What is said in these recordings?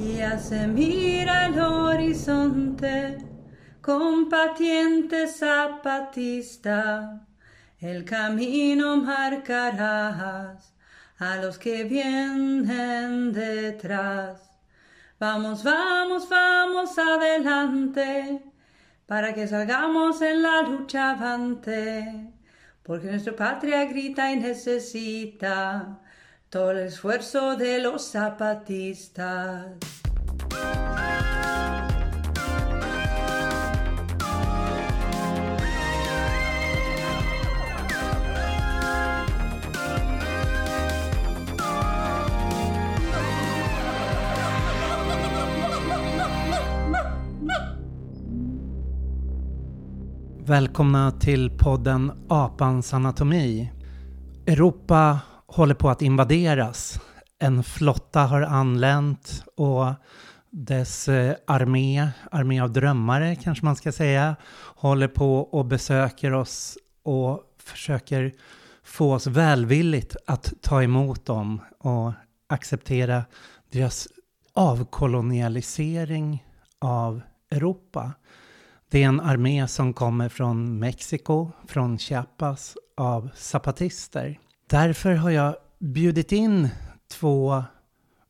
Ya se mira el horizonte, combatiente zapatista, el camino marcarás a los que vienen detrás. Vamos, vamos, vamos adelante, para que salgamos en la lucha avante, porque nuestra patria grita y necesita todo el esfuerzo de los zapatistas. Välkomna till podden Apans anatomi. Europa håller på att invaderas. En flotta har anlänt och dess eh, armé, armé av drömmare kanske man ska säga, håller på och besöker oss och försöker få oss välvilligt att ta emot dem och acceptera deras avkolonialisering av Europa. Det är en armé som kommer från Mexiko, från Chiapas, av zapatister. Därför har jag bjudit in två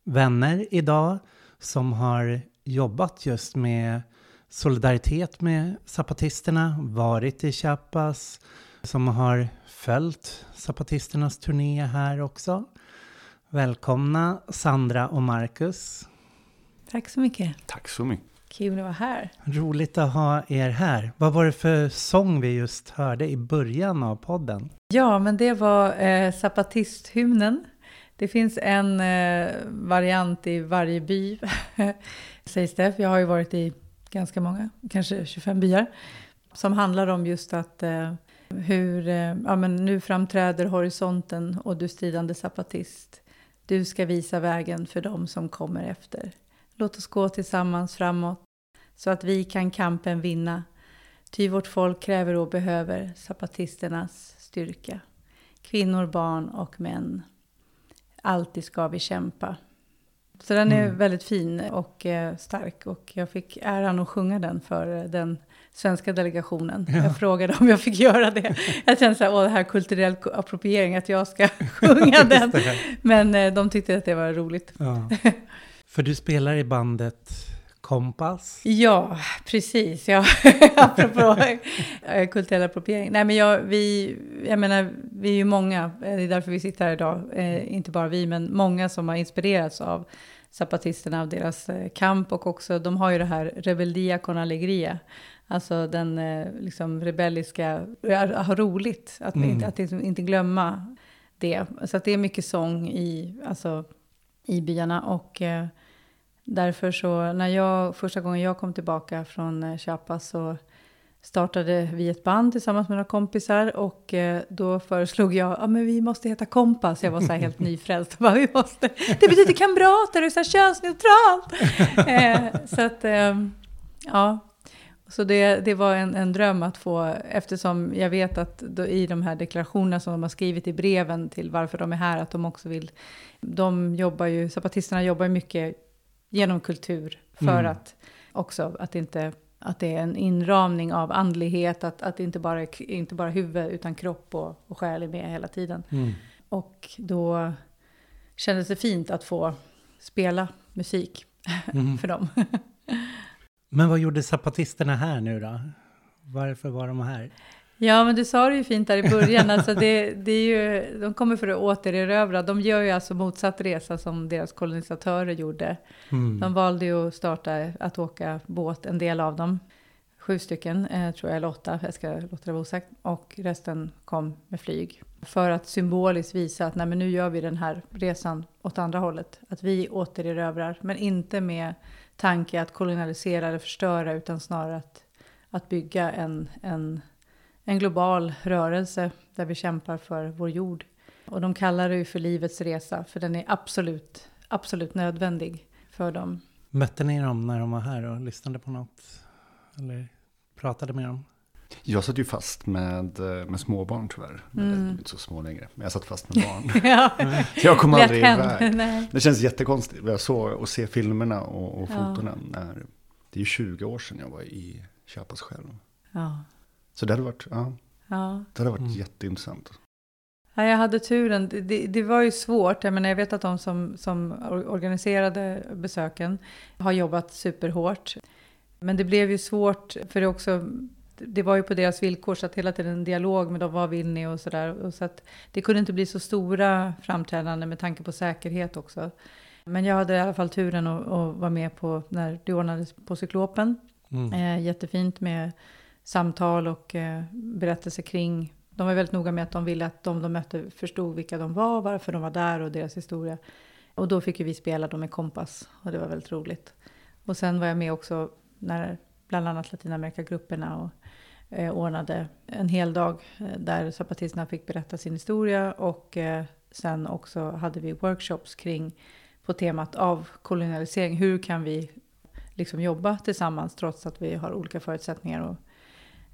vänner idag som har jobbat just med solidaritet med zapatisterna, varit i Chiapas, som har följt zapatisternas turné här också. Välkomna Sandra och Marcus. Tack så mycket. Tack så mycket. Kul att vara här. Roligt att ha er här. Vad var det för sång vi just hörde i början av podden? Ja, men det var eh, zapatisthymnen. Det finns en eh, variant i varje by, sägs det. Jag har ju varit i ganska många, kanske 25 byar, som handlar om just att eh, hur, eh, ja men nu framträder horisonten och du stridande zapatist. Du ska visa vägen för dem som kommer efter. Låt oss gå tillsammans framåt så att vi kan kampen vinna. Ty vårt folk kräver och behöver zapatisternas styrka. Kvinnor, barn och män. Alltid ska vi kämpa. Så den är Mm. väldigt fin och eh, stark och jag fick äran att sjunga den för den svenska delegationen. Ja. Jag frågade om jag fick göra det. Jag kände så här, åh det här kulturell appropriering, att jag ska sjunga den. Men eh, de tyckte att det var roligt. Ja. För du spelar i bandet Kompass. Ja, precis. Ja. Apropå eh, kulturell appropriering. Nej, men jag, vi, jag menar, vi är ju många, eh, det är därför vi sitter här idag. Eh, inte bara vi, men många som har inspirerats av zapatisterna, av deras eh, kamp och också, de har ju det här rebeldia con alegria. Alltså den eh, liksom rebelliska, ja, ha roligt, att, Mm. inte, att liksom inte glömma det. Så att det är mycket sång i, alltså, i byarna och eh, Därför så, när jag, första gången jag kom tillbaka från eh, Chiapas så startade vi ett band tillsammans med några kompisar och eh, då föreslog jag, ja men vi måste heta Kompass. Jag var så här helt nyfrälst. och Bara, vi måste, det betyder kamrater och så här könsneutralt. eh, så att, eh, ja. Så det, det var en, en dröm att få, eftersom jag vet att då, i de här deklarationerna som de har skrivit i breven till varför de är här, att de också vill, de jobbar ju, zapatisterna jobbar ju mycket genom kultur för Mm. att också att inte att det är en inramning av andlighet, att, att det inte bara inte bara huvud utan kropp och, och själ är med hela tiden. Mm. Och då kändes det fint att få spela musik Mm. för dem. Men vad gjorde zapatisterna här nu då? Varför var de här? Ja, men du sa det ju fint där i början. Alltså det, det är ju, de kommer för att återerövra. De gör ju alltså motsatt resa som deras kolonisatörer gjorde. Mm. De valde ju att starta att åka båt, en del av dem. Sju stycken, eh, tror jag, eller åtta, jag ska låta det vara osagt. Och resten kom med flyg. För att symboliskt visa att nej, men nu gör vi den här resan åt andra hållet. Att vi återerövrar, men inte med tanke att kolonialisera eller förstöra, utan snarare att, att bygga en, en, en global rörelse där vi kämpar för vår jord. Och de kallar det ju för livets resa, för den är absolut, absolut nödvändig för dem. Mötte ni dem när de var här och lyssnade på något? Eller pratade med dem? Jag satt ju fast med, eh, med småbarn tyvärr. Mm. De är inte så små längre. Men jag satt fast med barn. ja. jag kom aldrig iväg. Nej. Det känns jättekonstigt. Jag såg och se filmerna och, och fotona. När, det är ju 20 år sedan jag var i Chiapas själv. Ja. Så det hade varit, ja, Ja. det hade varit Mm. jätteintressant. Ja, jag hade turen. Det, det, det var ju svårt. Jag, menar, jag vet att de som, som or- organiserade besöken har jobbat superhårt. Men det blev ju svårt, för det också... Det var ju på deras villkor, så att hela tiden en dialog med dem. Vad vill ni? Och så där. Och så att det kunde inte bli så stora framträdanden med tanke på säkerhet också. Men jag hade i alla fall turen att, att vara med på när det ordnades på Cyklopen. Mm. Eh, jättefint med samtal och eh, berättelser kring. De var väldigt noga med att de ville att de de mötte förstod vilka de var, varför de var där och deras historia. Och då fick ju vi spela dem med kompass och det var väldigt roligt. Och sen var jag med också när bland annat Latinamerikagrupperna och eh, ordnade en hel dag eh, där zapatisterna fick berätta sin historia och eh, sen också hade vi workshops kring på temat avkolonialisering. Hur kan vi liksom jobba tillsammans trots att vi har olika förutsättningar. Och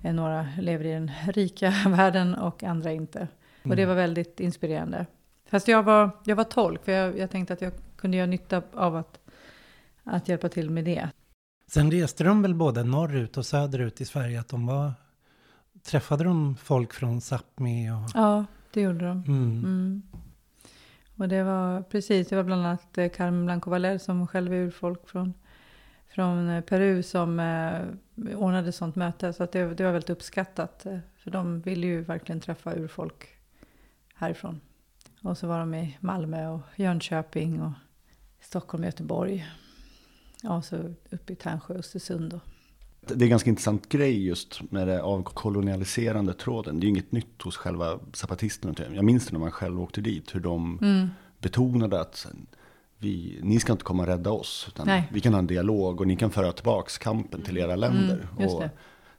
några lever i den rika världen och andra inte. Och det var väldigt inspirerande. Fast jag var, jag var tolk, för jag, jag tänkte att jag kunde göra nytta av att, att hjälpa till med det. Sen reste de väl både norrut och söderut i Sverige att de var... Träffade de folk från Sápmi och... Ja, det gjorde de. Mm. Mm. Och det var precis, det var bland annat eh, Carmen Blanco Valer som själv är urfolk från, från eh, Peru som eh, ordnade sånt möte. Så att det, det var väldigt uppskattat. eh, För de ville ju verkligen träffa urfolk härifrån. Och så var de i Malmö och Jönköping och Stockholm och Göteborg. Ja, och så uppe i Tärnsjö och Östersund. Och, Det är en ganska intressant grej just med det avkolonialiserande tråden. Det är ju inget nytt hos själva zapatisterna. Jag minns det när man själv åkte dit, hur de mm, betonade att vi, ni ska inte komma och rädda oss. Utan Nej. vi kan ha en dialog och ni kan föra tillbaka kampen till era länder. Mm, och det.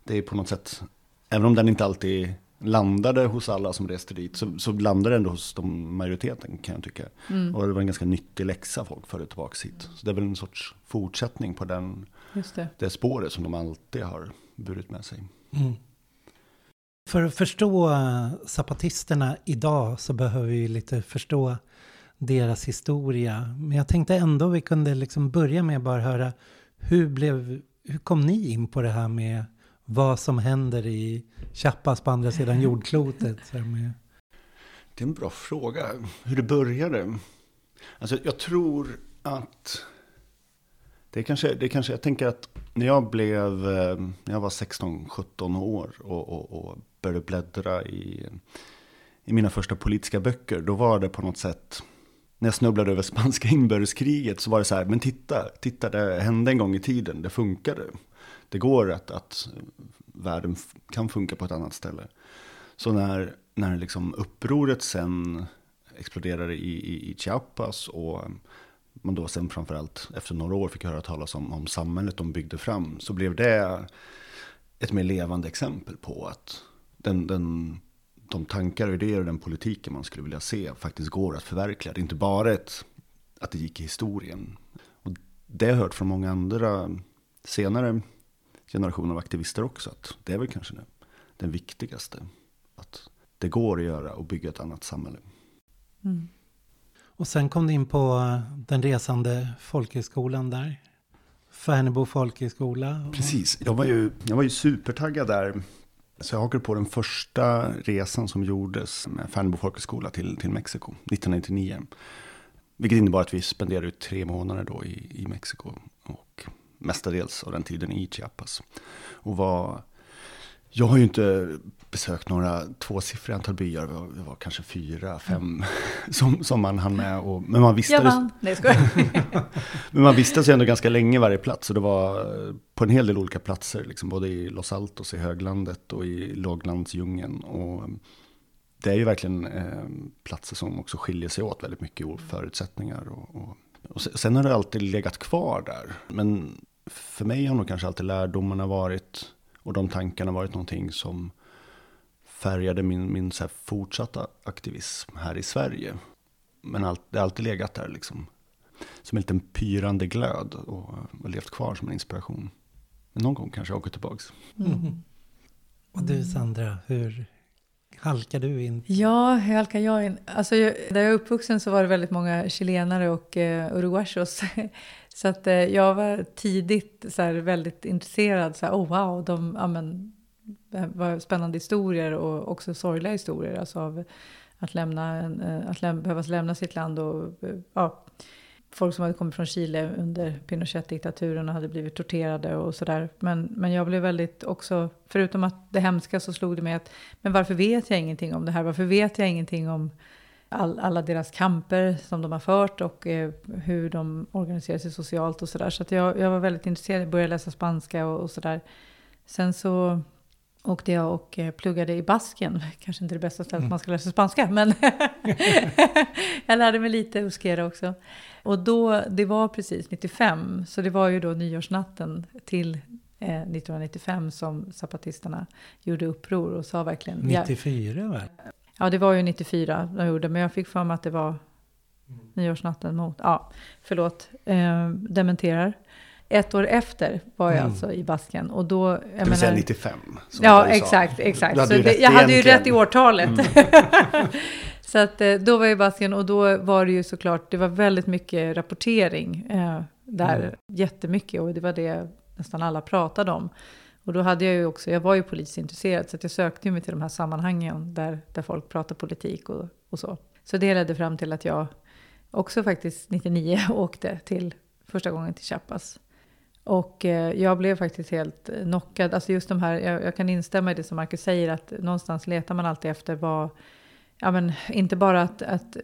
det är på något sätt, även om den inte alltid landade hos alla som reste dit, så, så landade den ändå hos de majoriteten kan jag tycka. mm, Och det var en ganska nyttig läxa folk förde tillbaka hit. Så det är väl en sorts fortsättning på den, just det. det spåret som de alltid har burit med sig. Mm. För att förstå eh, zapatisterna idag så behöver vi lite förstå deras historia. Men jag tänkte ändå vi kunde liksom börja med bara höra hur, blev, hur kom ni in på det här med vad som händer i Chiapas på andra sidan jordklotet? Det är en bra fråga. Hur det började? Alltså jag tror att det kanske, det kanske, jag tänker att när jag blev, eh, när jag var 16-17 år och, och, och började bläddra i, i mina första politiska böcker, då var det på något sätt, när jag snubblade över spanska inbördeskriget så var det så här, men titta, titta det hände en gång i tiden, det funkade. Det går att, att världen kan funka på ett annat ställe. Så när, när liksom upproret sen exploderade i, i, i Chiapas och man då sen framförallt efter några år fick höra talas om, om samhället de byggde fram, så blev det ett mer levande exempel på att den, den, de tankar och idéer och den politiken man skulle vilja se faktiskt går att förverkliga. Det är inte bara ett, att det gick i historien. Och det har jag hört från många andra senare generationer av aktivister också, att det är väl kanske det, den viktigaste. Att det går att göra och bygga ett annat samhälle. Mm. och sen kom du in på den resande folkhögskolan där. Färnebo folkhögskola. och- Precis, jag var ju, jag var ju supertaggad där. Så jag hakade på den första resan som gjordes med Färnebo folkhögskola till, till Mexiko 1999. Vilket innebar att vi spenderade ut tre månader då i, i Mexiko. Och mestadels av den tiden i Chiapas. Och var, jag har ju inte besökt några tvåsiffriga antal byar. Det var, det var kanske fyra, fem som, som man hann med. Och, men man visste Jag vann. Nej, jag men man ju ändå ganska länge varje plats. Och det var på en hel del olika platser. Liksom, både i Los Altos, i höglandet och i låglandsdjungeln. Och det är ju verkligen eh, platser som också skiljer sig åt väldigt mycket i förutsättningar. Och, och, och se- sen har det alltid legat kvar där. Men för mig har nog kanske alltid lärdomarna varit och de tankarna varit någonting som färgade min, min så här fortsatta aktivism här i Sverige. Men allt, det har alltid legat där liksom som en liten pyrande glöd och, och levt kvar som en inspiration. Men någon gång kanske jag åker tillbaks. Mm. Och du Sandra, hur halkar du in? Ja, hur halkar jag in? Alltså, jag, där jag är uppvuxen så var det väldigt många chilenare och eh, uruguayos. så att eh, jag var tidigt så här, väldigt intresserad. Så här, oh wow, de, ja, men, var spännande historier och också sorgliga historier. Alltså av att, lämna, eh, att läm behöva lämna sitt land och eh, ja, folk som hade kommit från Chile under Pinochet-diktaturen och hade blivit torterade och sådär. Men, men jag blev väldigt också, förutom att det hemska så slog det mig att, men varför vet jag ingenting om det här? Varför vet jag ingenting om all, alla deras kamper som de har fört och eh, hur de organiserar sig socialt och sådär. Så att jag, jag var väldigt intresserad, jag började läsa spanska och, och sådär. Sen så åkte jag och eh, pluggade i Basken. Kanske inte det bästa stället mm. man ska lära sig spanska, men jag lärde mig lite euskera också. Och då, det var precis 95, så det var ju då nyårsnatten till eh, 1995 som zapatisterna gjorde uppror och sa verkligen... 94 väl? Ja, det var ju 94 de gjorde, men jag fick för mig att det var nyårsnatten mot... Ja, förlåt, eh, dementerar. Ett år efter var jag mm. alltså i Basken. Och då, jag det vill säga 95. Ja, exakt, exakt. Så det, jag hade ju rätt i årtalet. Mm. så att, eh, då var jag i Basken och då var det ju såklart, det var väldigt mycket rapportering eh, där. Mm. Jättemycket och det var det nästan alla pratade om. Och då hade jag ju också, jag var ju politiskt intresserad så jag sökte mig till de här sammanhangen där, där folk pratar politik och, och så. Så det ledde fram till att jag också faktiskt 99 åkte till första gången till Chiapas. Och eh, jag blev faktiskt helt knockad. Alltså just de här, jag, jag, kan instämma i det som Marcus säger, att någonstans letar man alltid efter vad, ja men inte bara att, att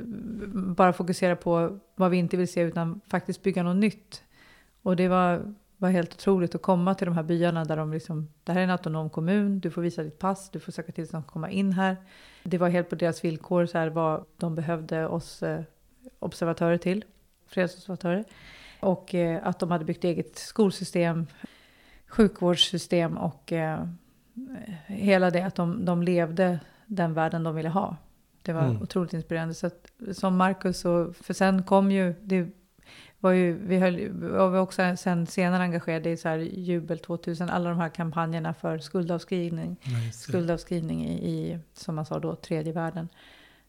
bara fokusera på vad vi inte vill se, utan faktiskt bygga något nytt. Och det var, var helt otroligt att komma till de här byarna där de liksom, det här är en autonom kommun, du får visa ditt pass, du får söka tillstånd att komma in här. Det var helt på deras villkor, så här, vad de behövde oss eh, observatörer till, fredsobservatörer. Och eh, att de hade byggt eget skolsystem, sjukvårdssystem och eh, hela det att de, de levde den världen de ville ha. Det var mm. otroligt inspirerande. Så att, som Marcus, och, för sen kom ju, det var ju, vi höll, var vi också sen senare engagerade i så här Jubel 2000, alla de här kampanjerna för skuldavskrivning, skuldavskrivning i, i, som man sa då, tredje världen.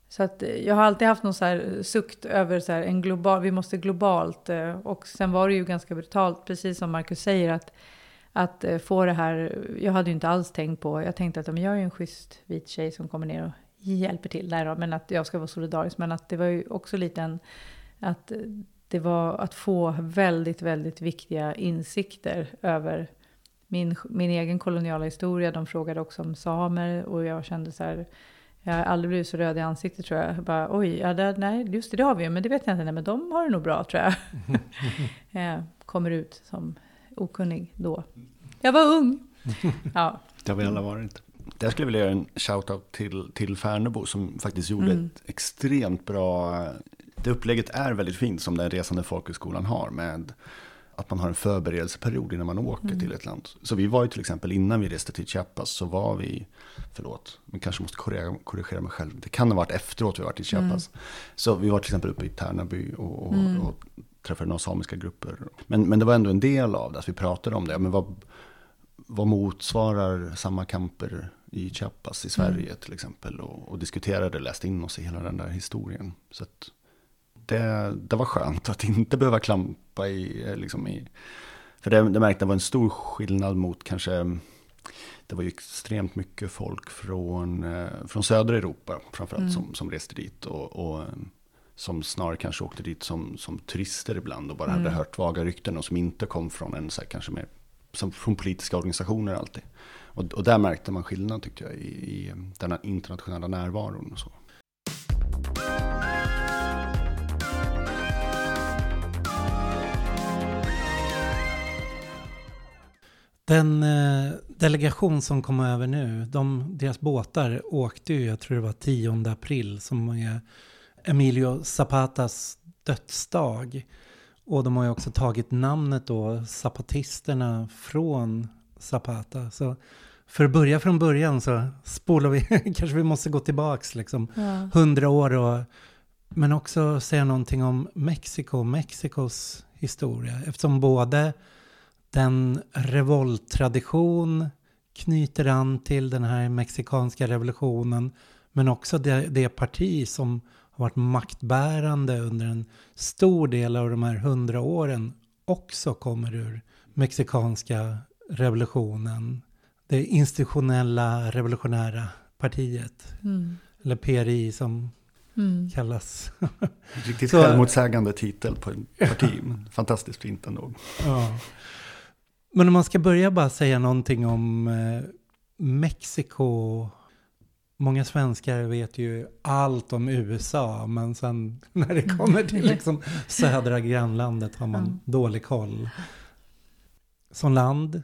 Så att eh, jag har alltid haft någon så här eh, sukt över så här en global, vi måste globalt. Eh, och sen var det ju ganska brutalt, precis som Marcus säger, att, att få det här. Jag hade ju inte alls tänkt på, jag tänkte att jag är ju en schysst vit tjej som kommer ner och hjälper till där, men att jag ska vara solidarisk. Men att det var ju också lite en, att det var att få väldigt, väldigt viktiga insikter över min, min egen koloniala historia. De frågade också om samer och jag kände så här, jag har aldrig blivit så röd i ansiktet tror jag. Bara, Oj, ja, det, nej, just det, det har vi ju, men det vet jag inte. Nej, men de har det nog bra tror jag. jag kommer ut som okunnig då. Jag var ung. Ja. Det har vi alla varit. Där skulle jag vilja göra en shout-out till, till Färnebo som faktiskt gjorde mm. ett extremt bra... Det upplägget är väldigt fint som den resande folkhögskolan har med att man har en förberedelseperiod innan man åker mm. till ett land. Så vi var ju till exempel innan vi reste till Chiapas så var vi, förlåt, men kanske måste korrigera, korrigera mig själv. Det kan ha varit efteråt vi varit i Chiapas. Mm. Så vi var till exempel uppe i Tärnaby och, och, mm. och träffade några samiska grupper. Men, men det var ändå en del av det, att vi pratade om det. Men vad, vad motsvarar samma kamper i Chiapas i Sverige mm. till exempel? Och, och diskuterade, läste in oss i hela den där historien. Så att, det, det var skönt att inte behöva klampa i, eh, liksom i för det, det märkte det var en stor skillnad mot kanske, det var ju extremt mycket folk från, eh, från södra Europa framförallt mm. som, som reste dit. Och, och, eh, som snarare kanske åkte dit som, som turister ibland och bara mm. hade hört vaga rykten och som inte kom från en så här, kanske mer som från politiska organisationer alltid. Och, och där märkte man skillnad tyckte jag i, i den internationella närvaron och så. Den eh, delegation som kom över nu, de, deras båtar åkte ju, jag tror det var 10 april, som är Emilio Zapatas dödsdag. Och de har ju också tagit namnet då, Zapatisterna, från Zapata. Så för att börja från början så spolar vi, kanske vi måste gå tillbaks liksom hundra år och men också säga någonting om Mexiko, Mexikos historia. Eftersom både den revolttradition, knyter an till den här mexikanska revolutionen men också det, det parti som har varit maktbärande under en stor del av de här hundra åren också kommer ur mexikanska revolutionen. Det institutionella revolutionära partiet. Mm. Eller PRI som Mm. kallas. Riktigt Så- självmotsägande titel på en parti, men fantastiskt fint ändå. ja. Men om man ska börja bara säga någonting om eh, Mexiko. Många svenskar vet ju allt om USA, men sen när det kommer till liksom södra grannlandet har man Mm. dålig koll. Som land,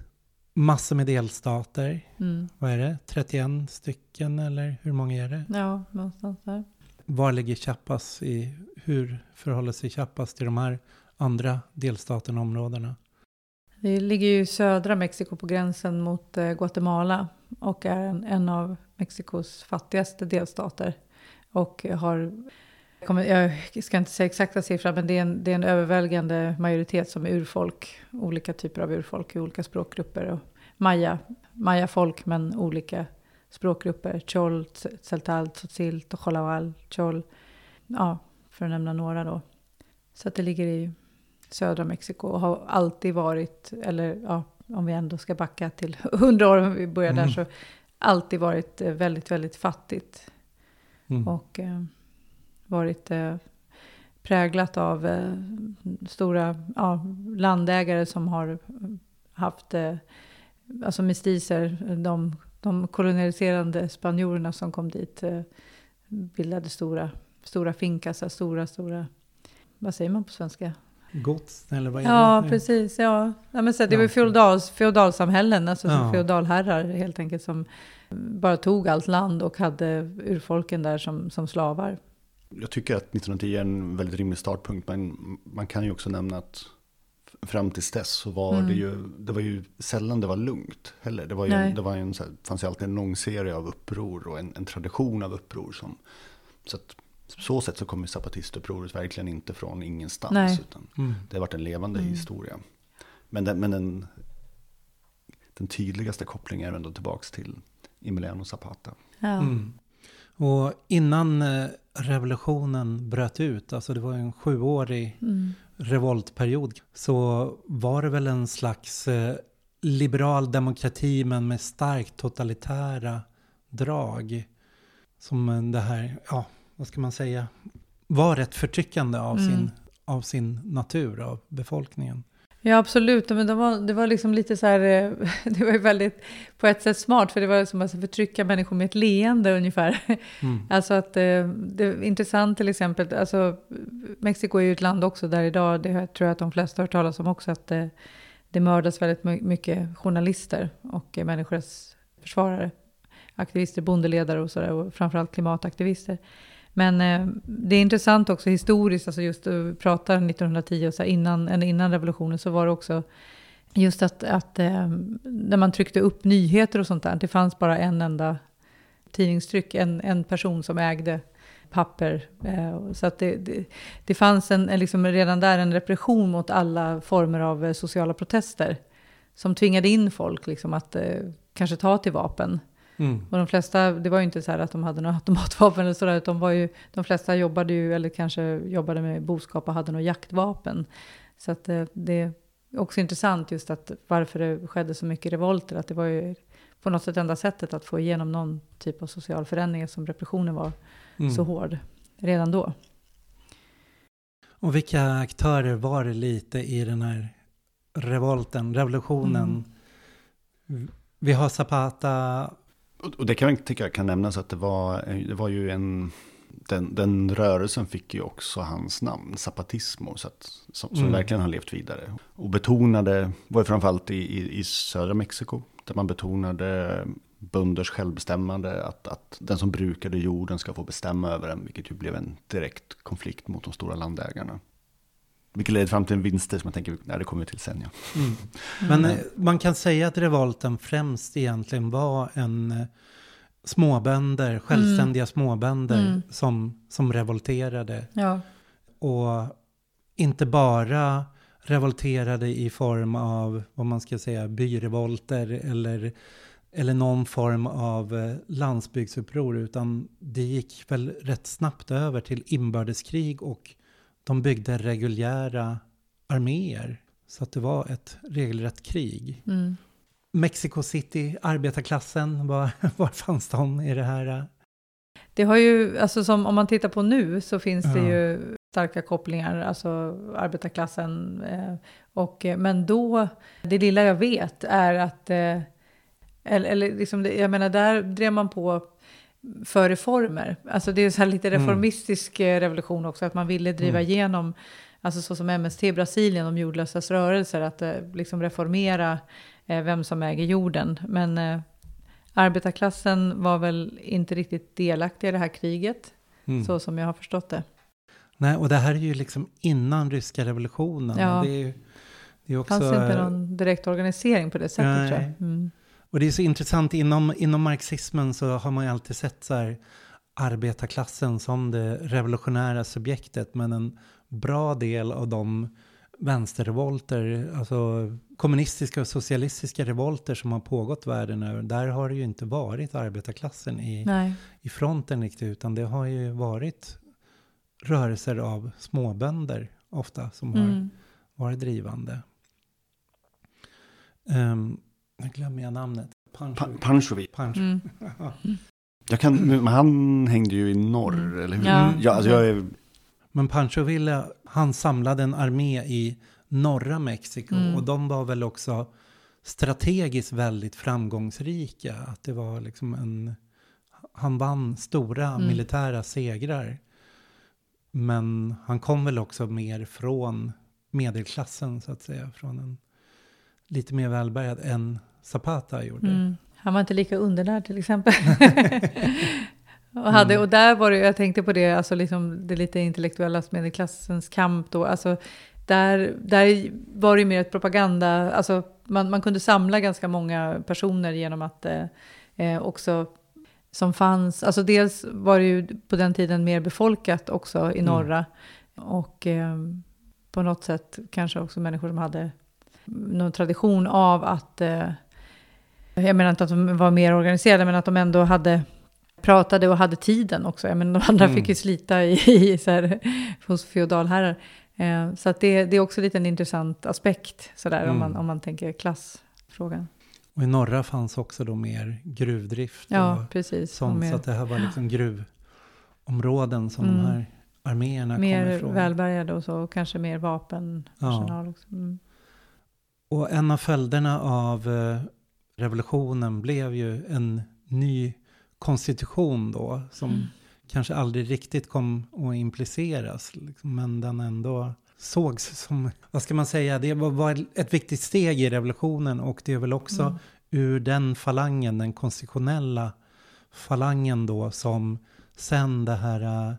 massor med delstater. Mm. Vad är det? 31 stycken eller hur många är det? Ja, någonstans där. Var ligger Chiapas i, hur förhåller sig Chiapas till de här andra delstaterna och områdena? Vi ligger ju i södra Mexiko på gränsen mot eh, Guatemala och är en, en av Mexikos fattigaste delstater. Och har, jag jag ska inte säga exakta siffror, men det är, en, det är en överväldigande majoritet som är urfolk. Olika typer av urfolk i olika språkgrupper. Och maya, maya-folk, men olika språkgrupper. Chol, Tzeltal, Tzotzil, Tojolawal, Chol. Ja, för att nämna några då. Så att det ligger i södra Mexiko och har alltid varit, eller ja, om vi ändå ska backa till hundra år, om vi börjar där, Mm. så alltid varit eh, väldigt, väldigt fattigt. Mm. Och eh, varit eh, präglat av eh, stora ja, landägare som har haft, eh, alltså mestiser, de, de koloniserande spanjorerna som kom dit eh, bildade stora, stora fincas, stora, stora, vad säger man på svenska? Gods, eller vad är Ja, det? precis. Ja. Ja, men så, det var ju feodals, feodalsamhällen, alltså som Ja. feodalherrar helt enkelt, som bara tog allt land och hade urfolken där som, som slavar. Jag tycker att 1910 är en väldigt rimlig startpunkt, men man kan ju också nämna att fram tills dess så var Mm. det ju, det var ju sällan det var lugnt heller. Det var ju, Nej. det var ju en, så här, fanns ju alltid en lång serie av uppror och en, en tradition av uppror som, så att så sätt så kommer zapatistupproret verkligen inte från ingenstans. Nej. Utan Mm. det har varit en levande Mm. historia. Men, den, men den, den tydligaste kopplingen är ändå tillbaks till Emiliano Zapata. Ja. Mm. Och innan eh, revolutionen bröt ut, alltså det var en sjuårig Mm. revoltperiod, så var det väl en slags eh, liberal demokrati men med starkt totalitära drag. Som det här, ja, vad ska man säga, var rätt förtryckande av, Mm. sin, av sin natur, av befolkningen. Ja, absolut. Men det var, det var liksom lite så här, eh, det var ju väldigt på ett sätt smart, för det var som att förtrycka människor med ett leende ungefär. Mm. Alltså att eh, det är intressant till exempel, alltså Mexiko är ju ett land också där idag, det tror jag att de flesta har hört talas om också, att eh, det mördas väldigt my- mycket journalister och eh, människorättsförsvarare, aktivister, bondeledare och sådär, och framförallt klimataktivister. Men eh, det är intressant också historiskt, alltså just att vi pratar 1910 och så här, innan, innan revolutionen så var det också just att, att eh, när man tryckte upp nyheter och sånt där, det fanns bara en enda tidningstryck, en, en person som ägde papper. Eh, så att det, det, det fanns en, en liksom redan där en repression mot alla former av eh, sociala protester. Som tvingade in folk liksom att eh, kanske ta till vapen. Mm. Och de flesta, det var ju inte så här att de hade några automatvapen eller sådär, utan de, var ju, de flesta jobbade ju, eller kanske jobbade med boskap och hade några jaktvapen. Så att eh, det är också intressant just att varför det skedde så mycket revolter, att det var ju på något sätt enda sättet att få igenom någon typ av social förändring som repressionen var Mm. så hård redan då. Och vilka aktörer var det lite i den här revolten, revolutionen? Vi har Zapata, Och det kan jag tycka kan nämnas att det var, det var ju en, den, den rörelsen fick ju också hans namn, Zapatismo, så att, som, som Mm. verkligen har levt vidare. Och betonade, var ju framförallt i, i, i södra Mexiko, där man betonade bönders självbestämmande, att, att den som brukade jorden ska få bestämma över den, vilket ju blev en direkt konflikt mot de stora landägarna. Vilket ledde fram till en vinster som jag tänker, när det kommer till sen ja. Mm. Men eh, man kan säga att revolten främst egentligen var en eh, småbönder, självständiga småbönder Mm. som, som revolterade. Ja, Och inte bara revolterade i form av vad man ska säga byrevolter eller eller någon form av eh, landsbygdsuppror utan det gick väl rätt snabbt över till inbördeskrig och de byggde reguljära arméer. Så att det var ett regelrätt krig. Mm. Mexico City, arbetarklassen, var, var fanns de i det här? Det har ju, alltså som om man tittar på nu så finns det Ja. ju starka kopplingar, alltså arbetarklassen. Eh, och, eh, men då, det lilla jag vet är att, eh, eller, eller liksom, det, jag menar där drev man på för reformer. Alltså det är så här lite Mm. reformistisk eh, revolution också, att man ville driva Mm. igenom, alltså så som MST i Brasilien, de jordlösas rörelser, att eh, liksom reformera eh, vem som äger jorden. Men eh, arbetarklassen var väl inte riktigt delaktig i det här kriget, Mm. så som jag har förstått det. Nej, och det här är ju liksom innan ryska revolutionen. Ja. Det är, ju- det är också, fanns inte någon direkt organisering på det sättet Nej. tror jag. Mm. Och det är så intressant, inom, inom marxismen så har man ju alltid sett så här arbetarklassen som det revolutionära subjektet. Men en bra del av de vänsterrevolter, alltså kommunistiska och socialistiska revolter som har pågått världen över, där har det ju inte varit arbetarklassen i, Nej. i fronten riktigt, utan det har ju varit rörelser av småbönder ofta som har Mm. varit drivande. Um, nu glömmer jag namnet. Pancho. Pa- Panchovi. Pancho. Mm. Jag kan, men han hängde ju i norr, Mm. eller hur? Ja. Ja, alltså jag är, Men Pancho Villa, han samlade en armé i norra Mexiko Mm. och de var väl också strategiskt väldigt framgångsrika. Att det var liksom en, han vann stora Mm. militära segrar. Men han kom väl också mer från medelklassen så att säga. Från en lite mer välbärgad än Zapata gjorde. Mm. Han var inte lika undernärd till exempel. och, hade, Mm. och där var det, jag tänkte på det, alltså liksom det lite intellektuella medelklassens kamp då. Alltså där, där var det mer ett propaganda, alltså man, man kunde samla ganska många personer genom att eh, eh, också som fanns, alltså dels var det ju på den tiden mer befolkat också i Mm. norra. Och eh, på något sätt kanske också människor som hade någon tradition av att eh, jag menar inte att de var mer organiserade, men att de ändå hade pratade och hade tiden också. Jag menar, de andra Mm. fick ju slita i, i så här, hos feodalherrar. Eh, så att det, det är också lite en intressant aspekt, sådär, om, Mm. man, om man tänker klassfrågan. Och i norra fanns också då mer gruvdrift. Ja, och precis. Och sånt. mer Så att det här var liksom gruvområden som Mm. de här arméerna kom mer ifrån. välbärgade och så, och kanske mer vapenpersonal också. Mm. Och en av följderna av eh, revolutionen blev ju en ny konstitution då, som Mm. kanske aldrig riktigt kom att impliceras, liksom, men den ändå sågs som, vad ska man säga, det var, var ett viktigt steg i revolutionen och det är väl också Mm. ur den falangen, den konstitutionella falangen då, som sen det här eh,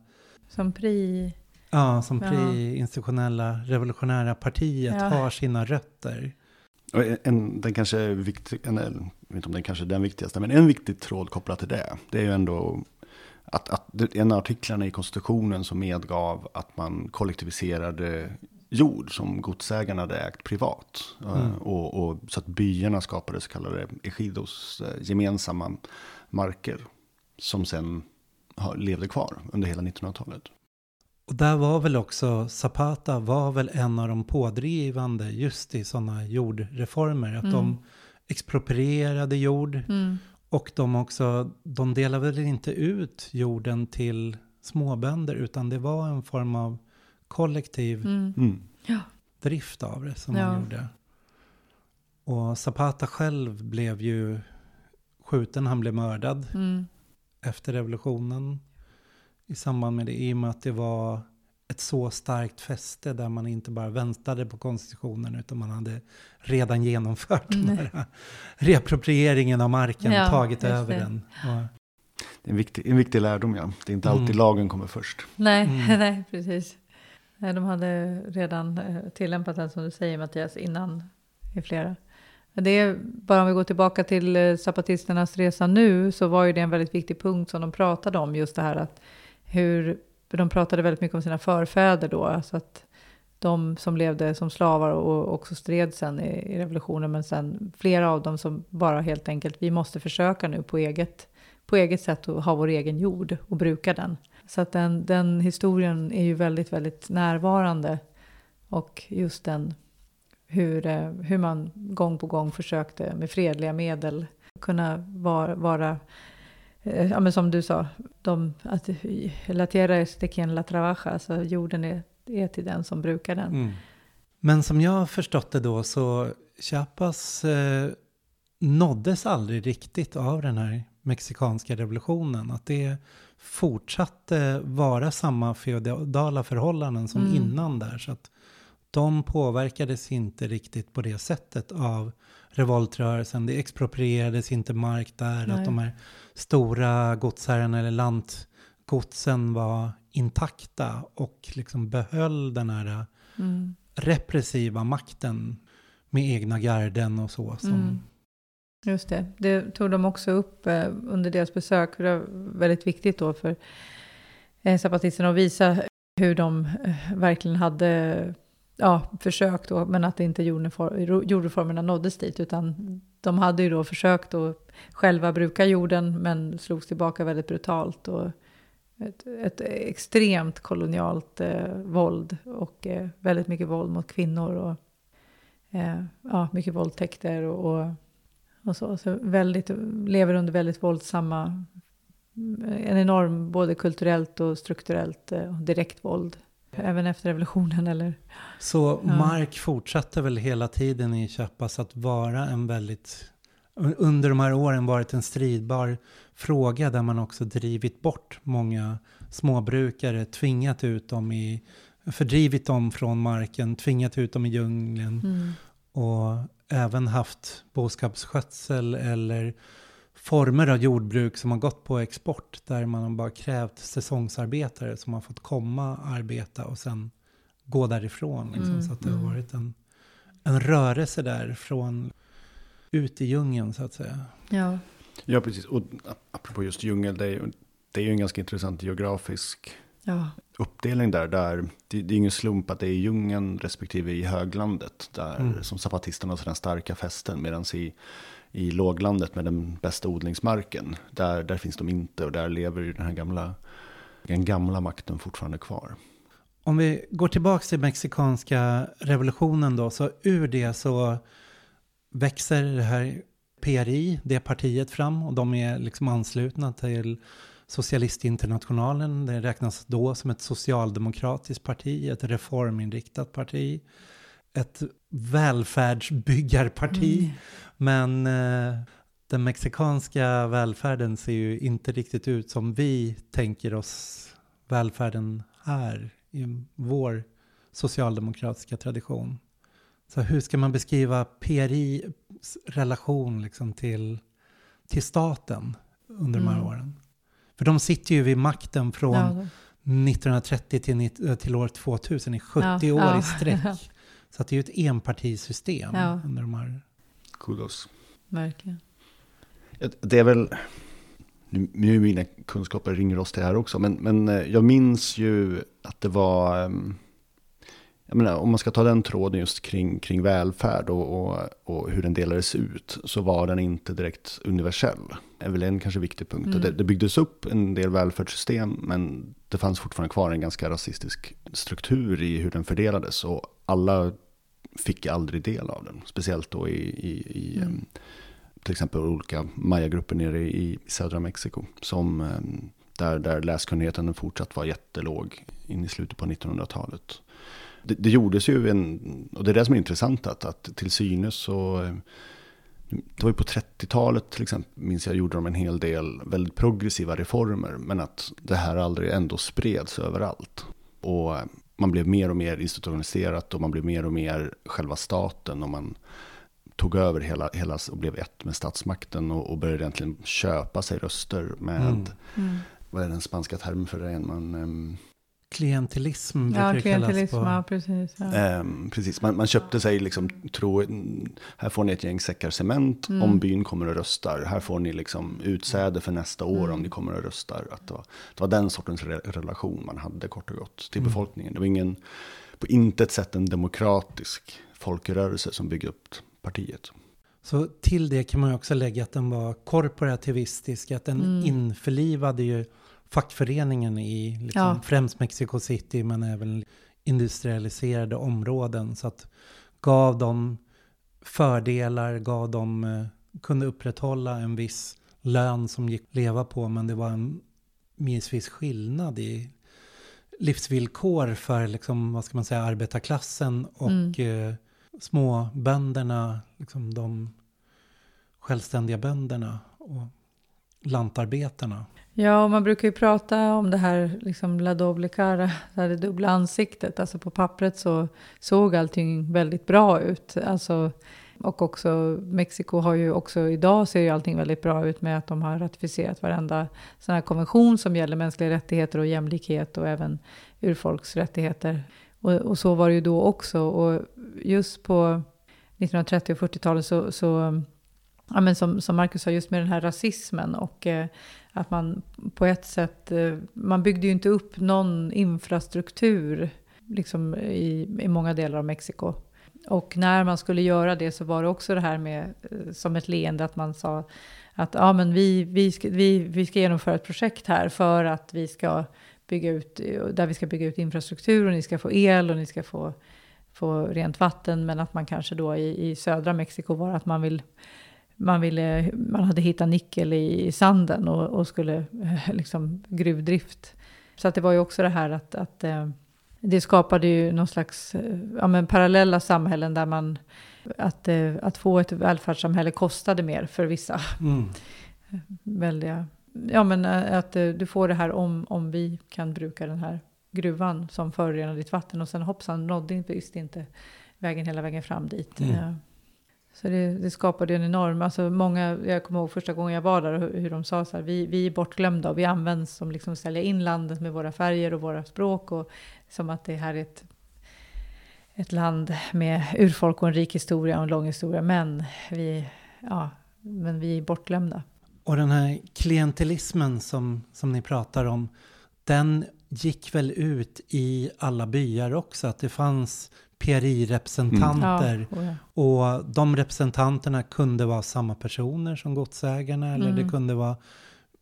Som pri... Ja, som Ja. pre-institutionella revolutionära partiet Ja. har sina rötter. En, den kanske är viktig, en, jag vet inte om den kanske är den viktigaste, men en viktig tråd kopplat till det, det är ju ändå att, att en av artiklarna i konstitutionen som medgav att man kollektiviserade jord som godsägarna hade ägt privat. Mm. Eh, Och, och, så att byarna skapade så kallade ejidos, eh, gemensamma marker, som sen levde kvar under hela 1900-talet. Och där var väl också, Zapata var väl en av de pådrivande just i sådana jordreformer. Att Mm. de exproprierade jord Mm. och de också, de delade väl inte ut jorden till småbönder utan det var en form av kollektiv Mm. Mm. drift av det som Ja. man gjorde. Och Zapata själv blev ju skjuten, han blev mördad. Mm. efter revolutionen i samband med det i och med att det var ett så starkt fäste där man inte bara väntade på konstitutionen utan man hade redan genomfört den Nej. här reapproprieringen av marken, Ja, tagit över det. den. Och, Det är en viktig, en viktig lärdom, ja. Det är inte alltid Mm. lagen kommer först. Nej, Mm. nej, precis. Nej, de hade redan eh, tillämpat den som du säger Mattias innan i flera. Det är, bara om vi går tillbaka till eh, zapatisternas resa nu så var ju det en väldigt viktig punkt som de pratade om just det här att hur de pratade väldigt mycket om sina förfäder då. Alltså att de som levde som slavar och också stred sen i, revolutionen. Men sen flera av dem som bara helt enkelt, vi måste försöka nu på eget, på eget sätt att ha vår egen jord och bruka den. Så att den, den historien är ju väldigt, väldigt närvarande. Och just den, hur, eh, hur man gång på gång försökte med fredliga medel kunna vara, vara ja, men som du sa, de, att la tierra es de quien la trabaja, alltså jorden är, är till den som brukar den. Mm. Men som jag har förstått det då så Chiapas eh, nåddes aldrig riktigt av den här mexikanska revolutionen. Att det fortsatte vara samma feodala förhållanden som mm. innan där. Så att de påverkades inte riktigt på det sättet av revoltrörelsen. Det exproprierades inte mark där. Nej. Att de här stora godsherrarna eller lantgodsen var intakta och liksom behöll den här mm. repressiva makten med egna garden och så. Som... Mm. Just det, det tog de också upp eh, under deras besök. Det var väldigt viktigt då för eh, zapatisterna att visa hur de eh, verkligen hade ja, försökt då, men att inte jordreformerna nåddes dit, utan de hade ju då försökt att själva bruka jorden, men slogs tillbaka väldigt brutalt. Och ett, ett extremt kolonialt eh, våld och eh, väldigt mycket våld mot kvinnor och eh, ja, mycket våldtäkter och, och, och så. så väldigt, lever under väldigt våldsamma, en enorm både kulturellt och strukturellt eh, direkt våld även efter revolutionen. Eller, Så ja. mark fortsatte väl hela tiden i Chiapas att vara en väldigt, under de här åren varit en stridbar fråga där man också drivit bort många småbrukare, tvingat ut dem i, fördrivit dem från marken, tvingat ut dem i djungeln mm. och även haft boskapsskötsel eller former av jordbruk som har gått på export där man har bara krävt säsongsarbetare som har fått komma, arbeta och sen gå därifrån. Liksom. Mm, så att det har mm. varit en, en rörelse där från ut i djungeln så att säga. Ja, ja precis. Och apropå just djungel, det är, det är ju en ganska intressant geografisk ja. uppdelning där. där det, det är ingen slump att det är djungeln respektive i höglandet där mm. som zapatisterna har sådana starka fästen. Medan i i låglandet med den bästa odlingsmarken. Där, där finns de inte och där lever ju den här gamla, den gamla makten fortfarande kvar. Om vi går tillbaka till mexikanska revolutionen då, så ur det så växer det här PRI, det partiet fram och de är liksom anslutna till Socialistinternationalen. Det räknas då som ett socialdemokratiskt parti, ett reforminriktat parti ett välfärdsbyggarparti. Mm. Men eh, den mexikanska välfärden ser ju inte riktigt ut som vi tänker oss välfärden här i vår socialdemokratiska tradition. Så hur ska man beskriva PRIs relation liksom till, till staten under mm. de här mm. åren? För de sitter ju vid makten från ja. 1930 till, till år 2000 i 70 ja, år ja. i sträck. Så att det är ju ett enpartisystem ja. under de här... Kudos. Verkligen. Det är väl, nu är mina kunskaper ringrostiga här också, men, men eh, jag minns ju att det var, ehm, jag menar, om man ska ta den tråden just kring, kring välfärd och, och, och hur den delades ut, så var den inte direkt universell. Det är väl en kanske viktig punkt. Mm. Det, det byggdes upp en del välfärdssystem, men det fanns fortfarande kvar en ganska rasistisk struktur i hur den fördelades. Och alla fick aldrig del av den. Speciellt då i, i, i mm. till exempel olika mayagrupper nere i, södra Mexiko. Som, där, där läskunnigheten fortsatt var jättelåg in i slutet på 1900-talet. Det, det gjordes ju en, och det är det som är intressant, att, att till synes så det var ju på 30-talet till exempel, minns jag, gjorde de en hel del väldigt progressiva reformer. Men att det här aldrig ändå spreds överallt. Och man blev mer och mer institutionaliserat och man blev mer och mer själva staten. Och man tog över hela, hela och blev ett med statsmakten och, och började egentligen köpa sig röster med, mm. Mm. vad är den spanska termen för det? Man, Klientelism brukar ja, det klientelism, kallas på. Ja, precis. Ja. Um, precis. Man, man, köpte sig liksom, tro, här får ni ett gäng säckar cement mm. om byn kommer och röstar. Här får ni liksom utsäde för nästa år mm. om ni kommer och röstar. Att det, var, det var den sortens re relation man hade kort och gott till mm. befolkningen. Det var ingen på intet sätt en demokratisk folkrörelse som bygger upp partiet. Så till det kan man ju också lägga att den var korporativistisk, att den mm. införlivade ju fackföreningen i liksom, ja. främst Mexico City men även industrialiserade områden. Så att gav dem fördelar, gav dem, eh, kunde upprätthålla en viss lön som gick att leva på men det var en milsvis skillnad i livsvillkor för liksom, vad ska man säga, arbetarklassen och mm. eh, småbönderna, liksom de självständiga bönderna och lantarbetarna. Ja, och man brukar ju prata om det här, liksom la doble cara, det dubbla ansiktet. Alltså på pappret så såg allting väldigt bra ut. Alltså, och också Mexiko har ju också, idag ser ju allting väldigt bra ut med att de har ratificerat varenda sån här konvention som gäller mänskliga rättigheter och jämlikhet och även urfolksrättigheter. Och, och så var det ju då också. Och just på 1930 och 40-talet så, så ja, men som, som Marcus sa, just med den här rasismen och eh, att man på ett sätt, eh, man byggde ju inte upp någon infrastruktur liksom i, i många delar av Mexiko. Och när man skulle göra det så var det också det här med, eh, som ett leende, att man sa att ja, men vi, vi, ska, vi, vi ska genomföra ett projekt här för att vi ska bygga ut, eh, där vi ska bygga ut infrastruktur och ni ska få el och ni ska få, få rent vatten. Men att man kanske då i, i södra Mexiko var att man vill man, ville, man hade hittat nickel i, sanden och, och, skulle eh, liksom gruvdrift. Så att det var ju också det här att, att eh, det skapade ju någon slags eh, ja, men parallella samhällen där man att, att få ett välfärdssamhälle kostade mer för vissa. Mm. Väldiga, ja men att du får det här om, om vi kan bruka den här gruvan som förorenar ditt vatten och sen hoppsan nådde visst inte vägen hela vägen fram dit. Mm. Så det, det skapade en enorm, alltså många, jag kommer ihåg första gången jag var där hur, hur de sa så här, vi, vi är bortglömda och vi används som liksom sälja in landet med våra färger och våra språk och som att det här är ett, ett land med urfolk och en rik historia och en lång historia, men vi, ja, men vi är bortglömda. Och den här klientelismen som, som ni pratar om, den gick väl ut i alla byar också? Att det fanns PRI-representanter. Mm. Ja, oh ja. Och de representanterna kunde vara samma personer som godsägarna eller mm. det kunde vara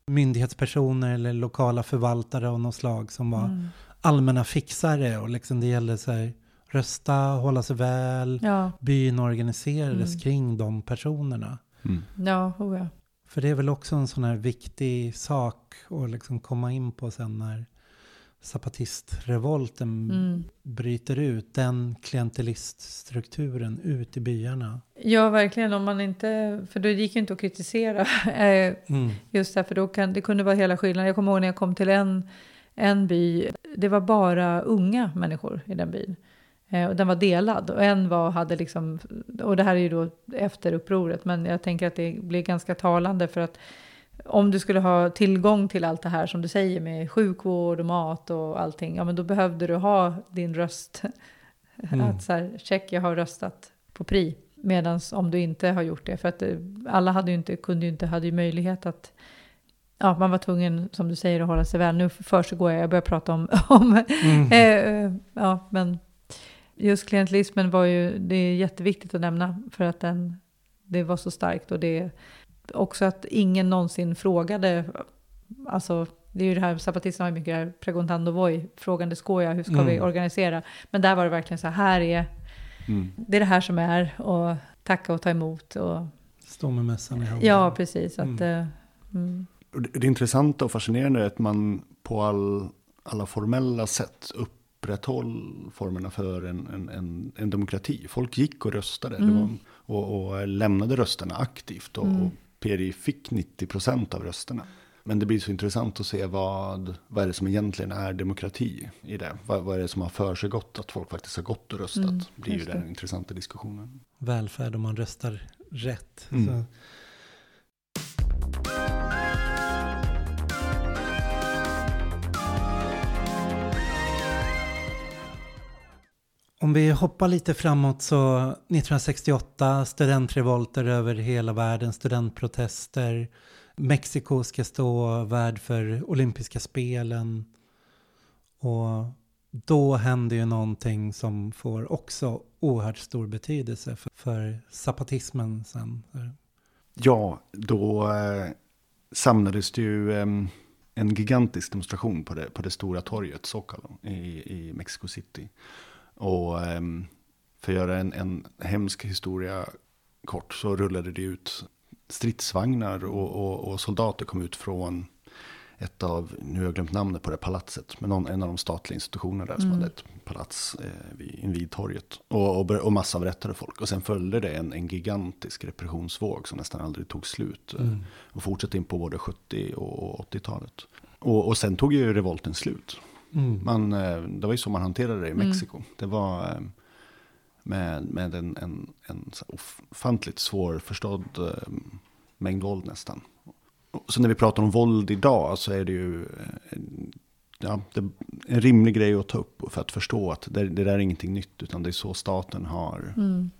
myndighetspersoner eller lokala förvaltare av något slag som var mm. allmänna fixare och liksom det gällde så här, rösta, hålla sig väl. Ja. Byn organiserades mm. kring de personerna. Mm. Ja, oh ja. För det är väl också en sån här viktig sak att liksom komma in på sen när zapatistrevolten mm. bryter ut den klienteliststrukturen ut i byarna. Ja, verkligen. Om man inte, för det gick ju inte att kritisera eh, mm. just därför då kan, det kunde vara hela skillnaden. Jag kommer ihåg när jag kom till en, en by, det var bara unga människor i den byn. Eh, och den var delad och en var, hade liksom, och det här är ju då efter upproret, men jag tänker att det blir ganska talande för att om du skulle ha tillgång till allt det här som du säger med sjukvård och mat och allting, ja men då behövde du ha din röst. Mm. Att så här, check, jag har röstat på PRI. Medan om du inte har gjort det, för att eh, alla hade ju inte, kunde ju inte, hade ju möjlighet att Ja, man var tvungen, som du säger, att hålla sig väl. Nu försiggår jag, jag börjar prata om... om mm. eh, ja, men just klientelismen var ju, det är jätteviktigt att nämna för att den, det var så starkt och det också att ingen någonsin frågade, alltså det är ju det här, zapatisterna har ju mycket här, preguntando voi, frågande skoja, hur ska mm. vi organisera? Men där var det verkligen så här, är, mm. det är det här som är, och tacka och ta emot. Och, Stå med mössan i handen. Ja, precis. Att, mm. Eh, mm. Det intressanta och fascinerande är att man på all, alla formella sätt upprätthåll formerna för en, en, en, en demokrati. Folk gick och röstade var, mm. och, och, lämnade rösterna aktivt och, mm. och PRI fick 90% av rösterna. Men det blir så intressant att se vad, vad är det som egentligen är demokrati i det. Vad, vad är det som har för sig gott att folk faktiskt har gått och röstat. Mm, blir ju den intressanta diskussionen. Välfärd om man röstar rätt. Mm. Om vi hoppar lite framåt så 1968 studentrevolter över hela världen, studentprotester. Mexiko ska stå värd för olympiska spelen. Och då händer ju någonting som får också oerhört stor betydelse för, för zapatismen sen. Ja, då eh, samlades det ju eh, en gigantisk demonstration på det, på det stora torget Zocalo i, i Mexico City. Och eh, för att göra en, en hemsk historia kort så rullade det ut stridsvagnar och, och, och soldater kom ut från ett av, nu har jag glömt namnet på det palatset, men någon, en av de statliga institutionerna där mm. som hade ett palats eh, vid Invidtorget. Och, och, och massavrättade folk. Och sen följde det en, en gigantisk repressionsvåg som nästan aldrig tog slut. Eh, mm. Och fortsatte in på både 70 och 80-talet. Och, och sen tog ju revolten slut. Mm. Man, eh, det var ju så man hanterade det i mm. Mexiko. Mm. Det var eh, med, med en, en, en ofantligt svårförstådd mängd våld nästan. Så när vi pratar om våld idag så är det ju ja, det är en rimlig grej att ta upp för att förstå att det, det där är ingenting nytt, utan det är så staten har. Mm.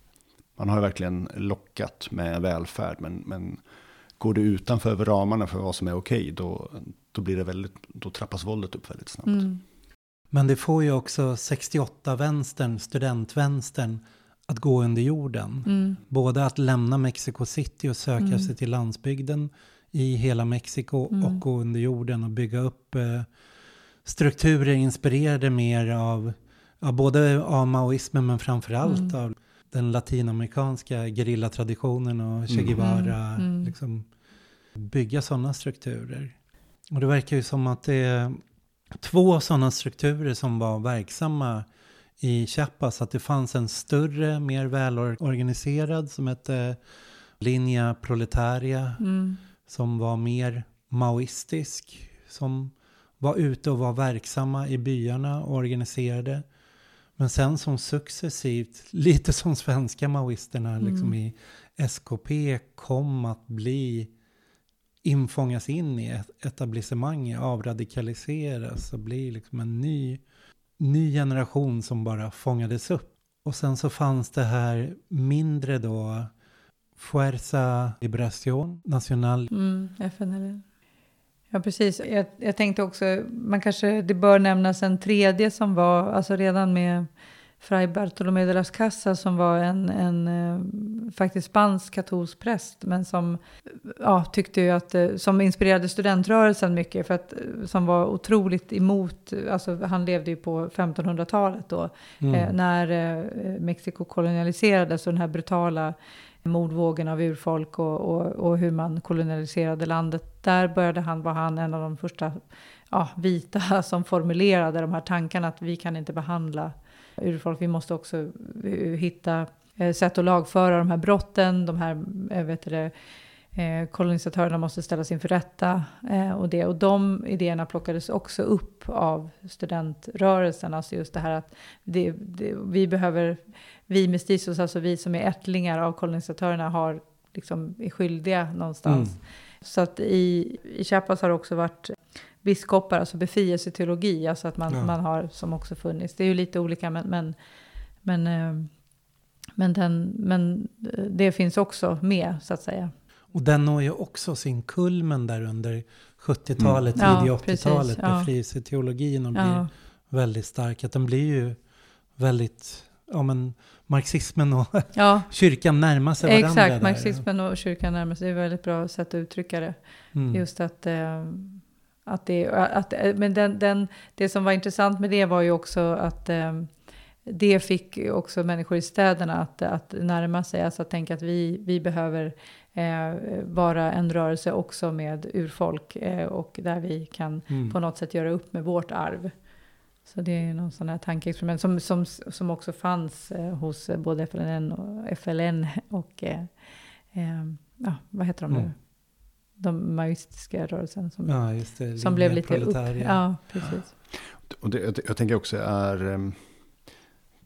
Man har ju verkligen lockat med välfärd, men, men går det utanför ramarna för vad som är okej, då, då, blir det väldigt, då trappas våldet upp väldigt snabbt. Mm. Men det får ju också 68-vänstern, studentvänstern, att gå under jorden. Mm. Både att lämna Mexico City och söka mm. sig till landsbygden i hela Mexiko mm. och gå under jorden och bygga upp eh, strukturer inspirerade mer av, av både av maoismen men framförallt mm. av den latinamerikanska gerillatraditionen och Che mm. Guevara. Mm. Mm. Liksom, bygga sådana strukturer. Och det verkar ju som att det är två sådana strukturer som var verksamma i Chiapas. Att det fanns en större, mer välorganiserad som hette Linja Proletaria. Mm. Som var mer maoistisk. Som var ute och var verksamma i byarna och organiserade. Men sen som successivt, lite som svenska maoisterna mm. liksom i SKP kom att bli infångas in i etablissemanget, avradikaliseras och blir liksom en ny, ny generation som bara fångades upp. Och sen så fanns det här mindre då Fuerza Liberación Nacional. Mm, FNL. Ja, precis. Jag, jag, tänkte också, man kanske, det bör nämnas en tredje som var, alltså redan med Fray Bartolomé de las Casas som var en, en eh, faktiskt spansk katolsk präst, men som ja, tyckte ju att, eh, som inspirerade studentrörelsen mycket, för att, eh, som var otroligt emot, alltså han levde ju på 1500-talet då, mm. eh, när eh, Mexiko kolonialiserades och den här brutala mordvågen av urfolk och, och, och, hur man kolonialiserade landet. Där började han, var han en av de första ja, vita som formulerade de här tankarna att vi kan inte behandla urfolk, vi måste också eh, hitta eh, sätt att lagföra de här brotten, de här, eh, vet du kolonisatörerna måste ställas inför rätta och det. Och de idéerna plockades också upp av studentrörelsen, alltså just det här att det, det, vi behöver vi mestizos, alltså vi som är ättlingar av kolonisatörerna, har, liksom, är skyldiga någonstans. Mm. Så att i, i Chiapas har det också varit biskopar, alltså befrielseteologi, alltså att man, ja. man har, som också funnits. Det är ju lite olika, men, men, men, eh, men, den, men det finns också med, så att säga. Och den når ju också sin kulmen där under 70-talet, mm. tidiga 80-talet, ja, befrielseteologin, och blir ja. väldigt stark. Att den blir ju väldigt, ja men marxismen och ja. kyrkan närmar sig varandra. Exakt, där. marxismen och kyrkan närmar sig. Det är ett väldigt bra sätt att uttrycka det. Mm. Just att, eh, att det, att, men den, den, det som var intressant med det var ju också att eh, det fick också människor i städerna att, att närma sig, alltså att tänka att vi, vi behöver eh, vara en rörelse också med urfolk eh, och där vi kan mm. på något sätt göra upp med vårt arv. Så det är någon sån här tankeexperiment som, som, som också fanns eh, hos både FLN och, FLN och eh, eh, ja, vad heter de nu? Mm. De maoistiska rörelsen som, ja, det, som blev lite upp. Ja, precis. Och det, jag, jag tänker också är, ehm,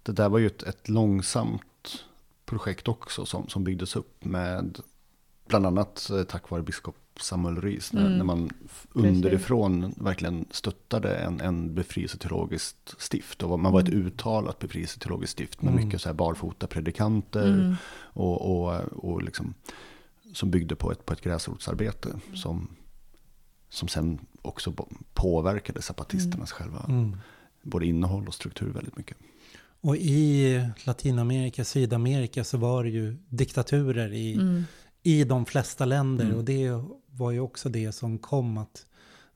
det där var ju ett, ett långsamt projekt också som, som byggdes upp med bland annat eh, tack vare biskop Samuel Ruiz. Mm. När, när, man underifrån Precis. verkligen stöttade en, en befrielseteologiskt stift. Och man var ett mm. uttalat befrielseteologiskt stift med mm. mycket så här barfota predikanter. Mm. Och, och, och liksom, som byggde på ett, på ett gräsrotsarbete. Mm. Som, som sen också påverkade zapatisternas mm. själva både innehåll och struktur väldigt mycket. Och i Latinamerika, Sydamerika så var det ju diktaturer i, Mm. i de flesta länder. Mm. Och det var ju också det som kom att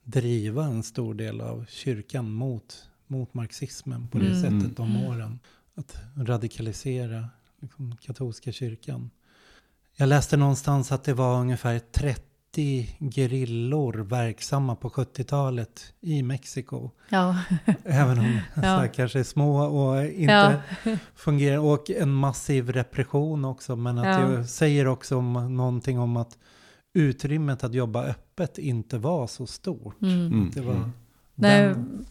driva en stor del av kyrkan mot, mot marxismen på det Mm. sättet de Mm. åren. Att radikalisera liksom, katolska kyrkan. Jag läste någonstans att det var ungefär 30 gerillor verksamma på 70-talet i Mexiko. Ja. Även om Ja. kanske är små och inte Ja. fungerar. Och en massiv repression också. Men att Ja. jag säger också om, någonting om att utrymmet att jobba öppet inte var så stort. Mm. Mm. Det var Mm. Nej, den,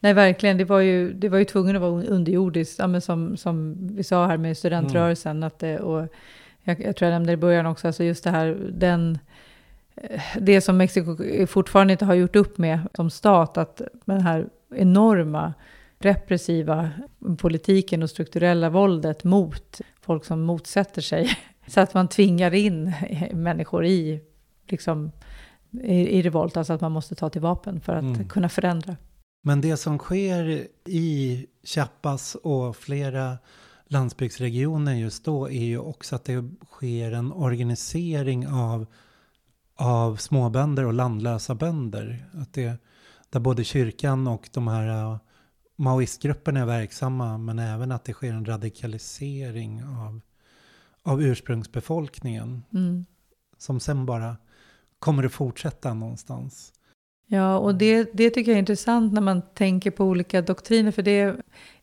nej, verkligen. Det var ju, det var ju tvungen att vara underjordiskt. Ja, men som, som vi sa här med studentrörelsen. Att det, och jag, jag tror jag nämnde det i början också. Alltså just det här, den, eh, det som Mexiko fortfarande inte har gjort upp med som stat. Att den här enorma repressiva politiken och strukturella våldet mot folk som motsätter sig. Så att man tvingar in människor i, liksom, i, i revolt. Alltså att man måste ta till vapen för att Mm. kunna förändra. men det som sker i Chiapas och flera landsbygdsregioner just då är ju också att det sker en organisering av, av småbönder och landlösa bönder. Att det, där både kyrkan och de här uh, maoistgrupperna är verksamma men även att det sker en radikalisering av, av ursprungsbefolkningen Mm. som sen bara kommer att fortsätta någonstans. Ja, och det, det tycker jag är intressant när man tänker på olika doktriner. För det,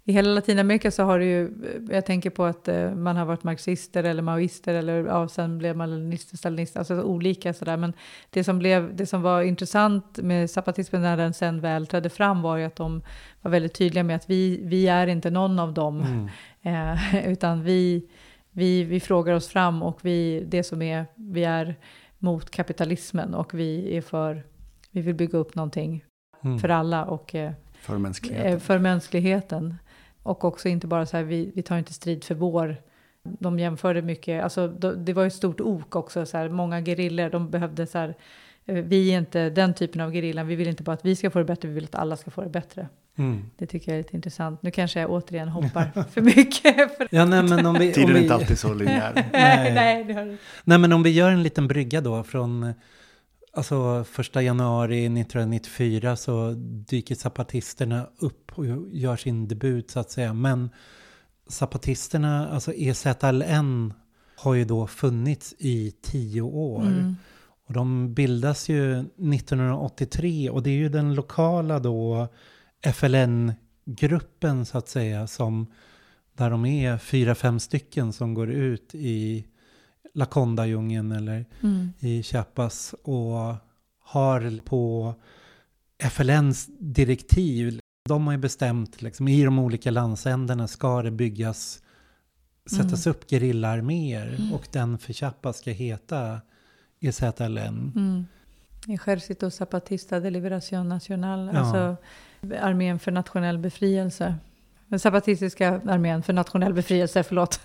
i hela Latinamerika så har det ju, jag tänker på att eh, man har varit marxister eller maoister eller ja, sen blev man leninister, stalinister, alltså olika sådär. Men det som, blev, det som var intressant med zapatismen när den sen väl trädde fram var ju att de var väldigt tydliga med att vi, vi är inte någon av dem. Mm. Eh, utan vi, vi, vi frågar oss fram och vi, det som är, vi är mot kapitalismen och vi är för, vi vill bygga upp någonting Mm. för alla och eh, För mänskligheten. eh, för mänskligheten. Och också inte bara så här, vi, vi tar inte strid för vår. De jämförde mycket, alltså det var ju ett stort ok också, så här, många gerillor, de behövde så här, eh, vi är inte den typen av gerillan, vi vill inte bara att vi ska få det bättre, vi vill att alla ska få det bättre. Mm. Det tycker jag är lite intressant. Nu kanske jag återigen hoppar för mycket. För Ja, nej, men om vi, om Tiden är vi, inte alltid så linjär. Nej. nej, du. Nej, men om vi gör en liten brygga då från alltså första januari 1994 så dyker zapatisterna upp och gör sin debut så att säga. Men zapatisterna, alltså EZLN, har ju då funnits i tio år. Mm. Och de bildas ju 1983 och det är ju den lokala då FLN-gruppen så att säga som där de är fyra, fem stycken som går ut i Lakonda-djungeln eller Mm. i Chiapas och har på FLNs direktiv, de har ju bestämt liksom i de olika landsändarna ska det byggas, sättas upp gerillaarméer och den för Chiapas ska heta EZLN. Mm. Ejército Zapatista de Liberación Nacional, Ja. alltså armén för nationell befrielse. Den zapatistiska armén för nationell befrielse, förlåt.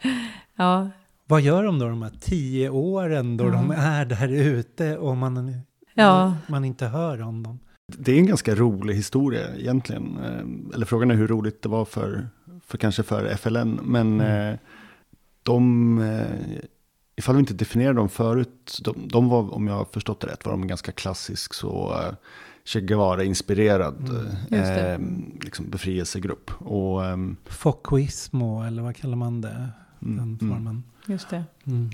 ja, Vad gör de då de här tio åren då Ja. de är där ute och man, Ja. man inte hör om dem? Det är en ganska rolig historia egentligen. Eh, Eller frågan är hur roligt det var för, för kanske för FLN. Men Mm. eh, de, eh, ifall vi inte definierar dem förut, de, de var, om jag har förstått det rätt, var de ganska klassisk så eh, Che Guevara-inspirerad Mm. Eh, liksom befrielsegrupp. Och, Focuismo eller vad kallar man det? Mm, Den mm. formen. just det. Mm.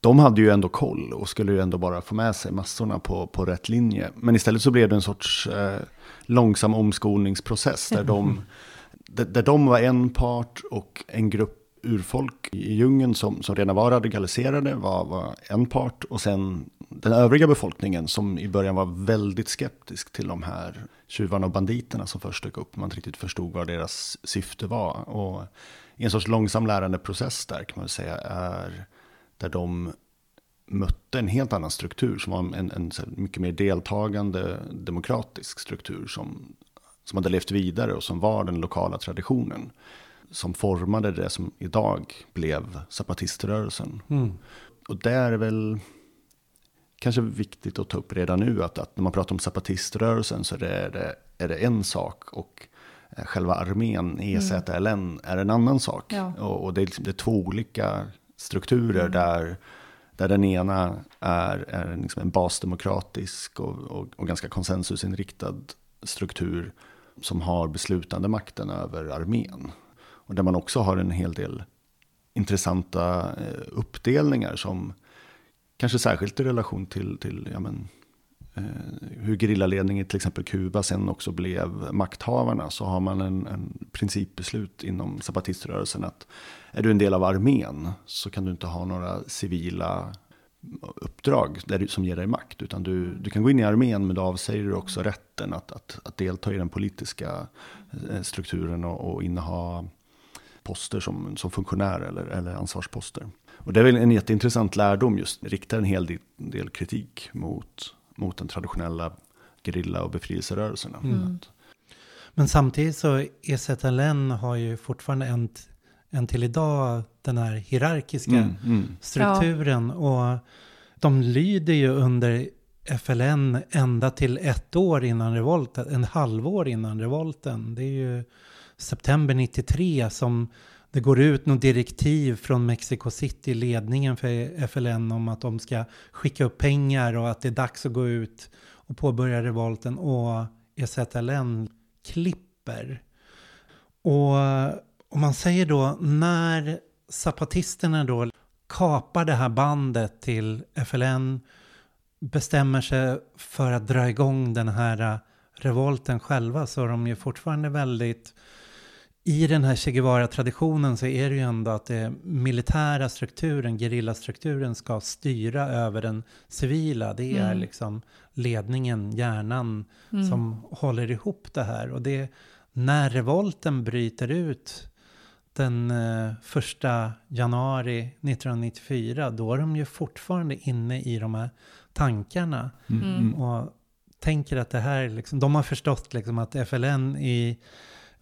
de hade ju ändå koll och skulle ju ändå bara få med sig massorna på, på rätt linje. Men istället så blev det en sorts eh, långsam omskolningsprocess där de, där, där de var en part och en grupp urfolk i djungeln som, som redan var radikaliserade var, var en part. Och sen den övriga befolkningen som i början var väldigt skeptisk till de här tjuvarna och banditerna som först dök upp. Man inte riktigt förstod vad deras syfte var. Och i en sorts långsam lärandeprocess där kan man säga är där de mötte en helt annan struktur som var en, en här mycket mer deltagande demokratisk struktur som, som hade levt vidare och som var den lokala traditionen. Som formade det som idag blev zapatiströrelsen. Mm. Och det är väl kanske viktigt att ta upp redan nu att, att när man pratar om zapatiströrelsen så är det, är det, en sak och själva armén, EZLN, är en annan sak. Ja. Och, och det, är, liksom- det är två olika strukturer där, där den ena är, är liksom en basdemokratisk och, och, och ganska konsensusinriktad struktur som har beslutande makten över armén. Och där man också har en hel del intressanta eh, uppdelningar som kanske särskilt i relation till, till ja, men, eh, Eh, hur gerillaledningen i till exempel Kuba sen också blev makthavarna så har man en, en principbeslut inom zapatiströrelsen att är du en del av armén så kan du inte ha några civila uppdrag där du, som ger dig makt. Utan du, du kan gå in i armén men då avsäger du också rätten att, att, att delta i den politiska eh, strukturen och, och inneha poster som, som funktionär eller, eller ansvarsposter. Och det är väl en jätteintressant lärdom just, riktar en hel del, del kritik mot, mot den traditionella gerilla och befrielserörelserna. Mm. Men samtidigt så EZLN har ju fortfarande en, en till idag den här hierarkiska Mm, mm. strukturen. Och de lyder ju under FLN ända till ett år innan revolten, en halvår innan revolten. Det är ju september 93 som det går ut något direktiv från Mexico City, ledningen för FLN, om att de ska skicka upp pengar och att det är dags att gå ut och påbörja revolten. Och EZLN klipper. Och om man säger då, när zapatisterna då kapar det här bandet till FLN, bestämmer sig för att dra igång den här revolten själva, så är de ju fortfarande väldigt i den här Che Guevara-traditionen så är det ju ändå att det militära strukturen, gerillastrukturen ska styra över den civila. Det är Mm. liksom ledningen, hjärnan Mm. som håller ihop det här. Och det när revolten bryter ut den eh, första januari 1994, då är de ju fortfarande inne i de här tankarna. Mm. Och tänker att det här, liksom, de har förstått liksom att FLN i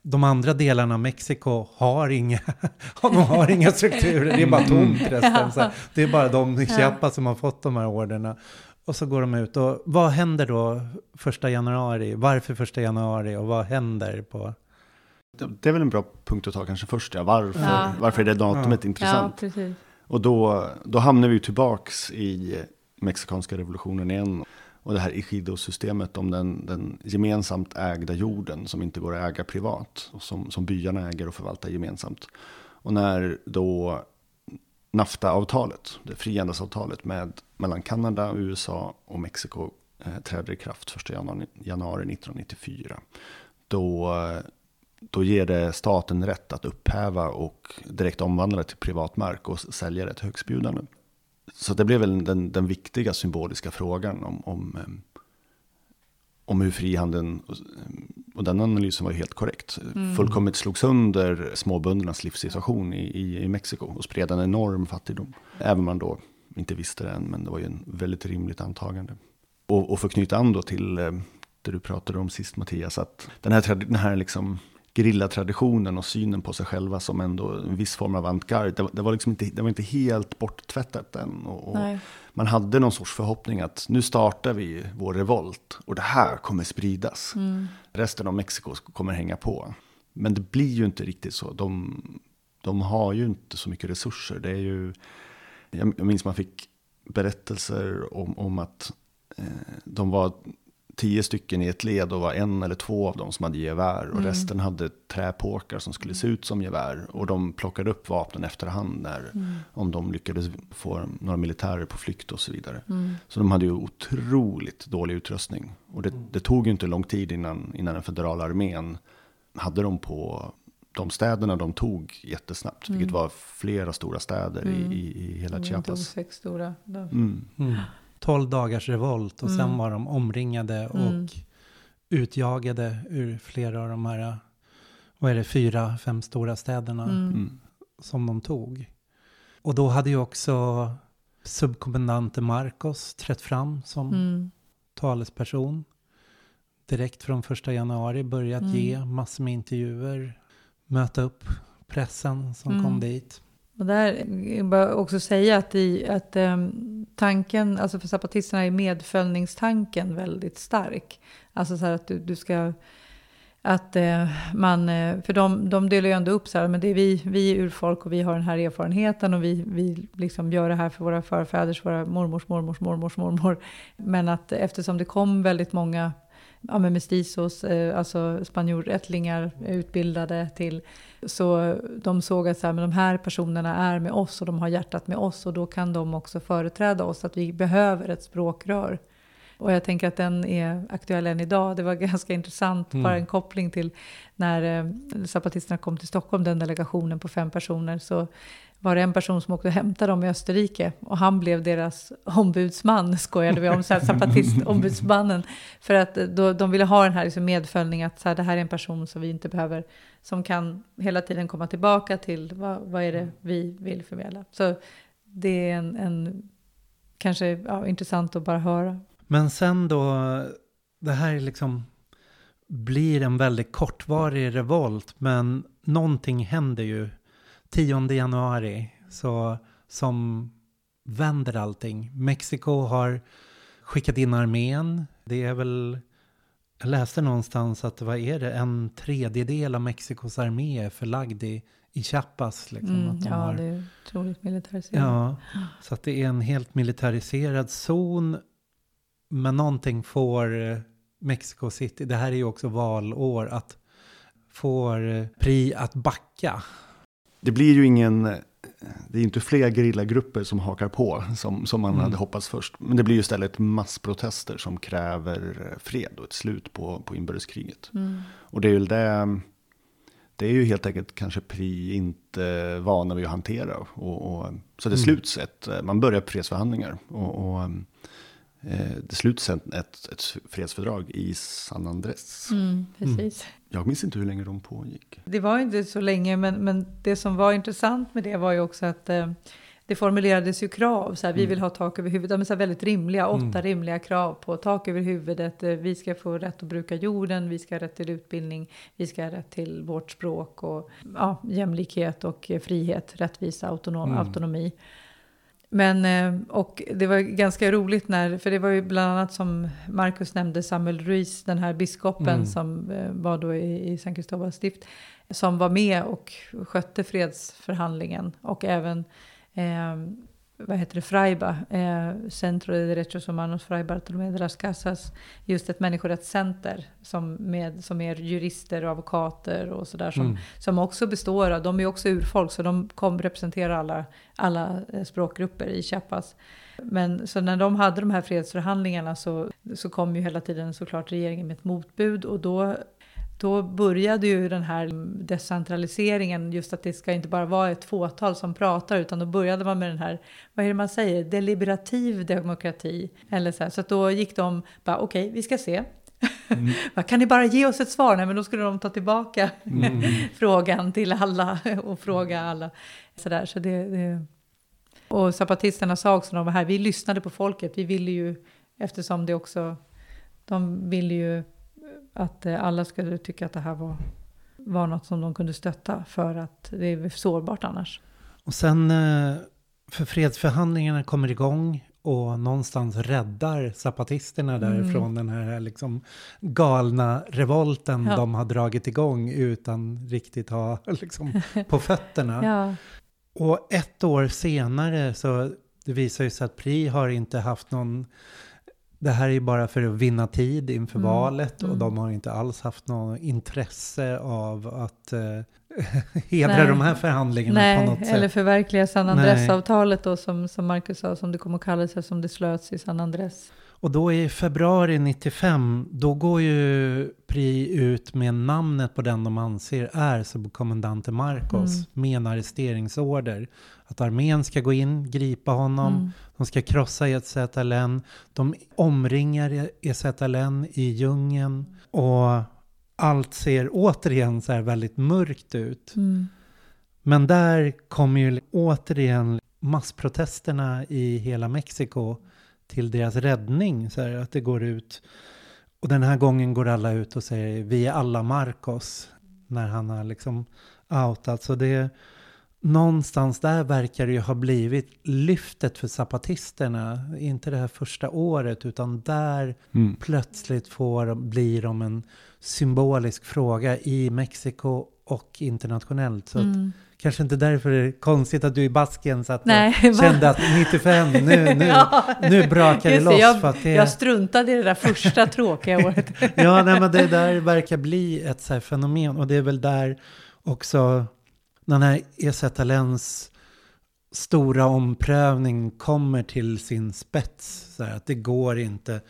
de andra delarna av Mexiko har inga, de har inga strukturer, det är bara tomt resten. Så det är bara de i Chiapas som har fått de här orderna. Och så går de ut och vad händer då första januari? Varför första januari och vad händer på? Det, är väl en bra punkt att ta kanske först, ja. Varför, Ja. varför är det datumet Ja. intressant? Ja, precis. Och då, då hamnar vi tillbaks i mexikanska revolutionen igen. Och det här Ejido-systemet om den, den gemensamt ägda jorden som inte går att äga privat. Och som, som byarna äger och förvaltar gemensamt. Och när då NAFTA-avtalet, det frihandelsavtalet med, mellan Kanada, USA och Mexiko eh, träder i kraft 1 januari, januari 1994. Då, då ger det staten rätt att upphäva och direkt omvandla det till privat mark och sälja det till högstbjudande. Så det blev väl den, den viktiga symboliska frågan om, om, eh, om hur frihandeln, och, och den analysen var helt korrekt, Mm. fullkomligt slog sönder småböndernas livssituation i, i, i Mexiko och spred en enorm fattigdom. Även om man då inte visste det än, men det var ju en väldigt rimligt antagande. Och, och för att knyta an då till eh, det du pratade om sist Mattias, att den här, den här liksom gerillatraditionen och synen på sig själva som ändå en viss form av avantgarde, det, var- det, var liksom inte, det var inte helt borttvättat än. Och, och man hade någon sorts förhoppning att nu startar vi vår revolt och det här kommer spridas. Mm. Resten av Mexiko kommer hänga på. Men det blir ju inte riktigt så. De, de har ju inte så mycket resurser. Det är ju, jag jag minns man fick berättelser om, om att eh, de var tio stycken i ett led och var en eller två av dem som hade gevär. Och Mm. resten hade träpåkar som skulle se ut som gevär. Och de plockade upp vapnen efterhand när, Mm. om de lyckades få några militärer på flykt och så vidare. Mm. Så de hade ju otroligt dålig utrustning. Och det, det tog ju inte lång tid innan, innan den federala armén hade dem på de städerna de tog jättesnabbt. Vilket Mm. var flera stora städer Mm. i, i, hela De tog Chiapas. sex stora. Då. Mm. Mm. 12 dagars revolt och sen Mm. var de omringade och Mm. utjagade ur flera av de här, vad är det, fyra, fem stora städerna Mm. Mm. som de tog. Och då hade ju också subkommendante Marcos trätt fram som Mm. talesperson. Direkt från första januari börjat Mm. ge massor med intervjuer, möta upp pressen som Mm. kom dit. Och där vill jag också säga att, i, att um, tanken, alltså för zapatisterna är medföljningstanken väldigt stark. Alltså så här att du, du ska, att eh, man, eh, för de, de delar ju ändå upp så här, men det är vi, vi är urfolk och vi har den här erfarenheten och vi, vi liksom gör det här för våra förfäders, våra mormors, mormors, mormors, mormor. Men att eftersom det kom väldigt många ja, men mestizos, eh, alltså spanjorättlingar utbildade till. Så de såg att så här, men de här personerna är med oss och de har hjärtat med oss och då kan de också företräda oss, att vi behöver ett språkrör. Och jag tänker att den är aktuell än idag. Det var ganska intressant, mm. bara en koppling till när eh, zapatisterna kom till Stockholm, den delegationen på fem personer, så var det en person som åkte och hämtade dem i Österrike och han blev deras ombudsman, skojade vi om, zapatistombudsmannen. För att då, de ville ha den här liksom medföljningen, att så här, det här är en person som vi inte behöver, som kan hela tiden komma tillbaka till vad, vad är det vi vill förmedla. Så det är en, en kanske ja, intressant att bara höra. Men sen då, det här liksom blir en väldigt kortvarig revolt, men någonting händer ju 10 januari så, som vänder allting. Mexiko har skickat in armén. Det är väl, jag läste någonstans att vad är det, en tredjedel av Mexikos armé är förlagd i, i Chiapas. Liksom, mm, de ja, har, det är otroligt militariserat. Ja, så att det är en helt militariserad zon. Men någonting får eh, Mexico City, det här är ju också valår, att får eh, PRI att backa det blir ju ingen, det är inte fler gerillagrupper som hakar på som, som man mm. hade hoppats först. Men det blir ju istället massprotester som kräver fred och ett slut på, på inbördeskriget. Mm. Och det är ju det, det är ju helt enkelt kanske PRI inte vana vid att hantera. Och, och så det mm. sluts ett, man börjar fredsförhandlingar. Och, och eh, det sluts ett, ett, fredsfördrag i San Andres. Mm, precis. Mm. Jag minns inte hur länge de pågick. Det var inte så länge, men, men det som var intressant med det var ju också att eh, det formulerades ju krav. Så här, mm. Vi vill ha tak över huvudet. Men så här, väldigt rimliga, åtta mm. rimliga krav på tak över huvudet. Eh, vi ska få rätt att bruka jorden, vi ska ha rätt till utbildning, vi ska ha rätt till vårt språk och ja, jämlikhet och eh, frihet, rättvisa, autonom, mm. autonomi. Men, eh, och det var ganska roligt när, för det var ju bland annat som Marcus nämnde Samuel Ruiz, den här biskopen mm. som eh, var då i, i San Cristobal stift, som var med och skötte fredsförhandlingen och även eh, vad heter det, Fraiba, eh, Centro de Derechos Humanos Fray Bartolomé de las Casas, just ett människorättscenter som, med, som är jurister och advokater och sådär som, mm. som också består av, de är också urfolk så de kom representera alla, alla eh, språkgrupper i Chiapas. Men så när de hade de här fredsförhandlingarna så, så kom ju hela tiden såklart regeringen med ett motbud och då då började ju den här decentraliseringen, just att det ska inte bara vara ett fåtal som pratar, utan då började man med den här, vad är det man säger, deliberativ demokrati. Eller så här, så då gick de bara, okej, okay, vi ska se. Mm. kan ni bara ge oss ett svar? Nej, men då skulle de ta tillbaka mm. frågan till alla och fråga alla. Så där, så det, det. Och zapatisterna sa också när de var här, vi lyssnade på folket, vi ville ju, eftersom det också, de ville ju att eh, alla skulle tycka att det här var, var något som de kunde stötta för att det är sårbart annars. Och sen eh, för fredsförhandlingarna kommer igång och någonstans räddar zapatisterna därifrån mm. den här liksom galna revolten ja. de har dragit igång utan riktigt ha liksom på fötterna. ja. Och ett år senare så det visar ju sig att PRI har inte haft någon det här är ju bara för att vinna tid inför mm. valet och mm. de har inte alls haft något intresse av att eh, hedra Nej. de här förhandlingarna Nej, på något sätt. eller förverkliga San Andres-avtalet då som, som Marcus sa, som det kommer att kallas, som det slöts i San Andres. Och då i februari 95, då går ju PRI ut med namnet på den de anser är subkommendante Marcos mm. med en arresteringsorder. Att armén ska gå in, gripa honom, mm. de ska krossa EZLN, de omringar EZLN i djungeln och allt ser återigen så här väldigt mörkt ut. Mm. Men där kommer ju återigen massprotesterna i hela Mexiko till deras räddning. Så här, att det går ut. Och den här gången går alla ut och säger vi är alla Marcos. När han har liksom outat. Så det, någonstans där verkar det ju ha blivit lyftet för zapatisterna. Inte det här första året utan där Mm. plötsligt får, blir de en symbolisk fråga i Mexiko och internationellt. Så Mm. kanske inte därför det är konstigt att du i Basken satt och Nej, kände att 95, nu, nu, Ja, nu brakar det loss. jag, för att det, jag struntade i det där första tråkiga året. Ja, nej, men det där verkar bli ett så fenomen. Och det är väl där också den här Esetalens stora omprövning kommer till sin spets. Så här, att det går inte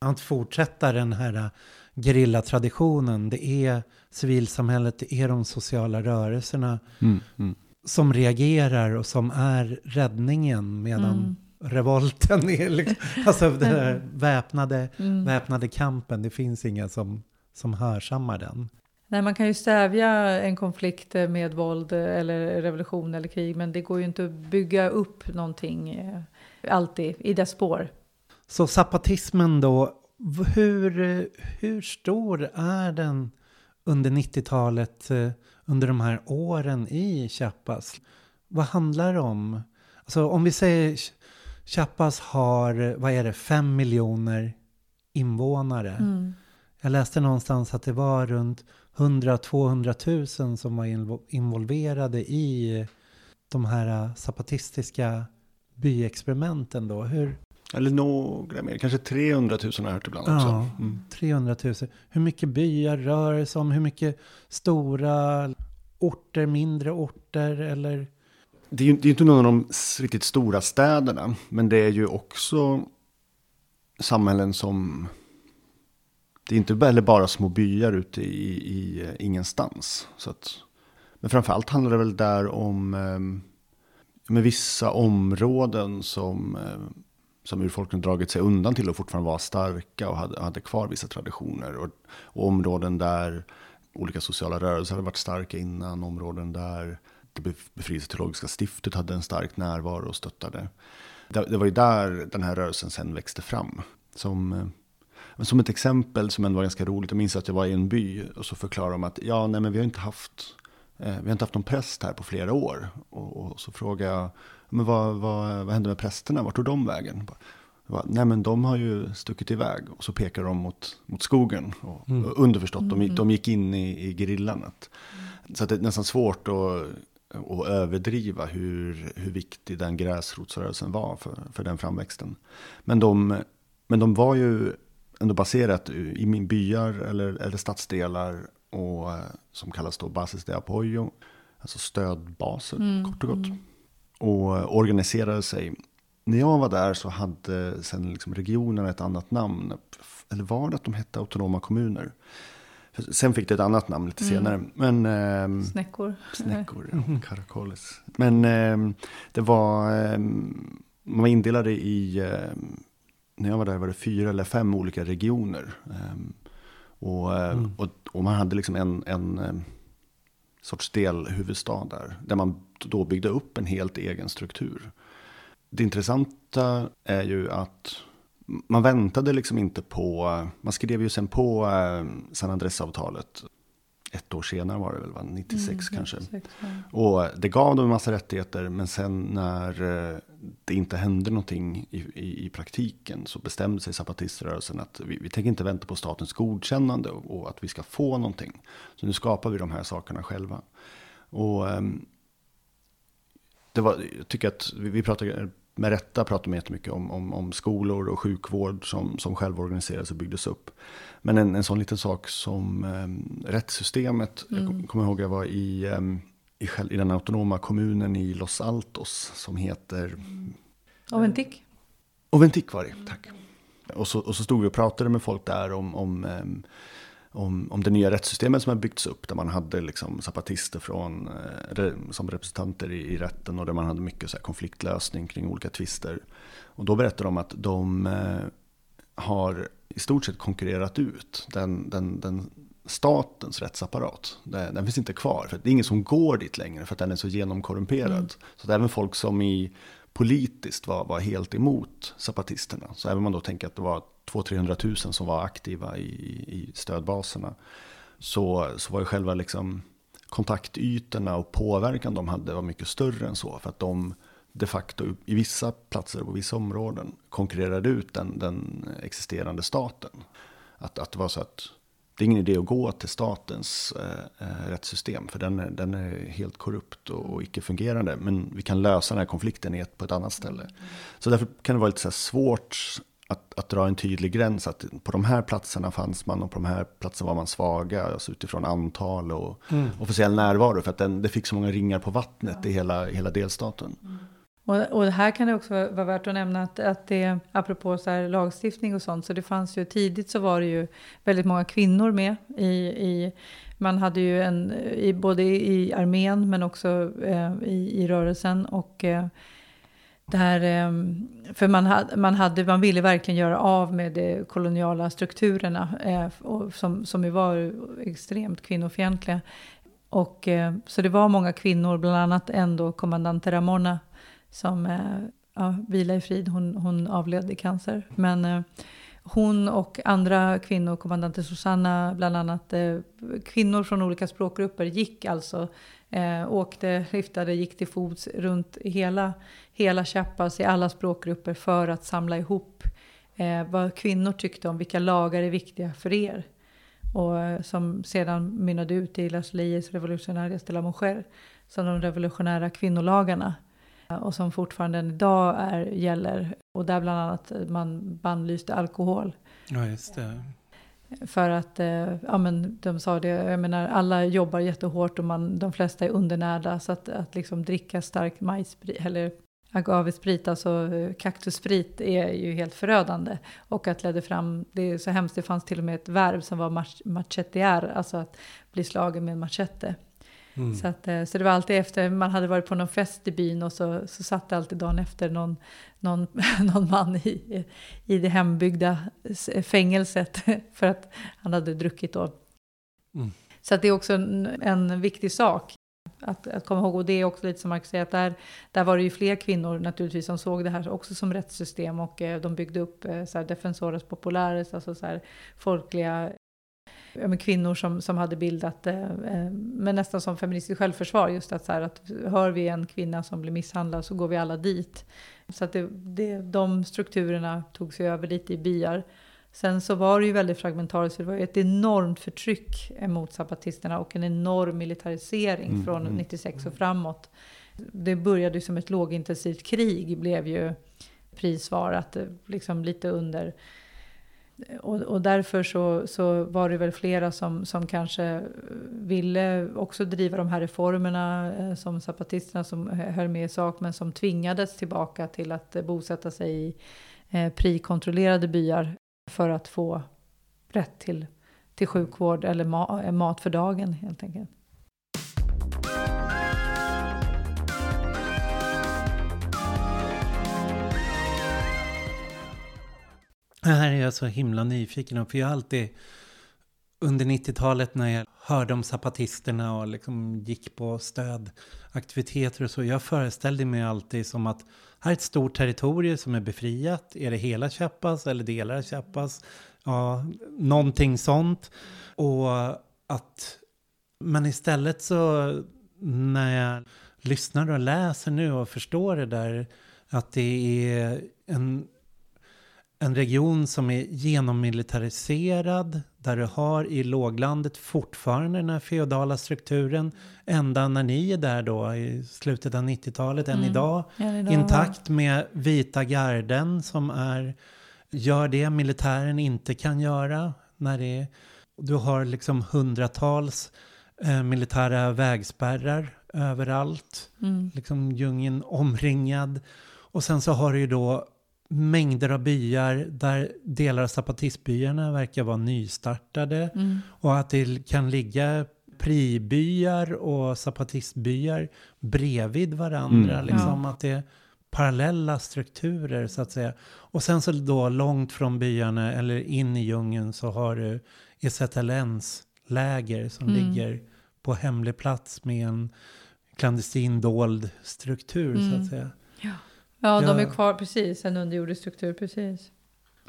att fortsätta den här gerillatraditionen. Det är civilsamhället, det är de sociala rörelserna Mm. Mm. som reagerar och som är räddningen medan Mm. revolten är liksom, alltså den här väpnade, Mm. väpnade kampen, det finns inga som, som hörsammar den. Nej, man kan ju stävja en konflikt med våld eller revolution eller krig, men det går ju inte att bygga upp någonting eh, alltid i dess spår. Så zapatismen då, hur, hur stor är den under 90-talet, eh, under de här åren i Chiapas? Vad handlar det om? Alltså om vi säger Ch- Chiapas har, eh, vad är det, fem miljoner invånare. Mm. Jag läste någonstans att det var runt 100-200 000 som var invo- involverade i de här eh, zapatistiska byexperimenten då. Hur, Eller några mer, kanske 300 000 har jag hört ibland också. Ja. Mm. 300 000. Hur mycket byar rör det sig om? Hur mycket stora orter, mindre orter eller? Det är ju det är inte någon av de riktigt stora städerna, men det är ju också samhällen som... Det är inte heller bara små byar ute i, i eh, ingenstans. Så att, men framförallt handlar det väl där om eh, med vissa områden som, eh, som urfolken dragit sig undan till och fortfarande var starka och hade, hade kvar vissa traditioner. Och, och områden där olika sociala rörelser hade varit starka innan, områden där det befrielseteologiska stiftet hade en stark närvaro och stöttade. Det, det var ju där den här rörelsen sen växte fram. Som, eh, som ett exempel som ändå var ganska roligt, jag minns att jag var i en by och så förklarade de att ja, nej, men vi har inte haft, eh, vi har inte haft någon präst här på flera år. Och, och så frågade jag, men vad, vad, vad hände med prästerna, vart tog de vägen? Jag bara, nej men de har ju stuckit iväg och så pekar de mot, mot skogen. Och, Mm. och underförstått, de, gick- de gick in i, i gerillan. Att- Så att det är nästan svårt att, att överdriva hur, hur viktig den gräsrotsrörelsen var för, för den framväxten. Men de, men de var ju ändå baserat i min byar eller, eller stadsdelar och, eh, som kallas då basis de apoyo, alltså stödbaser Mm, kort och gott. Och eh, organiserade sig. När jag var där så hade sen liksom regionen ett annat namn. Eller var det att de hette autonoma kommuner? Sen fick det ett annat namn lite Mm. senare. Men ehm, Snäckor. Snäckor, ja. Caracoles. Men ehm, det var, ehm, man var indelade i, ehm, när jag var där var det fyra eller fem olika regioner. Ehm, och, ehm, Mm. och, och man hade liksom en, en ehm, sorts delhuvudstad där. Där man då byggde upp en helt egen struktur. Det intressanta är ju att man väntade liksom inte på, man skrev ju sen på eh, San Andres-avtalet. Ett år senare var det väl, va? 96 Mm, kanske. 96, ja. Och det gav dem en massa rättigheter, men sen när eh, det inte hände någonting i, i, i praktiken så bestämde sig zapatiströrelsen att vi, vi tänker inte vänta på statens godkännande och, och att vi ska få någonting. Så nu skapar vi de här sakerna själva. Och ehm, det var, jag tycker att vi, pratar, med rätta pratar man jättemycket om, om, om skolor och sjukvård som, som självorganiserades och byggdes upp. Men en, en sån liten sak som um, rättssystemet, jag kom- kommer ihåg jag var i, ehm, i, i den autonoma kommunen i Los Altos som heter Oventik. Oventik var det, tack. Och så, och så stod vi och pratade med folk där om, om, ehm, om, om det nya rättssystemet som har byggts upp. Där man hade liksom zapatister från, eh, som representanter i, i rätten och där man hade mycket så konfliktlösning kring olika tvister. Och då berättade de att de eh, har i stort sett konkurrerat ut den, den, den statens rättsapparat. Den, den finns inte kvar, för det är ingen som går dit längre för att den är så genomkorrumperad. Mm. Så att även folk som i politiskt var, var helt emot zapatisterna. Så även om man då tänker att det var 200-300 000 som var aktiva i, i stödbaserna. Så, så var ju själva liksom kontaktytorna och påverkan de hade var mycket större än så. För att de de facto i vissa platser och vissa områden konkurrerade ut den, den existerande staten. Att, att det var så att det är ingen idé att gå till statens eh, eh rättssystem. För den är, den är helt korrupt och, och icke-fungerande. Men vi kan lösa den här konflikten på ett annat ställe. Så därför kan det vara lite så svårt att, att dra en tydlig gräns. Att på de här platserna fanns man och på de här platserna var man svaga. Alltså utifrån antal och mm. officiell närvaro. För att den, det fick så många ringar på vattnet ja. i hela, hela delstaten. Mm. Och, och här kan det också vara värt att nämna att, att det, apropå så här lagstiftning och sånt, så det fanns ju tidigt så var det ju väldigt många kvinnor med i, i man hade ju en, i, både i armén men också eh, i, i rörelsen. Och eh, där, ehm, för man, hade, man, hade, man ville verkligen göra av med de koloniala strukturerna eh, som, som ju var extremt kvinnofientliga. Och, eh, så det var många kvinnor, bland annat en då, kommandant Ramona som eh, ja, vila i frid, hon, hon avled i cancer. Men hon och andra kvinnor, kommandanten Susanna bland annat, kvinnor från olika språkgrupper gick alltså, eh, åkte, skiftade, gick till fots runt hela, hela Chiapas i alla språkgrupper för att samla ihop eh, vad kvinnor tyckte om vilka lagar är viktiga för er. Och eh, som sedan mynnade ut i Las Leyes Revolutionarias de la Mujer, som de revolutionära kvinnolagarna eh, och som fortfarande idag är, gäller. Och där bland annat man bannlyste alkohol. Ja, just det. För att, eh, ja men de sa det, jag menar alla jobbar jättehårt och man, de flesta är undernärda. Så att, att liksom dricka stark majssprit, eller agavesprit, alltså eh, kaktussprit, är ju helt förödande. Och att ledde fram, det är så hemskt, det fanns till och med ett verb som var machetier, alltså att bli slagen med en machete. Mm. Så, att, eh, så det var alltid efter, man hade varit på någon fest i byn och så, så satt det alltid dagen efter någon, någon, någon man i, i det hembyggda fängelset för att han hade druckit då. Mm. Så att det är också en, en viktig sak att, att komma ihåg. Och det är också lite som Marcus säger, att där, där var det ju fler kvinnor naturligtvis som såg det här också som rättssystem och eh, de byggde upp eh, så här, defensores populares, alltså så här, folkliga kvinnor som, som hade bildat, eh, eh, men nästan som feministiskt självförsvar, just att, så här, att hör vi en kvinna som blir misshandlad så går vi alla dit. Så att det, det, de strukturerna tog sig över lite i byar. Sen så var det ju väldigt fragmentariskt, för det var ju ett enormt förtryck mot zapatisterna och en enorm militarisering mm, från mm. 96 och framåt. Det började ju som ett lågintensivt krig, blev ju prisvarat liksom lite under och, och, därför så, så var det väl flera som, som kanske ville också driva de här reformerna eh, som zapatisterna som höll med i sak men som tvingades tillbaka till att bosätta sig i eh, prikontrollerade byar för att få rätt till, till sjukvård eller ma mat för dagen helt enkelt. Det här är jag så himla nyfiken på, för jag har alltid under 90-talet när jag hörde om zapatisterna och liksom gick på stödaktiviteter och så, jag föreställde mig alltid som att här är ett stort territorium som är befriat. Är det hela Chiapas eller delar av Chiapas? Ja, någonting sånt. Och att, men istället så när jag lyssnar och läser nu och förstår det där, att det är en en region som är genommilitariserad, där du har i låglandet fortfarande den här feodala strukturen, ända när ni är där då i slutet av 90-talet, än mm. idag, idag, intakt med vita garden som är, gör det militären inte kan göra. När det är, du har liksom hundratals eh, militära vägspärrar överallt, mm. liksom djungeln omringad. Och sen så har du ju då mängder av byar där delar av zapatistbyarna verkar vara nystartade. Mm. Och att det kan ligga pribyar och zapatistbyar bredvid varandra. Mm. Liksom, ja. Att det är parallella strukturer så att säga. Och sen så då långt från byarna eller in i djungeln så har du EZLNs läger som mm. ligger på hemlig plats med en klandestin dold struktur så att mm. säga. Ja. Ja, de är kvar precis, en underjordisk struktur, precis.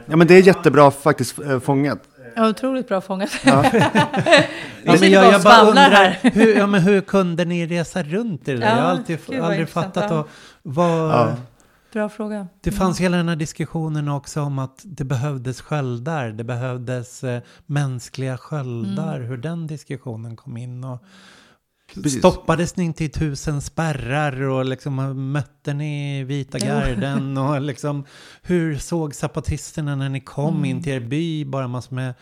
Ja, men det är jättebra faktiskt eh, fångat. Ja, otroligt bra fångat. Ja, men sitter jag, jag bara undrar, här. hur, ja, men hur kunde ni resa runt i det där? Ja, jag har alltid, aldrig fattat. ja. Och, vad, Ja. Bra fråga. Det fanns hela den här diskussionen också om att det behövdes sköldar, det behövdes eh, mänskliga sköldar, Mm. hur den diskussionen kom in. Och Precis. Stoppades ni inte i tusen spärrar och liksom mötte ni vita garden? Och liksom, hur såg zapatisterna när ni kom Mm. in till er by? Bara massor med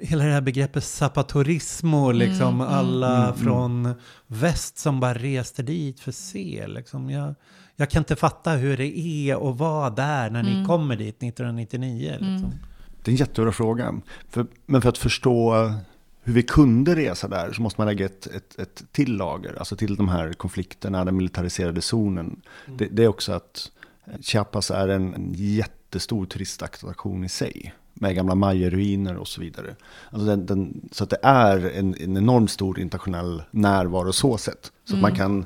hela det här begreppet zapatorismo, liksom Mm, mm. alla Mm, mm. från väst som bara reste dit för att se. Liksom. Jag, jag kan inte fatta hur det är att vara där när ni Mm. kommer dit 1999. Liksom. Mm. Det är en jättebra fråga. För, men för att förstå hur vi kunde resa där så måste man lägga ett, ett, ett till lager, alltså till de här konflikterna, den militariserade zonen. Det, det är också att Chiapas är en, en jättestor turistattraktion i sig. Med gamla Maya-ruiner och så vidare. Alltså den, den, så att det är en, en enormt stor internationell närvaro så sett. Så att man kan,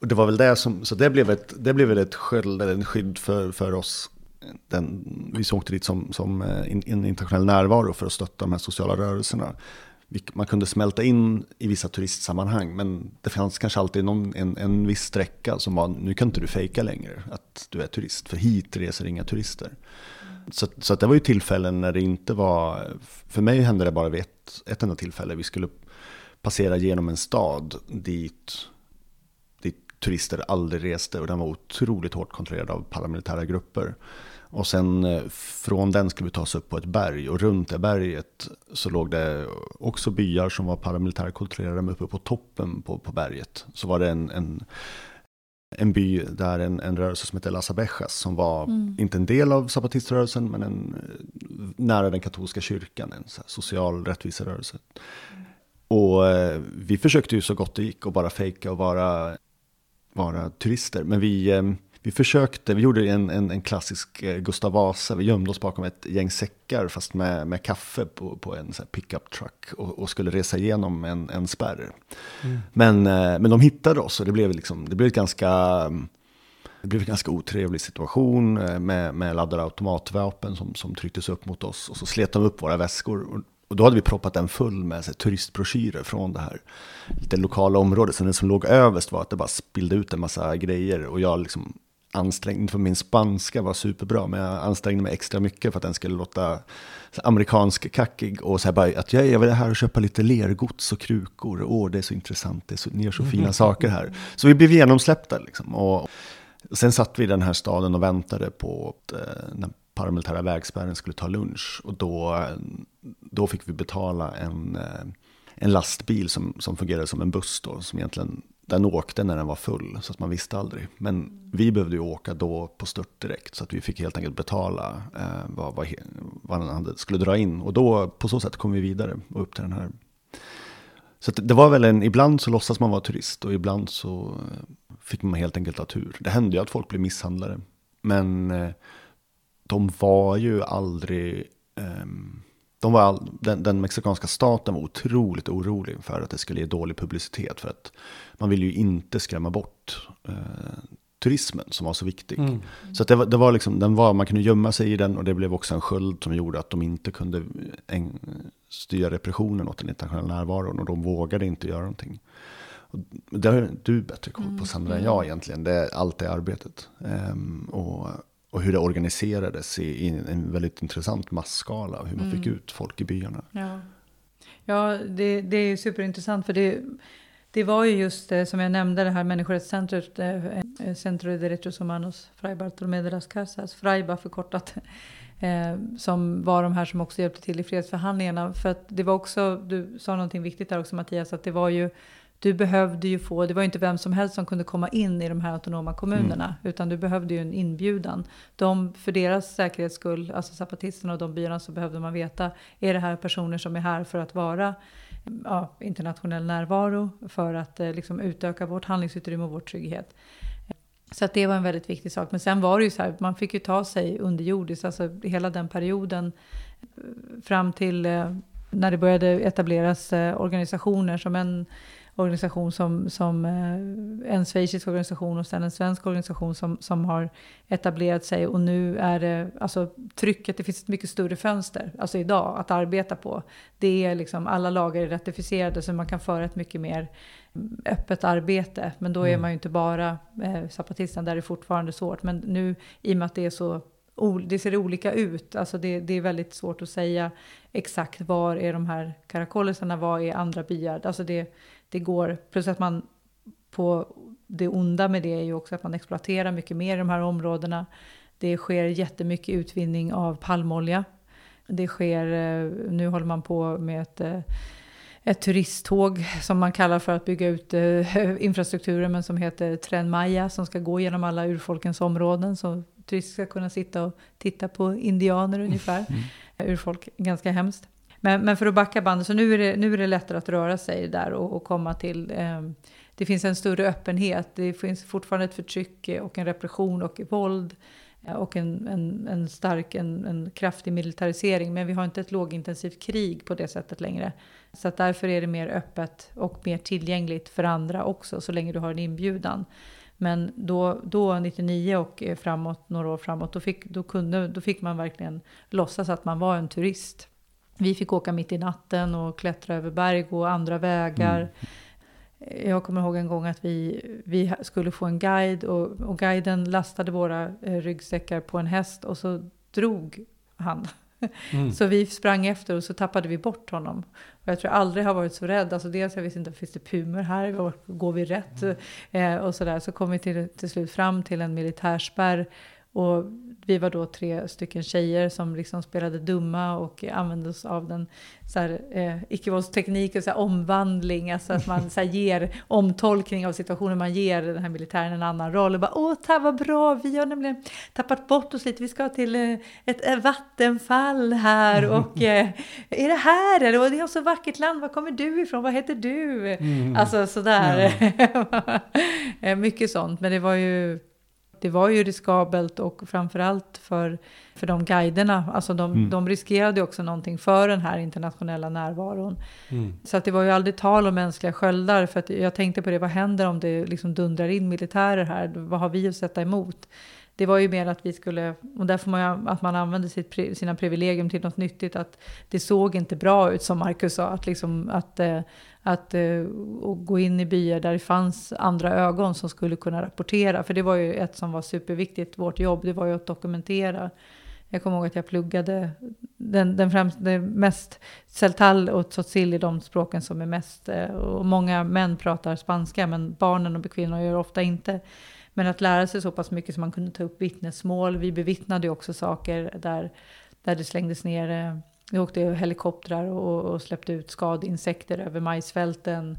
och det var väl det som, så det blev ett, det blev ett sköld, eller en skydd för, för oss den, vi åkte dit som, som eh, en internationell närvaro för att stötta de här sociala rörelserna. Man kunde smälta in i vissa turistsammanhang, men det fanns kanske alltid någon, en, en viss sträcka som var, nu kan inte du fejka längre att du är turist, för hit reser inga turister. Så, så att det var ju tillfällen när det inte var, för mig hände det bara vid ett, ett enda tillfälle, vi skulle passera genom en stad dit dit turister aldrig reste och den var otroligt hårt kontrollerad av paramilitära grupper. Och sen eh, från den skulle vi ta oss upp på ett berg och runt det berget så låg det också byar som var paramilitärt kontrollerade men uppe på toppen på, på berget så var det en, en, en by där en, en rörelse som heter Las Abejas som var Mm. inte en del av zapatiströrelsen men en, nära den katolska kyrkan, en så social rättviserörelse. Och eh, vi försökte ju så gott det gick att bara fejka och vara, vara turister. Men vi, eh, vi försökte, vi gjorde en, en, en klassisk eh, Gustav Vasa. Vi gömde oss bakom ett gäng säckar fast med, med kaffe på, på en pickup truck. Och, och skulle resa igenom en, en spärr. Men, eh, men de hittade oss och det blev, liksom, det blev ett ganska... Det blev en ganska otrevlig situation eh, med, med laddade automatvapen som, som trycktes upp mot oss. Och så slet de upp våra väskor. Och, då hade vi proppat den full med så turistbroschyrer från det här lite lokala området. Så det som låg överst var att det bara spillde ut en massa grejer. Och jag liksom ansträngde, för min spanska var superbra, men jag ansträngde mig extra mycket för att den skulle låta amerikansk kackig. Och så här bara, att jag väl här och köpa lite lergods och krukor. Åh, det är så intressant, det är så, ni gör så fina saker här. Så vi blev genomsläppta liksom. Och, Sen satt vi i den här staden och väntade på att eh, den paramilitära vägspärren skulle ta lunch. Och då, då fick vi betala en, eh, en lastbil som, som fungerade som en buss då. Som egentligen, den åkte när den var full, så att man visste aldrig. Men vi behövde ju åka då på stört direkt. Så att vi fick helt enkelt betala eh, vad, vad, vad den hade, skulle dra in. Och då, på så sätt kom vi vidare och upp till den här så att det var väl en, ibland så låtsas man vara turist och ibland så eh, fick man helt enkelt ha tur. Det hände ju att folk blev misshandlade. Men eh, de var ju aldrig... Eh, de var all, den, den mexikanska staten var otroligt orolig för att det skulle ge dålig publicitet. För att man ville ju inte skrämma bort eh, turismen som var så viktig. Mm. Så att det var, det var liksom, den var, man kunde gömma sig i den och det blev också en sköld som gjorde att de inte kunde äng, styra repressionen åt den internationella närvaron och de vågade inte göra någonting. Och det har du bättre koll på Sandra än jag egentligen, det är allt det arbetet. Ehm, och, och hur det organiserades i, i en väldigt intressant masskala, hur man fick ut folk i byarna. Ja, ja det, det är superintressant för det, det var ju just det som jag nämnde, det här människorättscentret, eh, Centro de Derechos Humanos, Fray Bartolomé de las Casas, FRAIBA förkortat, eh, som var de här som också hjälpte till i fredsförhandlingarna. För att det var också, du sa någonting viktigt där också Mattias, att det var ju du behövde ju få, det var ju inte vem som helst som kunde komma in i de här autonoma kommunerna, utan du behövde ju en inbjudan. De, för deras säkerhets skull, alltså zapatisterna och de byarna, så behövde man veta, är det här personer som är här för att vara ja, internationell närvaro, för att eh, liksom utöka vårt handlingsutrymme och vår trygghet. Så att det var en väldigt viktig sak. Men sen var det ju så här, man fick ju ta sig underjordiskt, alltså hela den perioden fram till eh, när det började etableras eh, organisationer som en organisation som, som en schweizisk organisation och sen en svensk organisation som, som har etablerat sig. Och nu är det alltså trycket, det finns ett mycket större fönster, alltså idag, att arbeta på. Det är liksom, alla lagar är ratificerade så man kan föra ett mycket mer öppet arbete. Men då är mm. man ju inte bara eh, zapatisten, där är det fortfarande svårt. Men nu, i och med att det är så det ser olika ut. Alltså det, det, är väldigt svårt att säga exakt var är de här karakollisarna, var är andra byar. Alltså det, det går, plus att man på det onda med det är ju också att man exploaterar mycket mer i de här områdena. Det sker jättemycket utvinning av palmolja. Det sker, eh, nu håller man på med ett eh, ett turisttåg som man kallar för att bygga ut eh, infrastrukturen men som heter Tren Maya som ska gå genom alla urfolkens områden. Så turister ska kunna sitta och titta på indianer ungefär. Mm. Urfolk, ganska hemskt. Men, men för att backa bandet, så nu är, det, nu är det lättare att röra sig där och, och komma till eh, det finns en större öppenhet. Det finns fortfarande ett förtryck och en repression och våld eh, och en, en, en stark, en, en kraftig militarisering. Men vi har inte ett lågintensivt krig på det sättet längre. Så att därför är det mer öppet och mer tillgängligt för andra också, så länge du har en inbjudan. Men då, då 99 och framåt, några år framåt, då fick, då, kunde, då fick man verkligen låtsas att man var en turist. Vi fick åka mitt i natten och klättra över berg och andra vägar. Mm. Jag kommer ihåg en gång att vi, vi skulle få en guide och, och guiden lastade våra eh, ryggsäckar på en häst och så drog han. Mm. Så vi sprang efter och så tappade vi bort honom. Och jag tror jag aldrig har varit så rädd. Alltså dels jag visste inte, finns det pumer här? Går vi rätt? Mm. Eh, och sådär. Så kom vi till, till slut fram till en militärspärr. Och vi var då tre stycken tjejer som liksom spelade dumma och använde oss av den så här, eh, icke-våldsteknik och så här, omvandling, alltså att man så här, ger omtolkning av situationen, man ger den här militären en annan roll och bara åh, ta vad bra, vi har nämligen tappat bort oss lite, vi ska till eh, ett, ett vattenfall här och eh, är det här eller? Och det är så vackert land, var kommer du ifrån, vad heter du? Mm. Alltså sådär, ja. mycket sånt, men det var ju det var ju riskabelt och framförallt för, för de guiderna. Alltså de, mm. de riskerade också någonting för den här internationella närvaron. Mm. Så att det var ju aldrig tal om mänskliga sköldar. För att jag tänkte på det, vad händer om det liksom dundrar in militärer här? Vad har vi att sätta emot? Det var ju mer att vi skulle, och där får man ju, att man använde sitt, sina privilegium till något nyttigt. Att det såg inte bra ut som Marcus sa. Att, liksom, att, eh, att eh, gå in i byar där det fanns andra ögon som skulle kunna rapportera. För det var ju ett som var superviktigt, vårt jobb, det var ju att dokumentera. Jag kommer ihåg att jag pluggade den, den främst, den mest, Celtal och Tzotzil är de språken som är mest, eh, och många män pratar spanska, men barnen och kvinnor gör ofta inte. Men att lära sig så pass mycket så man kunde ta upp vittnesmål. Vi bevittnade ju också saker där, där det slängdes ner eh, det åkte helikoptrar och, och släppte ut skadinsekter över majsfälten.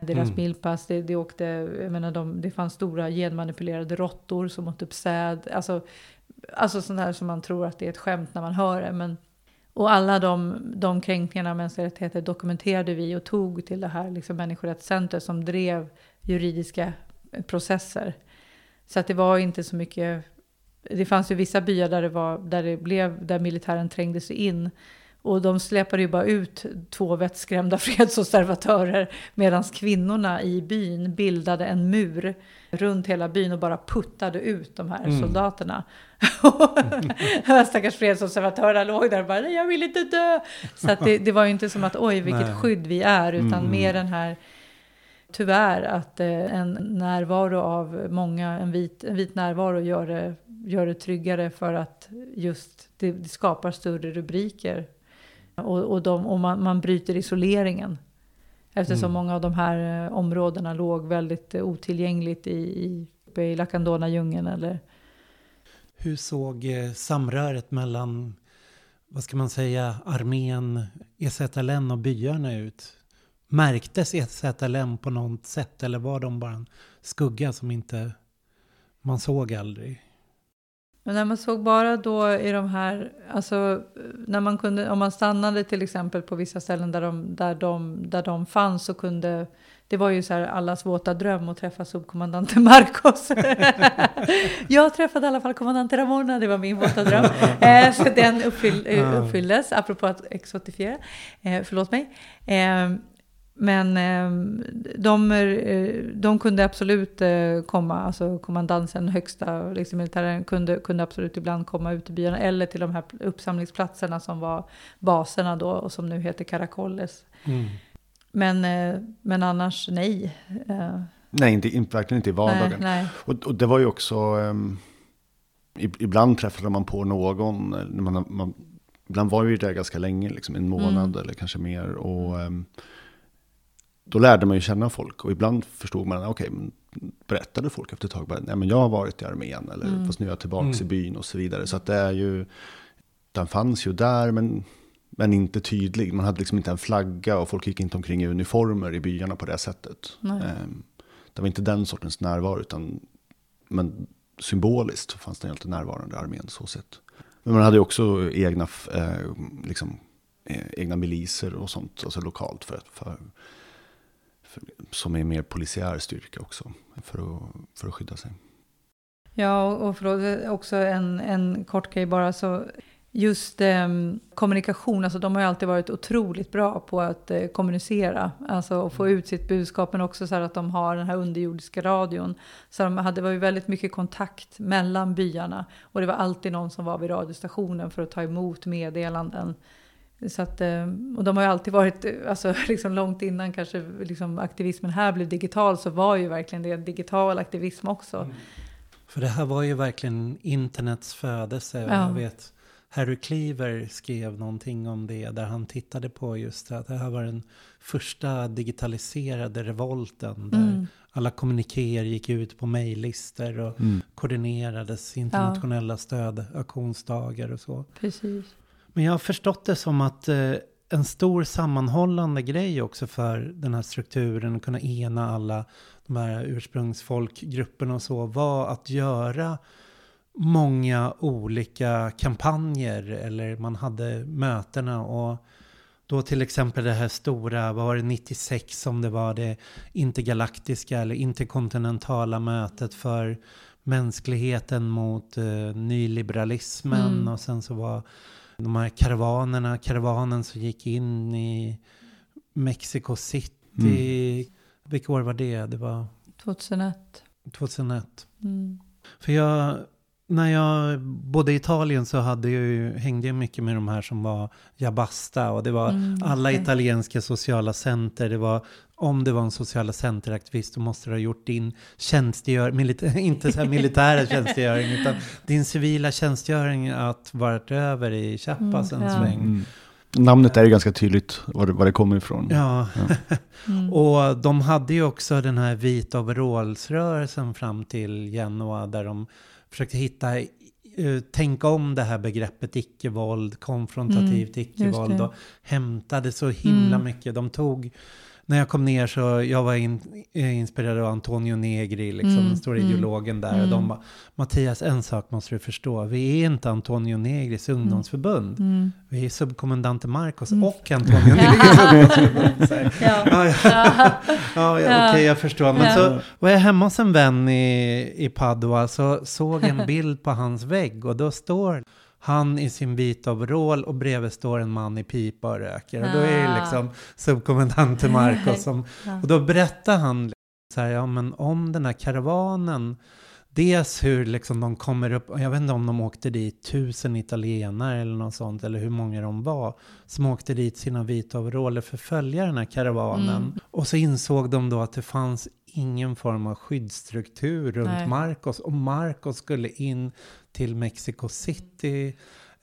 Deras mm. milpass, det, det, åkte, jag menar de, det fanns stora genmanipulerade råttor som åt upp säd. Alltså, alltså sånt här som man tror att det är ett skämt när man hör det. Men, och alla de, de kränkningarna av mänskliga rättigheter dokumenterade vi och tog till det här liksom människorättscenter som drev juridiska processer. Så att det var inte så mycket det fanns ju vissa byar där det, var, där det blev, där militären trängde sig in. Och de släpade ju bara ut två vettskrämda fredsobservatörer medan kvinnorna i byn bildade en mur runt hela byn och bara puttade ut de här mm. soldaterna. Mm. Stackars fredsobservatörer låg där och bara “jag vill inte dö”. Så det, det, var ju inte som att oj vilket Nej. skydd vi är utan mm. mer den här tyvärr att eh, en närvaro av många, en vit, en vit närvaro gör det, gör det tryggare för att just det, det skapar större rubriker. Och, och, de, och man, man bryter isoleringen. Eftersom mm. många av de här eh, områdena låg väldigt eh, otillgängligt i, i, i Lacandona-djungeln. Eller... Hur såg samröret mellan, vad ska man säga, armén, EZLN och byarna ut? Märktes EZLM på något sätt eller var de bara en skugga som inte man såg aldrig? Men när man såg bara då i de här, alltså när man kunde, om man stannade till exempel på vissa ställen där de, där de, där de fanns så kunde, det var ju så här allas våta dröm att träffa subkommandante Marcos. jag träffade i alla fall kommandante Ramona, det var min våta dröm. Eh, så den uppfyll, uppfylldes, apropå att exotifiera, eh, förlåt mig. Eh, Men eh, de, eh, de kunde absolut eh, komma, alltså kommandansen, högsta liksom, militären, kunde, kunde absolut ibland komma ut i byarna eller till de här uppsamlingsplatserna som var baserna då och som nu heter Caracoles. Mm. Men, eh, men annars nej. Nej, inte, inte, verkligen inte i vardagen. Nej, nej. Och, och, det var ju också, um, ibland träffade man på någon, man, man, ibland var vi där ganska länge, liksom en månad mm. eller kanske mer. Och um, då lärde man ju känna folk och ibland förstod man, okej, okay, berättade folk efter ett tag, bara, nej men jag har varit i armén, eller mm. fast nu är jag tillbaka mm. i byn och så vidare. Så att det är ju, den fanns ju där, men men inte tydlig. Man hade liksom inte en flagga och folk gick inte omkring i uniformer i byarna på det sättet. Nej. Ehm, det var inte den sortens närvaro, utan men symboliskt fanns den alltid närvarande i armén så sett. Men man hade också egna, eh, liksom, eh, egna miliser och sånt, alltså lokalt, för, för, för, som är mer polisiär styrka också, för att, för att skydda sig. Ja, och för eh, också en, en kort grej bara, så just eh, kommunikation, alltså de har ju alltid varit otroligt bra på att eh, kommunicera, alltså och få ut sitt budskap, men också så här att de har den här underjordiska radion. Så de hade, det var ju väldigt mycket kontakt mellan byarna och det var alltid någon som var vid radiostationen för att ta emot meddelanden. Så att, eh, och de har ju alltid varit, alltså liksom långt innan kanske liksom aktivismen här blev digital så var ju verkligen det digital aktivism också. Mm. För det här var ju verkligen internets födelse. Ja. Jag vet Harry Cleaver skrev någonting om det där han tittade på just att det här var den första digitaliserade revolten där mm. alla kommunikéer gick ut på mejllistor och mm. koordinerades internationella ja. stödaktionsdagar och så. Precis. Men jag har förstått det som att eh, en stor sammanhållande grej också för den här strukturen, att kunna ena alla de här ursprungsfolkgrupperna och så, var att göra många olika kampanjer eller man hade mötena och då till exempel det här stora, vad var det 96 som det var det intergalaktiska eller interkontinentala mötet för mänskligheten mot eh, nyliberalismen mm. och sen så var de här karavanerna, karavanen som gick in i Mexico City. Mm. Vilket år var det? Det var 2001. 2001. Mm. För jag när jag bodde i Italien så hade jag ju, hängde jag mycket med de här som var Jabasta och det var mm, alla okay. italienska sociala center. Det var, om det var en sociala centeraktivist så måste du ha gjort din tjänstgöring, inte så här militära tjänstgöring, utan din civila tjänstgöring att varit över i Chiapas mm, en ja. sväng. Mm. Namnet är ju ganska tydligt var det, var det kommer ifrån. Ja, ja. mm. och de hade ju också den här vita overallsrörelsen fram till Genua där de försökte hitta, uh, tänka om det här begreppet icke-våld, konfrontativt mm, icke-våld och hämtade så himla mm. mycket. De tog när jag kom ner så jag var in, eh, inspirerad av Antonio Negri, liksom, mm, den stora mm, ideologen där. Mm. Och de mm. bara, Mattias, en sak måste du förstå. Vi är inte Antonio Negris mm. ungdomsförbund. Mm. Vi är subkommendante Marcos mm. och Antonio Negris ungdomsförbund. ja, ja, ja. ja, ja okej, jag förstår. Men så var jag hemma hos en vän i, i Padua, så såg en bild på hans vägg och då står han i sin vita overall och bredvid står en man i pipa och röker. Och då är det ah. liksom subkommendante Marcos som, och då berättar han så här, ja men om den här karavanen, dels hur liksom de kommer upp, jag vet inte om de åkte dit tusen italienare eller något sånt, eller hur många de var, som åkte dit sina vita overaller för att följa den här karavanen. Mm. Och så insåg de då att det fanns ingen form av skyddsstruktur runt Nej. Marcos. Och Marcos skulle in till Mexico City.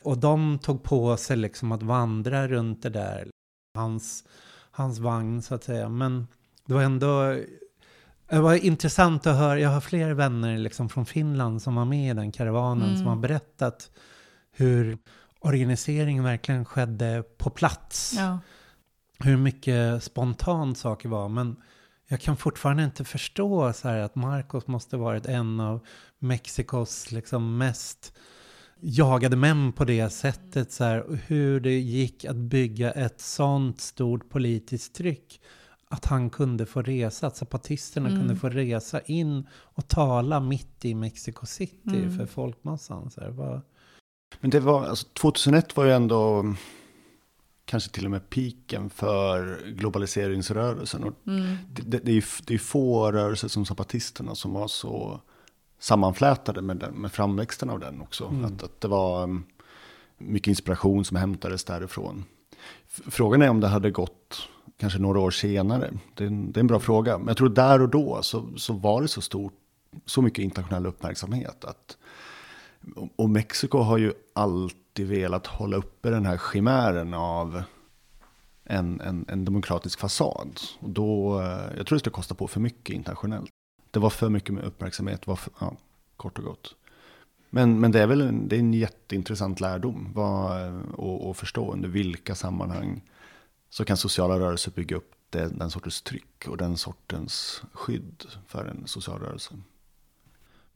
Och de tog på sig liksom att vandra runt det där. Hans, hans vagn så att säga. Men det var ändå det var intressant att höra. Jag har fler vänner liksom från Finland som var med i den karavanen mm. som har berättat hur organiseringen verkligen skedde på plats. Ja. Hur mycket spontant saker var. Men jag kan fortfarande inte förstå så här att Marcos måste varit en av Mexikos liksom mest jagade män på det sättet. Så här, hur det gick att bygga ett sånt stort politiskt tryck. Att han kunde få resa, att zapatisterna mm. kunde få resa in och tala mitt i Mexico City mm. för folkmassan. Så här, var... Men det var, alltså 2001 var ju ändå kanske till och med piken för globaliseringsrörelsen. Och Mm. det, det, det, är ju, det är få rörelser som zapatisterna som var så sammanflätade med, den, med framväxten av den också. Mm. Att, att det var um, mycket inspiration som hämtades därifrån. Frågan är om det hade gått kanske några år senare. Det är en, det är en bra fråga. Men jag tror där och då så, så var det så stort, så mycket internationell uppmärksamhet. Att, och- och Mexiko har ju alltid velat hålla uppe den här chimären av en, en, en demokratisk fasad. Och då, eh, jag tror det skulle kosta på för mycket internationellt. Det var för mycket med uppmärksamhet, var för, ja, kort och gott. Men, men det är väl en, det är en jätteintressant lärdom vad, och, och förstå under vilka sammanhang så kan sociala rörelser bygga upp det, den sortens tryck och den sortens skydd för en social rörelse.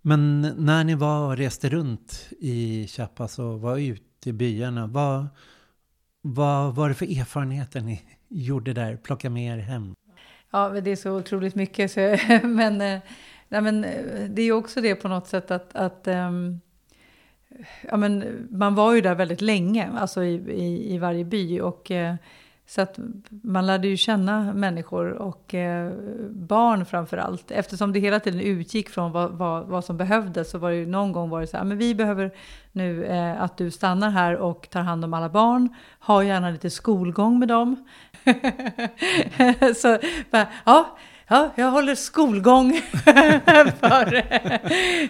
Men när ni var och reste runt i Chiapas och var ute i byarna, vad, vad var det för erfarenheter ni gjorde där? Plocka med er hem? Ja, men det är så otroligt mycket. Så, men, eh, nej, men eh, det är ju också det på något sätt att, att ehm, ja, men man var ju där väldigt länge, alltså i, i, i varje by. Och, eh, så att man lärde ju känna människor och barn framför allt. Eftersom det hela tiden utgick från vad, vad, vad som behövdes så var det ju någon gång var det så här, men vi behöver nu att du stannar här och tar hand om alla barn. Ha gärna lite skolgång med dem. så bara, ja, ja, jag håller skolgång för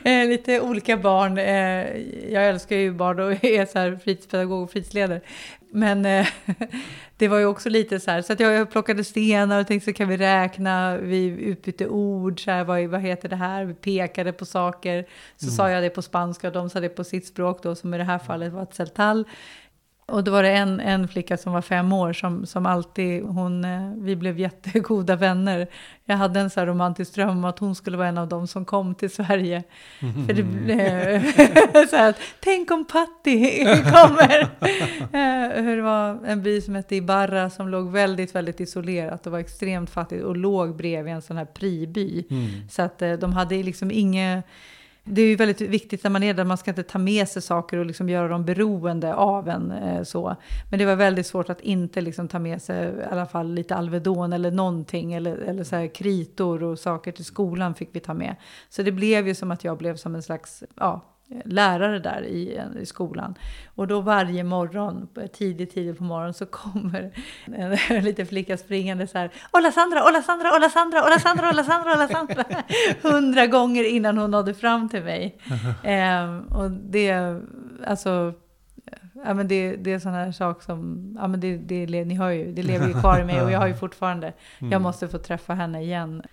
eh, lite olika barn. Eh, jag älskar ju barn och är så här fritidspedagog och fritidsledare. Men eh, det var ju också lite så här, så att jag, jag plockade stenar och tänkte så kan vi räkna, vi utbytte ord, så här, vad, vad heter det här, vi pekade på saker. Så sa jag det på spanska och de sa det på sitt språk då, som i det här fallet var ett celtal. Och då var det en, en flicka som var fem år som, som alltid, hon, eh, vi blev jättegoda vänner. Jag hade en så här romantisk dröm om att hon skulle vara en av dem som kom till Sverige. För det blev så här, tänk om Patti kommer. Eh, hur det var en by som hette Ibarra som låg väldigt, väldigt isolerat och var extremt fattigt och låg bredvid en sån här priby. Så att eh, de hade liksom inget det är ju väldigt viktigt när man är där, man ska inte ta med sig saker och liksom göra dem beroende av en. Eh, så. Men det var väldigt svårt att inte liksom ta med sig i alla fall lite Alvedon eller någonting. Eller, eller så här kritor och saker till skolan fick vi ta med. Så det blev ju som att jag blev som en slags ja, lärare där i, i skolan. Och då varje morgon, tidigt, tidigt på morgonen, så kommer en, en liten flicka springande så här. Ola Sandra, Ola Sandra, Ola Sandra, Ola Sandra, Ola Sandra, Ola Sandra. Hundra gånger innan hon nådde fram till mig. Ehm, och det, alltså, ja, men det, det är sån här sak som, ja men det, det, ni hör ju, det lever ju kvar i mig och jag har ju fortfarande, jag måste få träffa henne igen.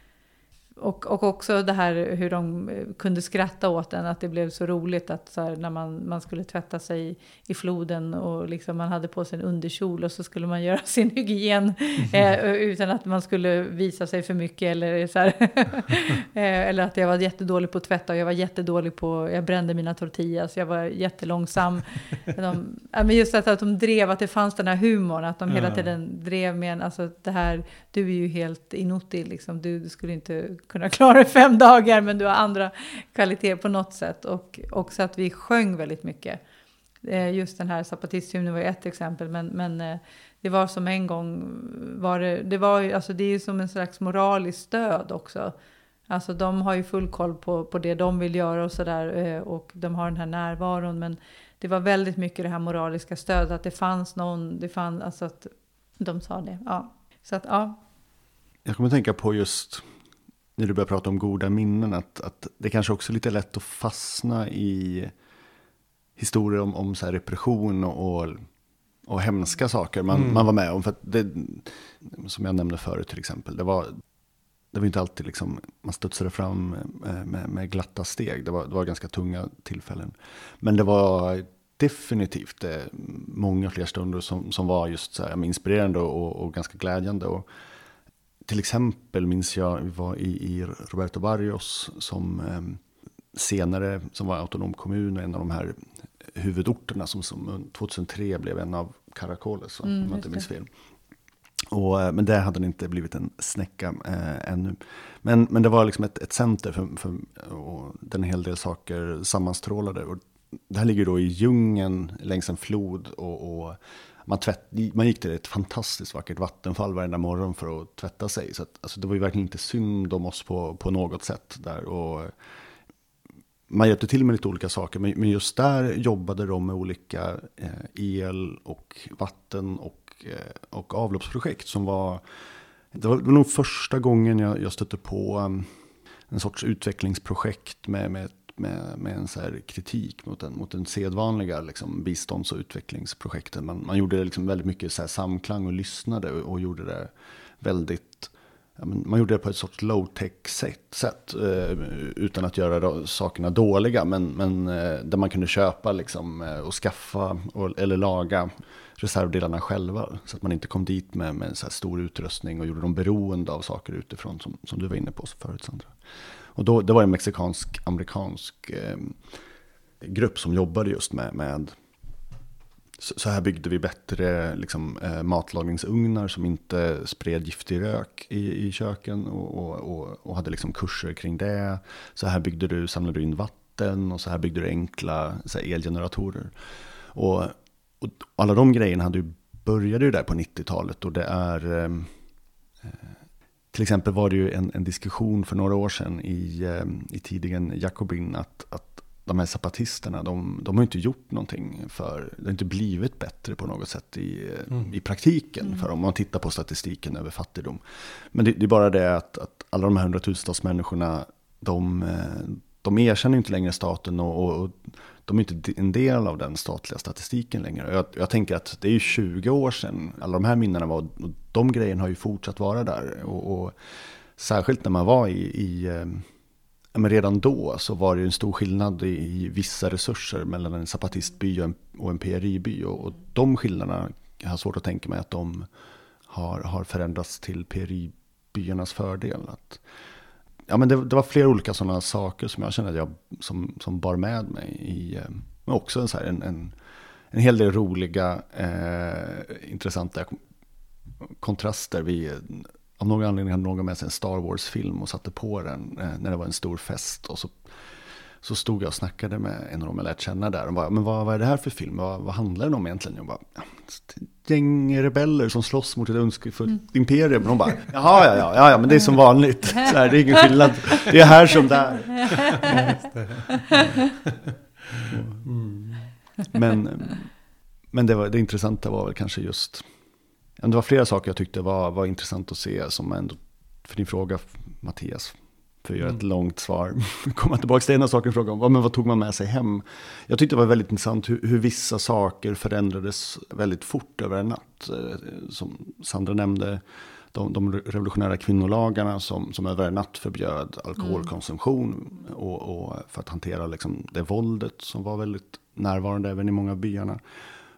Och, och också det här hur de eh, kunde skratta åt den, att det blev så roligt att så här, när man, man skulle tvätta sig i, i floden och liksom man hade på sig en underkjol och så skulle man göra sin hygien eh, utan att man skulle visa sig för mycket eller så här. eh, eller att jag var jättedålig på att tvätta och jag var jättedålig på, jag brände mina tortillas, jag var jättelångsam. de, ja, men just att, att de drev, att det fanns den här humorn, att de hela tiden drev med en, alltså det här, du är ju helt inuti liksom, du, du skulle inte kunna klara fem dagar men du har andra kvaliteter på något sätt. Och också att vi sjöng väldigt mycket. Eh, just den här zapatisthymnen var ett exempel, men, men eh, det var som en gång, var det, det, var ju, alltså det är ju som en slags moraliskt stöd också. Alltså de har ju full koll på, på det de vill göra och sådär eh, och de har den här närvaron. Men det var väldigt mycket det här moraliska stödet, att det fanns någon, det fanns, alltså att de sa det. Ja. Så att ja, Jag kommer tänka på just när du börjar prata om goda minnen, att, att det kanske också är lite lätt att fastna i historier om, om så här repression och, och, och hemska saker man, Mm. man var med om. För det, som jag nämnde förut till exempel, det var, det var inte alltid liksom, man studsade fram med, med, glatta steg. Det var, det var ganska tunga tillfällen. Men det var definitivt eh, många fler stunder som, som var just så här, inspirerande och, och ganska glädjande. Och, till exempel minns jag, vi var i, i Roberto Barrios som eh, senare, som var autonom kommun och en av de här huvudorterna som, som 2003 blev en av Caracoles, Mm, om jag inte minns fel. Och, eh, men där hade det inte blivit en snäcka eh, ännu. Men, men det var liksom ett, ett center för, för och en hel del saker sammanstrålade. Och det här ligger då i djungeln längs en flod och, och man, tvätt, man gick till ett fantastiskt vackert vattenfall varenda morgon för att tvätta sig. Så att, alltså, det var ju verkligen inte synd om oss på, på något sätt där. Och man hjälpte till med lite olika saker, men, men just där jobbade de med olika eh, el och vatten och, eh, och avloppsprojekt som var det var nog första gången jag, jag stötte på eh, en sorts utvecklingsprojekt med, med, med, med en så kritik mot den, mot den sedvanliga liksom, bistånds och utvecklingsprojekten. Man, man gjorde liksom väldigt mycket så samklang och lyssnade och, och gjorde det väldigt man gjorde det på ett sorts low-tech sätt, sätt eh, utan att göra sakerna dåliga. Men, men eh, där man kunde köpa liksom, eh, och skaffa och, eller laga reservdelarna själva. Så att man inte kom dit med, med så stor utrustning och gjorde dem beroende av saker utifrån som, som du var inne på förut Sandra. Och då, det var en mexikansk-amerikansk eh, grupp som jobbade just med, med så här byggde vi bättre liksom, eh, matlagningsugnar som inte spred giftig rök i, i köken och, och, och, och, hade liksom kurser kring det. Så här byggde du, samlade du in vatten och så här byggde du enkla så här, elgeneratorer. Och, och alla de grejerna hade ju, började ju där på 90-talet och det är eh, till exempel var det ju en, en, diskussion för några år sedan i, eh, i tidningen Jacobin att, att de här zapatisterna, de, de har inte gjort någonting för, det har inte blivit bättre på något sätt i, mm. i praktiken mm. för om man tittar på statistiken över fattigdom. Men det, det är bara det att, att alla de här hundratusentals människorna, de, de erkänner inte längre staten och, och, och, de är inte en del av den statliga statistiken längre. Jag, jag tänker att det är 20 år sedan alla de här minnena var, och de grejerna har ju fortsatt vara där. Och, och särskilt när man var i, i eh, men redan då så var det en stor skillnad i, vissa resurser mellan en zapatistby och en, och en PRI-by. Och, och de skillnaderna jag har svårt att tänka mig att de har, har förändrats till PRI-byarnas fördel. Att, ja, men det, det, var flera olika sådana saker som jag kände att jag som, som bar med mig. I, eh, men också en, så en, en, en hel del roliga, eh, intressanta kontraster. Vi, eh, av någon anledning hade någon med sig en Star Wars-film och satte på den eh, när det var en stor fest. Och så, så stod jag och snackade med en av dem jag lärt känna där. Och bara, men vad, vad är det här för film? Vad, vad handlar den om egentligen? Jag bara, gäng rebeller som slåss mot ett önskefullt mm. imperium. Och de bara, jaha, ja, ja, ja, ja, men det är som vanligt. Så här, det är ingen skillnad. Det är här som där. Mm. Men, men det, var, det intressanta var väl kanske just det var flera saker jag tyckte var, var intressant att se som ändå, för din fråga Mattias, för att göra ett mm. långt svar, komma tillbaka till ena saken fråga om, men vad tog man med sig hem? Jag tyckte det var väldigt intressant hur, hur vissa saker förändrades väldigt fort över en natt. Eh, som Sandra nämnde, de, de revolutionära kvinnolagarna som, som över en natt förbjöd alkoholkonsumtion mm. och, och, för att hantera liksom det våldet som var väldigt närvarande även i många av byarna.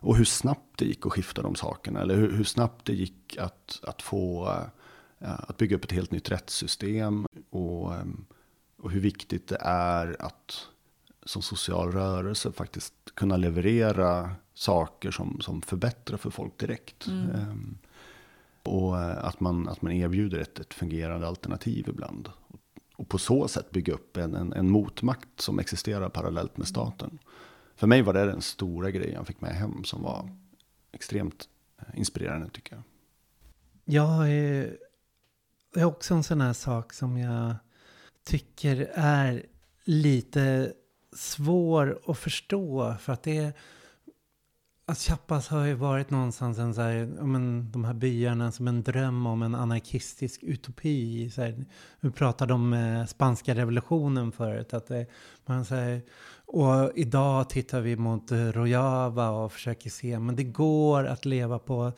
Och hur snabbt det gick att skifta de sakerna. Eller hur, hur snabbt det gick att, att få uh, att bygga upp ett helt nytt rättssystem. Och, um, och hur viktigt det är att som social rörelse faktiskt kunna leverera saker som, som förbättrar för folk direkt. Mm. Um, och uh, att man, att man erbjuder ett, ett fungerande alternativ ibland. Och på så sätt bygga upp en, en, en motmakt som existerar parallellt med staten för mig var det den stora grejen jag fick med hem som var extremt eh, inspirerande tycker jag. Jag är, det är också en sån här sak som jag tycker är lite svår att förstå. För att det är... Att Chiapas har ju varit någonstans en så här, men, de här byarna som en dröm om en anarkistisk utopi. Så här, vi pratade om eh, spanska revolutionen förut. Att det, man säger och idag tittar vi mot Rojava och försöker se, men det går att leva på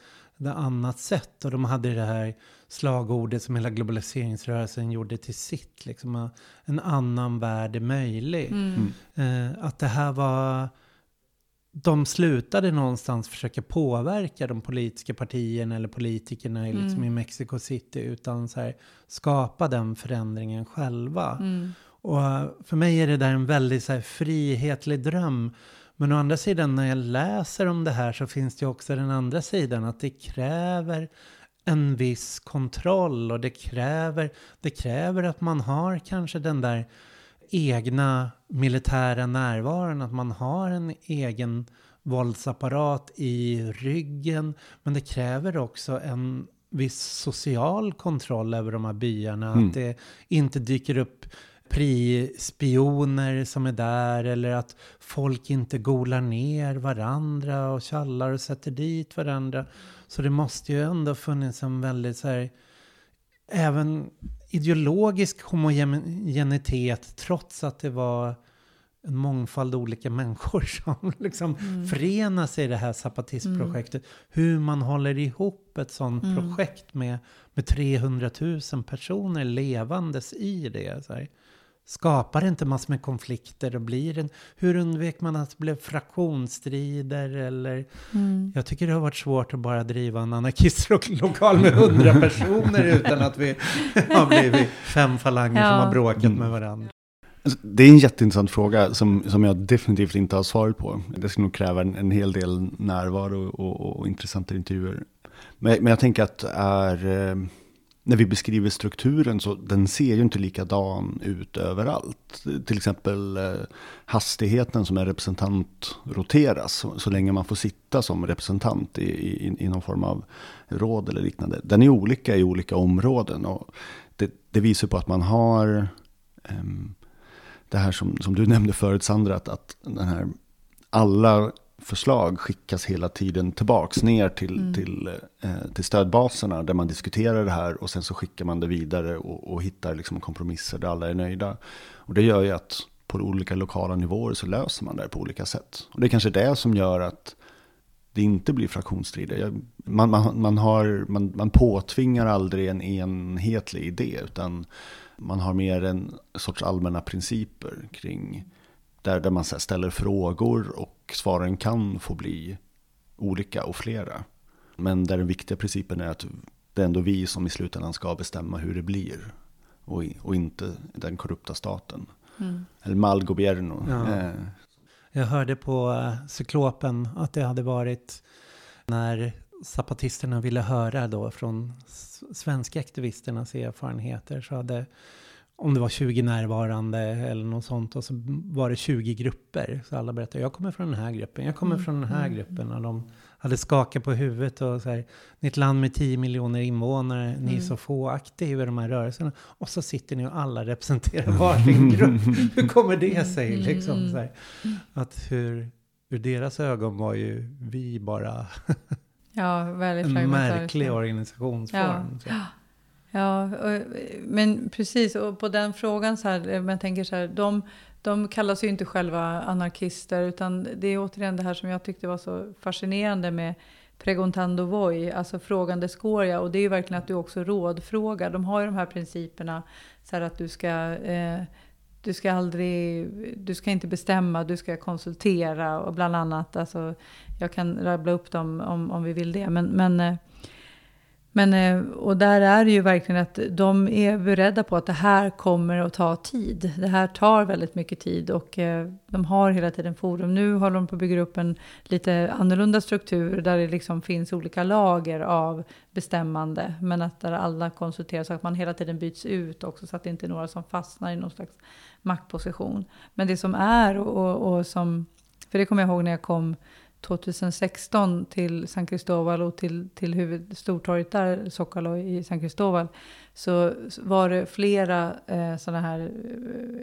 ett annat sätt. Och de hade det här slagordet som hela globaliseringsrörelsen gjorde till sitt. Liksom, en annan värld är möjlig. Mm. Eh, att det här var... De slutade någonstans försöka påverka de politiska partierna eller politikerna liksom, mm. i Mexico City. Utan så här, skapa den förändringen själva. Mm. Och för mig är det där en väldigt så här, frihetlig dröm. Men å andra sidan när jag läser om det här så finns det också den andra sidan att det kräver en viss kontroll och det kräver, det kräver att man har kanske den där egna militära närvaron, att man har en egen våldsapparat i ryggen. Men det kräver också en viss social kontroll över de här byarna. Mm. Att det inte dyker upp prispioner som är där eller att folk inte golar ner varandra och kallar och sätter dit varandra. Så det måste ju ändå funnits en väldigt så här, även ideologisk homogenitet trots att det var en mångfald olika människor som liksom Mm. förenas i det här zapatistprojektet. Hur man håller ihop ett sånt Mm. projekt med, med 300 000 personer levandes i det. Så här. Skapar det inte massor med konflikter och blir en, hur undvek man att det blev fraktionsstrider eller Mm. jag tycker det har varit svårt att bara driva en anarkistlokal med hundra personer utan att vi har blivit fem falanger som Ja. har bråkat Mm. med varandra. Alltså, Det är en jätteintressant fråga som, som jag definitivt inte har svaret på. Det skulle nog kräva en, en hel del närvaro och, och, och intressanta intervjuer. Men, men jag tänker att är, eh, när vi beskriver strukturen så den ser ju inte likadan ut överallt. Till exempel eh, hastigheten som en representant roteras så, så länge man får sitta som representant i, i, i någon form av råd eller liknande. Den är olika i olika områden och det, det visar på att man har um, det här som, som du nämnde förut Sandra, att, att den här, alla förslag skickas hela tiden tillbaks ner till, Mm. till, eh, till stödbaserna där man diskuterar det här och sen så skickar man det vidare och, och hittar liksom kompromisser där alla är nöjda. Och det gör ju att på olika lokala nivåer så löser man det på olika sätt. Och det är kanske det som gör att det inte blir fraktionsstrider. Man, man, man, har, man, man påtvingar aldrig en enhetlig idé utan man har mer en sorts allmänna principer kring där, där man ställer frågor och svaren kan få bli olika och flera. Men där den viktiga principen är att det är ändå vi som i slutändan ska bestämma hur det blir och, och inte den korrupta staten. Mm. Eller mal gobierno. Ja. Eh, Jag hörde på eh, Cyklopen att det hade varit när zapatisterna ville höra då från svenska aktivisternas erfarenheter så hade om det var 20 närvarande eller något sånt och så var det 20 grupper. Så alla berättade, jag kommer från den här gruppen, jag kommer Mm, från den här mm, gruppen. Och de hade skakat på huvudet och så här, ni är ett land med 10 miljoner invånare, ni är Mm. så få aktiva i de här rörelserna. Och så sitter ni och alla representerar varsin grupp. Hur kommer det sig Mm, liksom? mm. Så här, att hur, ur deras ögon var ju vi bara Ja, en märklig organisationsform. Så. Ja, och, men precis. Och på den frågan så här, eh, men jag tänker så här, de, de kallas ju inte själva anarkister, utan det är återigen det här som jag tyckte var så fascinerande med preguntando voi, alltså frågande jag. Och det är ju verkligen att du också rådfrågar. De har ju de här principerna, så här att du ska, eh, du ska aldrig, du ska inte bestämma, du ska konsultera och bland annat, alltså, jag kan rabbla upp dem om, om vi vill det. Men, men eh, men, eh, och där är det ju verkligen att de är beredda på att det här kommer att ta tid. Det här tar väldigt mycket tid och eh, de har hela tiden forum. Nu håller de på att bygga upp en lite annorlunda struktur där det liksom finns olika lager av bestämmande. Men att där alla konsulteras så att man hela tiden byts ut också så att det inte är några som fastnar i någon slags maktposition. Men det som är och, och, och som, för det kommer jag ihåg när jag kom 2016 till San Cristóbal och till, till huvud, Stortorget där, Zocalo i San Cristóbal, så var det flera eh, sådana här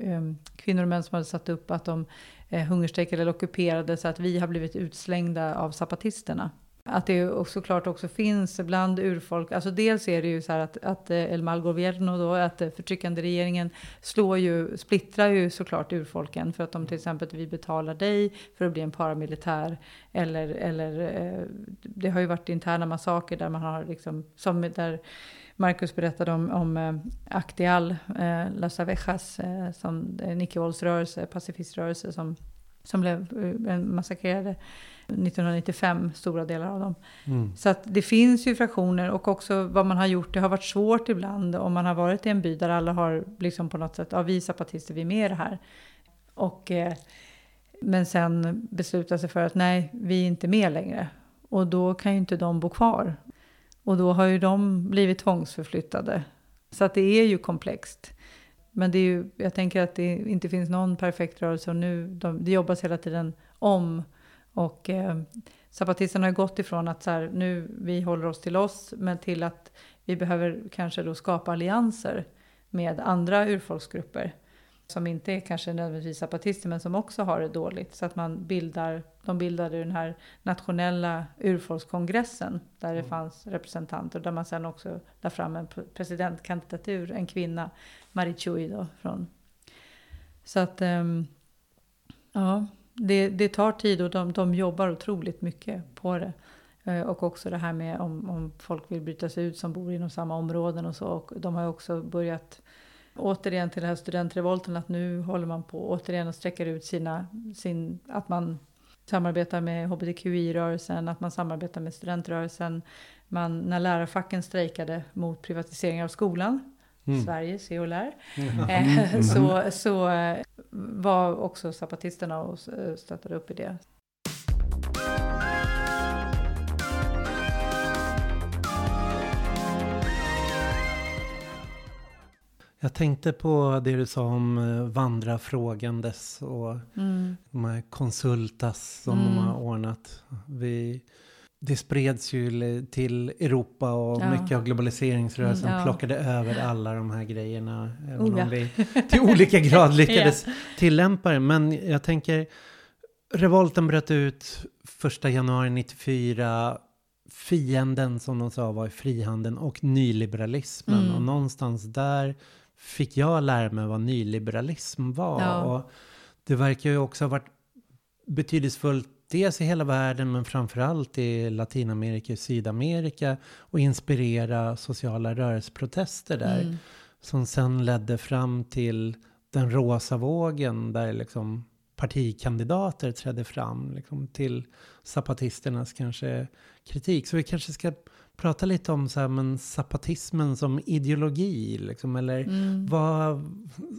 eh, eh, kvinnor och män som hade satt upp att de eh, hungerstrejkade eller ockuperade så att vi har blivit utslängda av zapatisterna. Att det såklart också finns bland urfolk, alltså dels är det ju så här att, att eh, El Mal Gobierno då, att eh, förtryckande regeringen slår ju, splittrar ju såklart urfolken för att de till exempel, vi betalar dig för att bli en paramilitär eller, eller eh, det har ju varit interna massaker där man har liksom, som där Marcus berättade om, om Actial, eh, Las Avejas. eh, som en icke-våldsrörelse, pacifiströrelse som, som blev eh, massakrerade 1995, stora delar av dem. Mm. Så att det finns ju fraktioner och också vad man har gjort, det har varit svårt ibland om man har varit i en by där alla har liksom på något sätt, ja vi zapatister, vi är med i det här. Och, eh, men sen besluta sig för att nej, vi är inte med längre. Och då kan ju inte de bo kvar. Och då har ju de blivit tvångsförflyttade. Så att det är ju komplext. Men det är ju, jag tänker att det inte finns någon perfekt rörelse och nu, de, det jobbas hela tiden om Och eh, har gått ifrån att så här, nu vi håller oss till oss, men till att vi behöver kanske då skapa allianser med andra urfolksgrupper som inte är kanske nödvändigtvis zapatister men som också har det dåligt. Så att man bildar, de bildade den här nationella urfolkskongressen där det mm. fanns representanter. Där man sen också la fram en presidentkandidatur, en kvinna, Marie Chui då. Från. Så att, um, ja, det, det tar tid och de, de jobbar otroligt mycket på det. Eh, och också det här med om, om folk vill bryta sig ut som bor inom samma områden och så. Och de har också börjat återigen till den här studentrevolten att nu håller man på återigen och sträcker ut sina, sin, att man samarbetar med hbtqi-rörelsen, att man samarbetar med studentrörelsen. Man, när lärarfacken strejkade mot privatisering av skolan, mm. Sverige, se och lär, mm. Eh, så, så eh, var också zapatisterna och stöttade upp i det. Jag tänkte på det du sa om eh, vandrarfrågandes och mm. de här konsultas som mm. de har ordnat. Vi, det spreds ju till Europa och ja. mycket av globaliseringsrörelsen mm, ja. plockade över alla de här grejerna. Även oh, ja. om vi till olika grad lyckades tillämpa det. Men jag tänker, revolten bröt ut första januari 94 fienden som de sa var frihandeln och nyliberalismen. Mm. Och någonstans där fick jag lära mig vad nyliberalism var. Och det verkar ju också ha varit betydelsefullt dels i hela världen men framförallt i Latinamerika och Sydamerika och inspirera sociala rörelseprotester där. Mm. Som sen ledde fram till den rosa vågen där liksom partikandidater trädde fram liksom, till zapatisternas kanske kritik. Så vi kanske ska prata lite om så här, men zapatismen som ideologi, liksom, eller, mm. vad,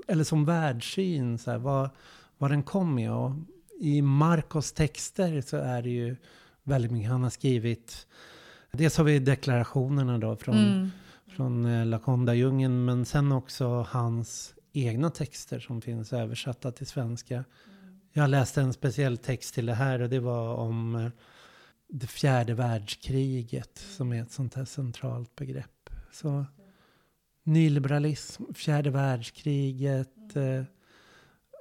eller som världssyn, så här, vad, vad den kom med. Och I Marcos texter så är det ju väldigt mycket han har skrivit. Dels har vi deklarationerna då från, mm. från eh, Lakonda-djungeln, men sen också hans egna texter som finns översatta till svenska. Jag läste en speciell text till det här och det var om eh, det fjärde världskriget som är ett sånt här centralt begrepp. Så nyliberalism, fjärde världskriget, eh,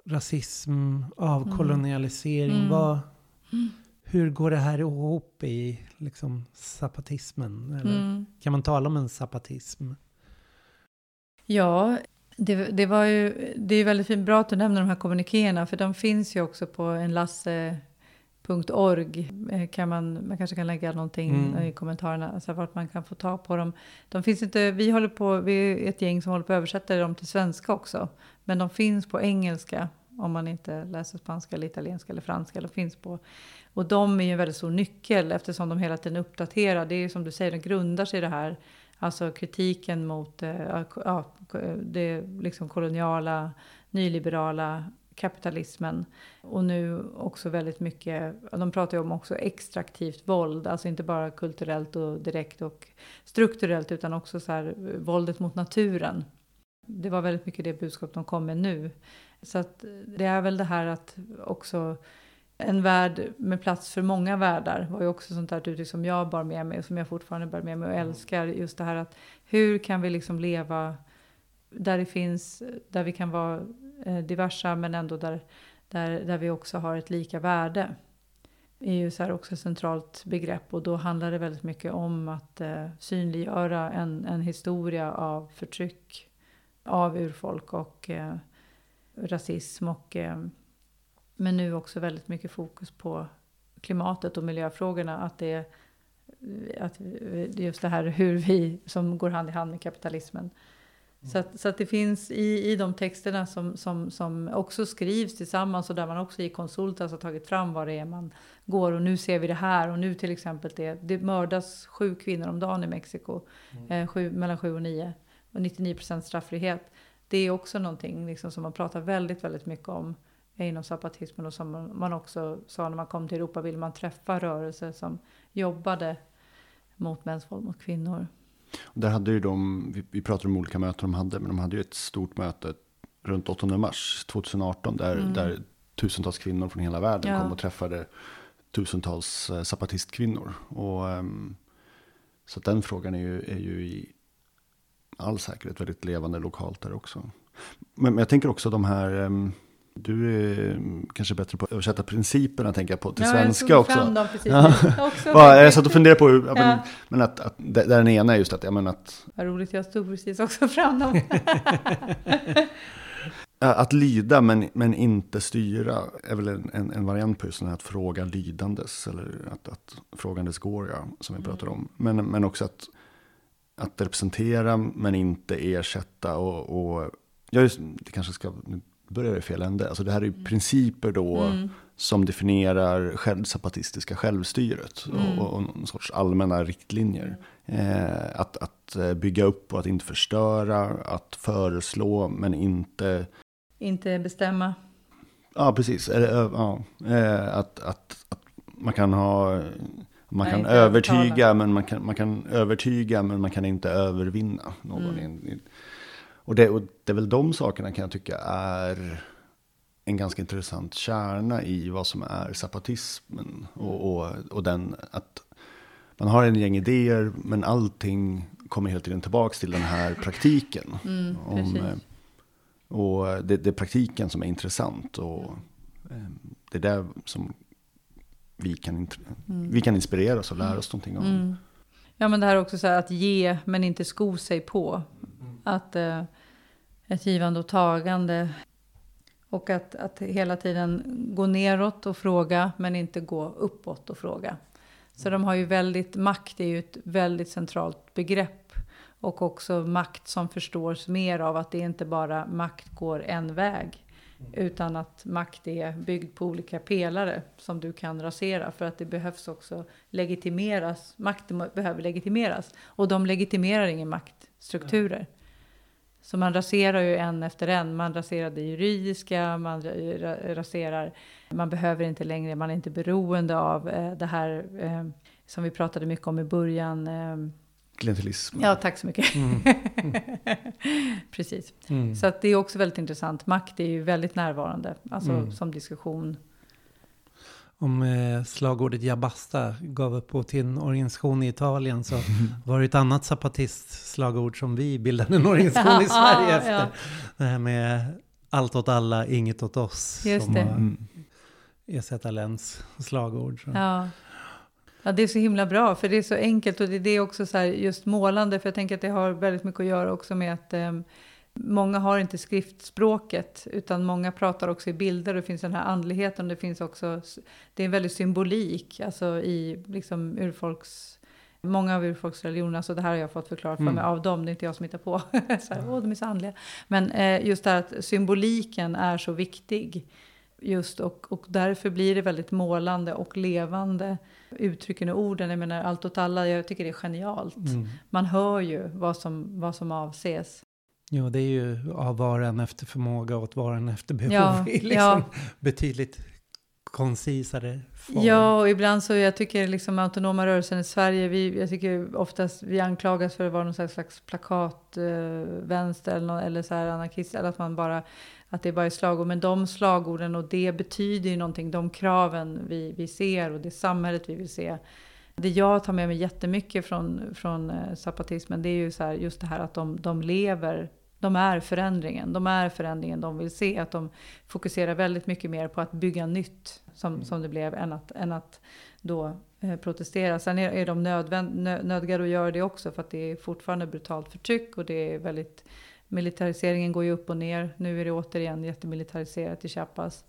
rasism, avkolonialisering. Mm. Vad, hur går det här ihop i liksom, zapatismen? Eller mm. Kan man tala om en zapatism? Ja, det, det, var ju, det är väldigt fint, bra att du nämner de här kommunikéerna, för de finns ju också på en Lasse .org eh, kan man, man kanske kan lägga någonting mm. i kommentarerna, alltså vart man kan få ta på dem. De finns inte, vi håller på, vi är ett gäng som håller på att översätta dem till svenska också. Men de finns på engelska om man inte läser spanska eller italienska eller franska. De finns på, och de är ju en väldigt stor nyckel eftersom de hela tiden uppdaterar. Det är som du säger, de grundar sig i det här. Alltså kritiken mot eh, ja, det liksom koloniala, nyliberala kapitalismen. Och nu också väldigt mycket, de pratar ju om också extraktivt våld, alltså inte bara kulturellt och direkt och strukturellt utan också så här våldet mot naturen. Det var väldigt mycket det budskap de kom med nu. Så att det är väl det här att också en värld med plats för många världar var ju också sånt där uttryck som jag bar med mig och som jag fortfarande bär med mig och älskar. Just det här att hur kan vi liksom leva där det finns, där vi kan vara eh, diversa men ändå där, där, där vi också har ett lika värde. Det är ju så här också ett centralt begrepp och då handlar det väldigt mycket om att eh, synliggöra en, en historia av förtryck av urfolk och eh, rasism och eh, men nu också väldigt mycket fokus på klimatet och miljöfrågorna. Att det är att just det här hur vi, som går hand i hand med kapitalismen, så, att, så att det finns i, i de texterna som, som, som också skrivs tillsammans och där man också i konsultas har tagit fram vad det är man går och nu ser vi det här och nu till exempel det, det mördas sju kvinnor om dagen i Mexiko, mm. eh, sju, mellan sju och nio och 99 procent strafffrihet. Det är också någonting liksom som man pratar väldigt, väldigt mycket om inom zapatismen och som man också sa när man kom till Europa vill man träffa rörelser som jobbade mot mäns våld mot kvinnor. Där hade ju de, vi, vi pratade om olika möten de hade, men de hade ju ett stort möte runt 8 mars 2018 där, mm. där tusentals kvinnor från hela världen ja. kom och träffade tusentals eh, zapatistkvinnor. Och, ehm, så den frågan är ju, är ju i all säkerhet väldigt levande lokalt där också. Men, men jag tänker också de här, ehm, du är kanske bättre på att översätta principerna tänker jag på till Ja, svenska också. fram dem Ja. också. Ja, jag satt och funderade på hur, ja. men, men att, att där den ena är just att, ja, men att, Vad roligt, jag tog precis också fram dem. att lyda men, men inte styra är väl en, en, en variant på just den här att fråga lydandes. Eller att, att frågandes går ja, som vi pratade om. Men, men också att, att representera men inte ersätta. Och, och ja, just, det kanske ska, nu börjar i fel ände. Alltså det här är ju principer då Mm. som definierar själv, zapatistiska självstyret. Mm. Och, och någon sorts allmänna riktlinjer. Eh, att, att eh, bygga upp och att inte förstöra. Att föreslå men inte Inte bestämma. Ja, precis. Eller, ja, eh, att, att, att man kan ha... Man Nej, kan inte övertyga, men man kan, man kan övertyga, men man kan inte övervinna någon. Mm. Och, det, och det är väl de sakerna kan jag tycka är en ganska intressant kärna i vad som är zapatismen. Och, och, och den att man har en gäng idéer, men allting kommer hela tiden tillbaka till den här praktiken. Mm, Om, eh, och det, det är praktiken som är intressant. Och eh, det är där som vi kan, int- vi kan inspireras och lära oss någonting om. Mm. Ja, men det här är också så här att ge men inte sko sig på. Att eh, ett givande och tagande. Och att, att hela tiden gå neråt och fråga men inte gå uppåt och fråga. Så de har ju väldigt, makt är ju ett väldigt centralt begrepp. Och också makt som förstås mer av att det inte bara makt går en väg. Utan att makt är byggd på olika pelare som du kan rasera. För att det behövs också legitimeras. Makten behöver legitimeras. Och de legitimerar ingen maktstrukturer. Så man raserar ju en efter en. Man raserar det juridiska, man ra- raserar... Man behöver inte längre, man är inte beroende av eh, det här eh, som vi pratade mycket om i början. Eh, Klientelism. ja, tack så mycket. Mm. Precis. Mm. Så att det är också väldigt intressant. Makt är ju väldigt närvarande, alltså Mm. som diskussion. Om eh, slagordet Jabasta gav upphov till en organisation i Italien så var det ett annat zapatist-slagord som vi bildade en organisation i Sverige efter. ja. Det här med allt åt alla, inget åt oss. Just som det. var Mm. Slagord. Så. Ja. ja, det är så himla bra, för det är så enkelt och det, det är också så här just målande, för jag tänker att det har väldigt mycket att göra också med att eh, många har inte skriftspråket, utan många pratar också i bilder, och det finns den här andligheten, det finns också, det är en väldigt symbolik, alltså i liksom urfolks Många av urfolksreligionerna, så det här har jag fått förklarat för Mm. mig av dem, det är inte jag som hittar på. så här, Åh, de är så andliga. Men eh, just det här att symboliken är så viktig. Just och, och därför blir det väldigt målande och levande uttrycken och orden. Jag menar allt åt alla, jag tycker det är genialt. Mm. Man hör ju vad som, vad som avses. Jo, det är ju av var och en efter förmåga åt var och en efter behov. Ja, liksom ja. Betydligt koncisare form. Ja, och ibland så jag tycker liksom autonoma rörelsen i Sverige, vi, jag tycker oftast vi anklagas för att vara någon slags, slags plakat, eh, eller, eller så här anarkist, eller att man bara, att det bara är slagord. Men de slagorden och det betyder ju någonting, de kraven vi, vi ser och det samhället vi vill se. Det jag tar med mig jättemycket från, från eh, zapatismen, det är ju så här, just det här att de, de lever, de är förändringen, de är förändringen de vill se, att de fokuserar väldigt mycket mer på att bygga nytt, som, som det blev, än att, än att då eh, protestera. Sen är, är de nödvänd, nö, nödgade att göra det också, för att det är fortfarande brutalt förtryck och det är väldigt Militariseringen går ju upp och ner. Nu är det återigen jättemilitariserat i Chiapas.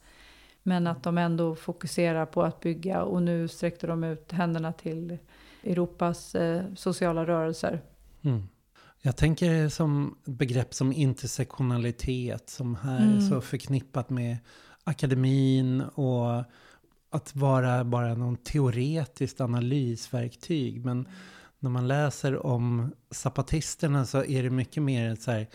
Men att de ändå fokuserar på att bygga och nu sträckte de ut händerna till Europas eh, sociala rörelser. Mm. Jag tänker som begrepp som intersektionalitet som här är Mm. så förknippat med akademin och att vara bara någon teoretiskt analysverktyg. Men när man läser om zapatisterna så är det mycket mer ett så här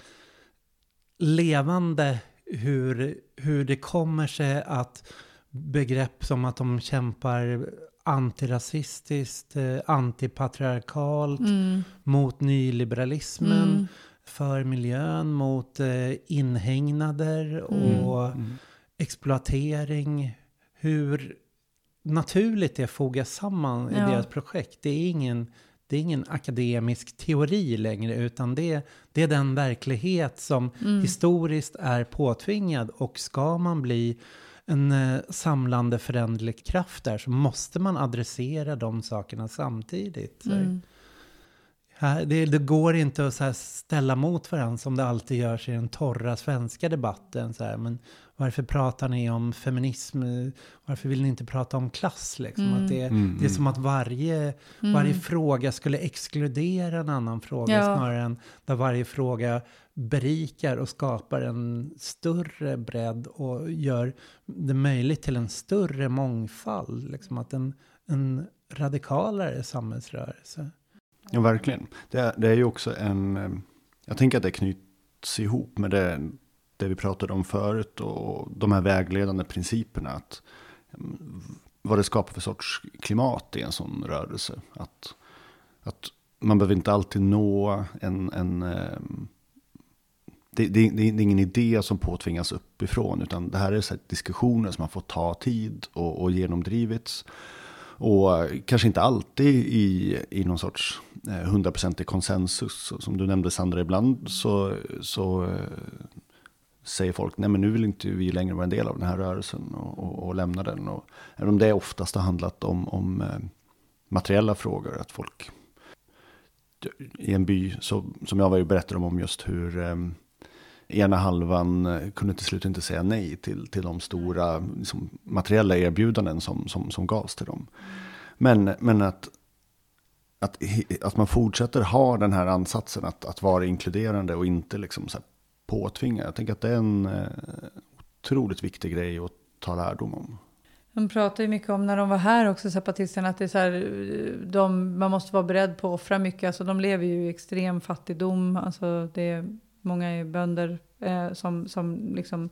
levande hur, hur det kommer sig att begrepp som att de kämpar antirasistiskt, eh, antipatriarkalt, Mm. mot nyliberalismen, Mm. för miljön, mot eh, inhägnader Mm. och Mm. exploatering. Hur, naturligt det fogas samman i Ja. deras projekt. Det är ingen, det är ingen akademisk teori längre, utan det, det är den verklighet som Mm. historiskt är påtvingad. Och ska man bli en eh, samlande föränderlig kraft där så måste man adressera de sakerna samtidigt. Mm. Här, det, det går inte att ställa mot varandra som det alltid görs i den torra svenska debatten. Så här, men varför pratar ni om feminism? Varför vill ni inte prata om klass? Liksom? Mm. Att det, Mm, det är mm. som att varje, varje fråga skulle exkludera en annan fråga Ja. snarare än där varje fråga berikar och skapar en större bredd och gör det möjligt till en större mångfald. Liksom att en, en radikalare samhällsrörelse. Ja, verkligen. Det är, det är ju också en, eh, jag tänker att det knyts ihop med det, det vi pratade om förut och de här vägledande principerna. Att, mm, vad det skapar för sorts klimat i en sån rörelse. Att, att man behöver inte alltid nå en, en ehm, det, det, det är ingen idé som påtvingas uppifrån, utan det här är så här diskussioner som har fått ta tid och, och genomdrivits. Och eh, kanske inte alltid i, i någon sorts eh, hundraprocentig konsensus. Som du nämnde Sandra, ibland så, så eh, säger folk, nej men nu vill inte vi längre vara en del av den här rörelsen och, och, och lämna den. Och, även om det oftast har handlat om, om eh, materiella frågor, att folk i en by, så, som jag var ju berättade om, om just hur eh, ena halvan eh, kunde till slut inte säga nej till, till de stora liksom, materiella erbjudanden som, som, som gavs till dem. Men, men att, att, att man fortsätter ha den här ansatsen att, att vara inkluderande och inte liksom så påtvingad. påtvinga. Jag tänker att det är en eh, otroligt viktig grej att ta lärdom om. De pratar ju mycket om när de var här också, zapatisterna, att det är så här, de, man måste vara beredd på att offra mycket. Alltså de lever ju i extrem fattigdom. Alltså det är, många är bönder eh, som, som liksom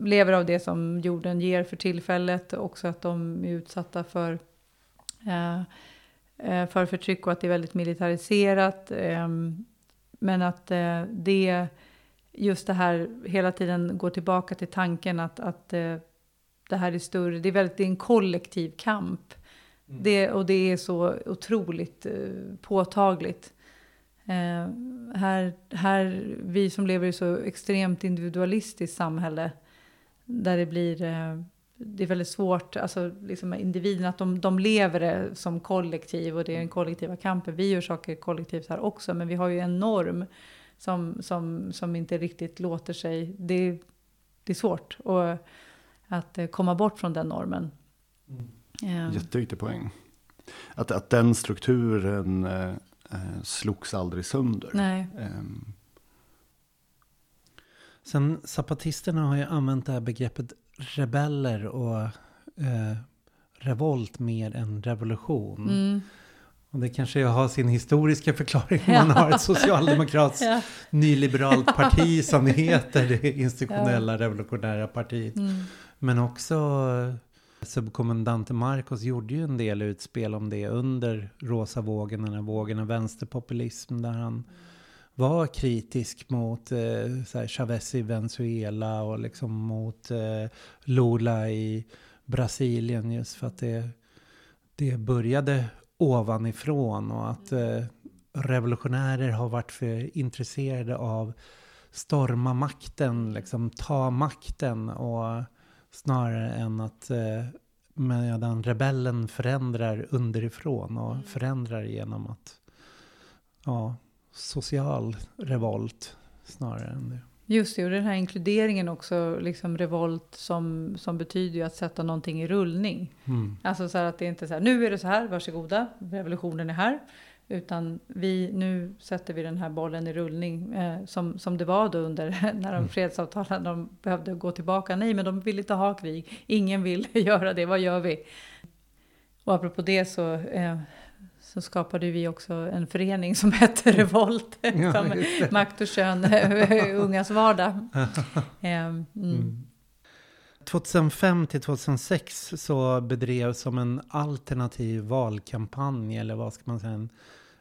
lever av det som jorden ger för tillfället. Också att de är utsatta för, eh, eh, för förtryck och att det är väldigt militariserat. Eh, men att eh, det, just det här hela tiden går tillbaka till tanken att, att eh, det här är större, det är, väldigt, det är en kollektiv kamp. Det, och det är så otroligt eh, påtagligt. Eh, här, här, vi som lever i så extremt individualistiskt samhälle, där det blir, eh, det är väldigt svårt, alltså liksom individen, att de, de lever det som kollektiv och det är den kollektiva kampen. Vi gör saker kollektivt här också, men vi har ju en norm som, som, som inte riktigt låter sig, det, det är svårt. Och, att eh, komma bort från den normen. Eh, Jätteviktig poäng. Att, att den strukturen eh, eh, slogs aldrig sönder. nej. Ehm, Sen zapatisterna har ju använt det här begreppet rebeller och eh, revolt mer än revolution. Mm. Och det kanske har sin historiska förklaring. Man har ett socialdemokratiskt Ja. nyliberalt parti som heter, det institutionella revolutionära partiet. Mm. Men också eh, subkommendante Marcos gjorde ju en del utspel om det under rosa vågen, den här vågen av vänsterpopulism där han var kritisk mot eh, här Chavez i Venezuela och liksom mot eh, Lula i Brasilien just för att det, det började ovanifrån och att eh, revolutionärer har varit för intresserade av storma makten, liksom ta makten och snarare än att eh, medan rebellen förändrar underifrån och förändrar genom att ja, social revolt snarare än det. Just det, och den här inkluderingen också, liksom revolt som, som betyder ju att sätta någonting i rullning. Mm. Alltså så att det inte är så här, nu är det så här, varsågoda, revolutionen är här. Utan vi, nu sätter vi den här bollen i rullning. Eh, som, som det var då under när de fredsavtalen, de behövde gå tillbaka. Nej, men de vill inte ha krig. Ingen vill göra det, vad gör vi? Och apropå det så, eh, så skapade vi också en förening som hette Revolt. Ja, som. Makt och kön, ungas vardag. Eh, mm. Mm. 2005 till 2006 så bedrevs som en alternativ valkampanj eller vad ska man säga, en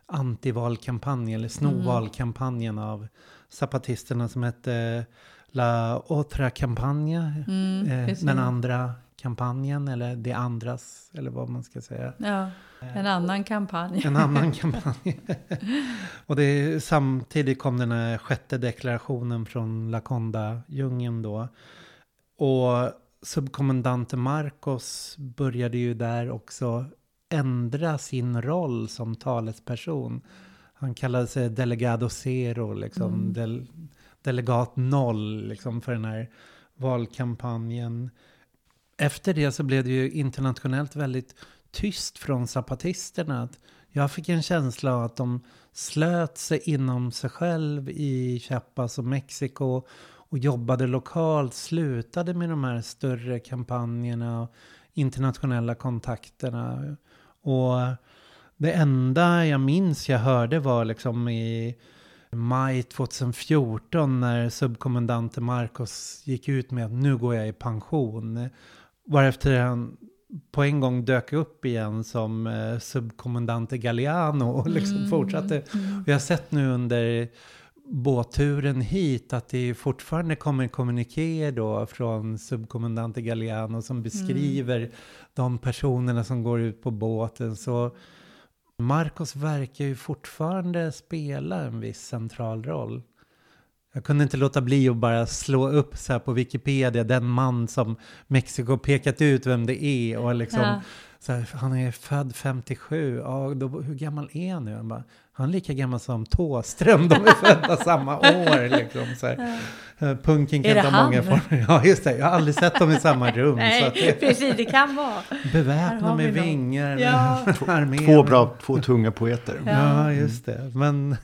antivalkampanj eller snovalkampanjen av zapatisterna som hette La Otra Campaña. Mm, eh, den andra kampanjen eller det andras, eller vad man ska säga. Ja, en annan kampanj. En annan kampanj. och det, samtidigt kom den här sjätte deklarationen från Lakonda-djungeln då. Och subkommendante Marcos började ju där också ändra sin roll som talesperson. Han kallade sig delegado zero, liksom mm. del, delegat noll liksom, för den här valkampanjen. Efter det så blev det ju internationellt väldigt tyst från zapatisterna. Jag fick en känsla av att de slöt sig inom sig själv i Chiapas och Mexiko och jobbade lokalt, slutade med de här större kampanjerna och internationella kontakterna. Och det enda jag minns jag hörde var liksom i maj 2014 när subkommendante Marcos gick ut med att nu går jag i pension. Varefter han på en gång dök upp igen som eh, subkommendante Galliano och liksom mm. fortsatte. Mm. Vi har sett nu under båtturen hit att det fortfarande kommer kommunikéer då från subkommendante Galliano som beskriver mm. de personerna som går ut på båten. Så Marcos verkar ju fortfarande spela en viss central roll. Jag kunde inte låta bli att bara slå upp så här på Wikipedia den man som Mexiko pekat ut vem det är och liksom ja. så här, han är född 57, ja, då, hur gammal är han nu? Han, bara, han är lika gammal som Tåström, de är födda samma år. Liksom, så här. Ja. Eh, punken kan ta många former. Ja, just det, jag har aldrig sett dem i samma rum. Nej, så det, precis, det kan vara. Beväpna med vingar. Ja. Två bra, två tunga poeter. Ja, ja just det. Men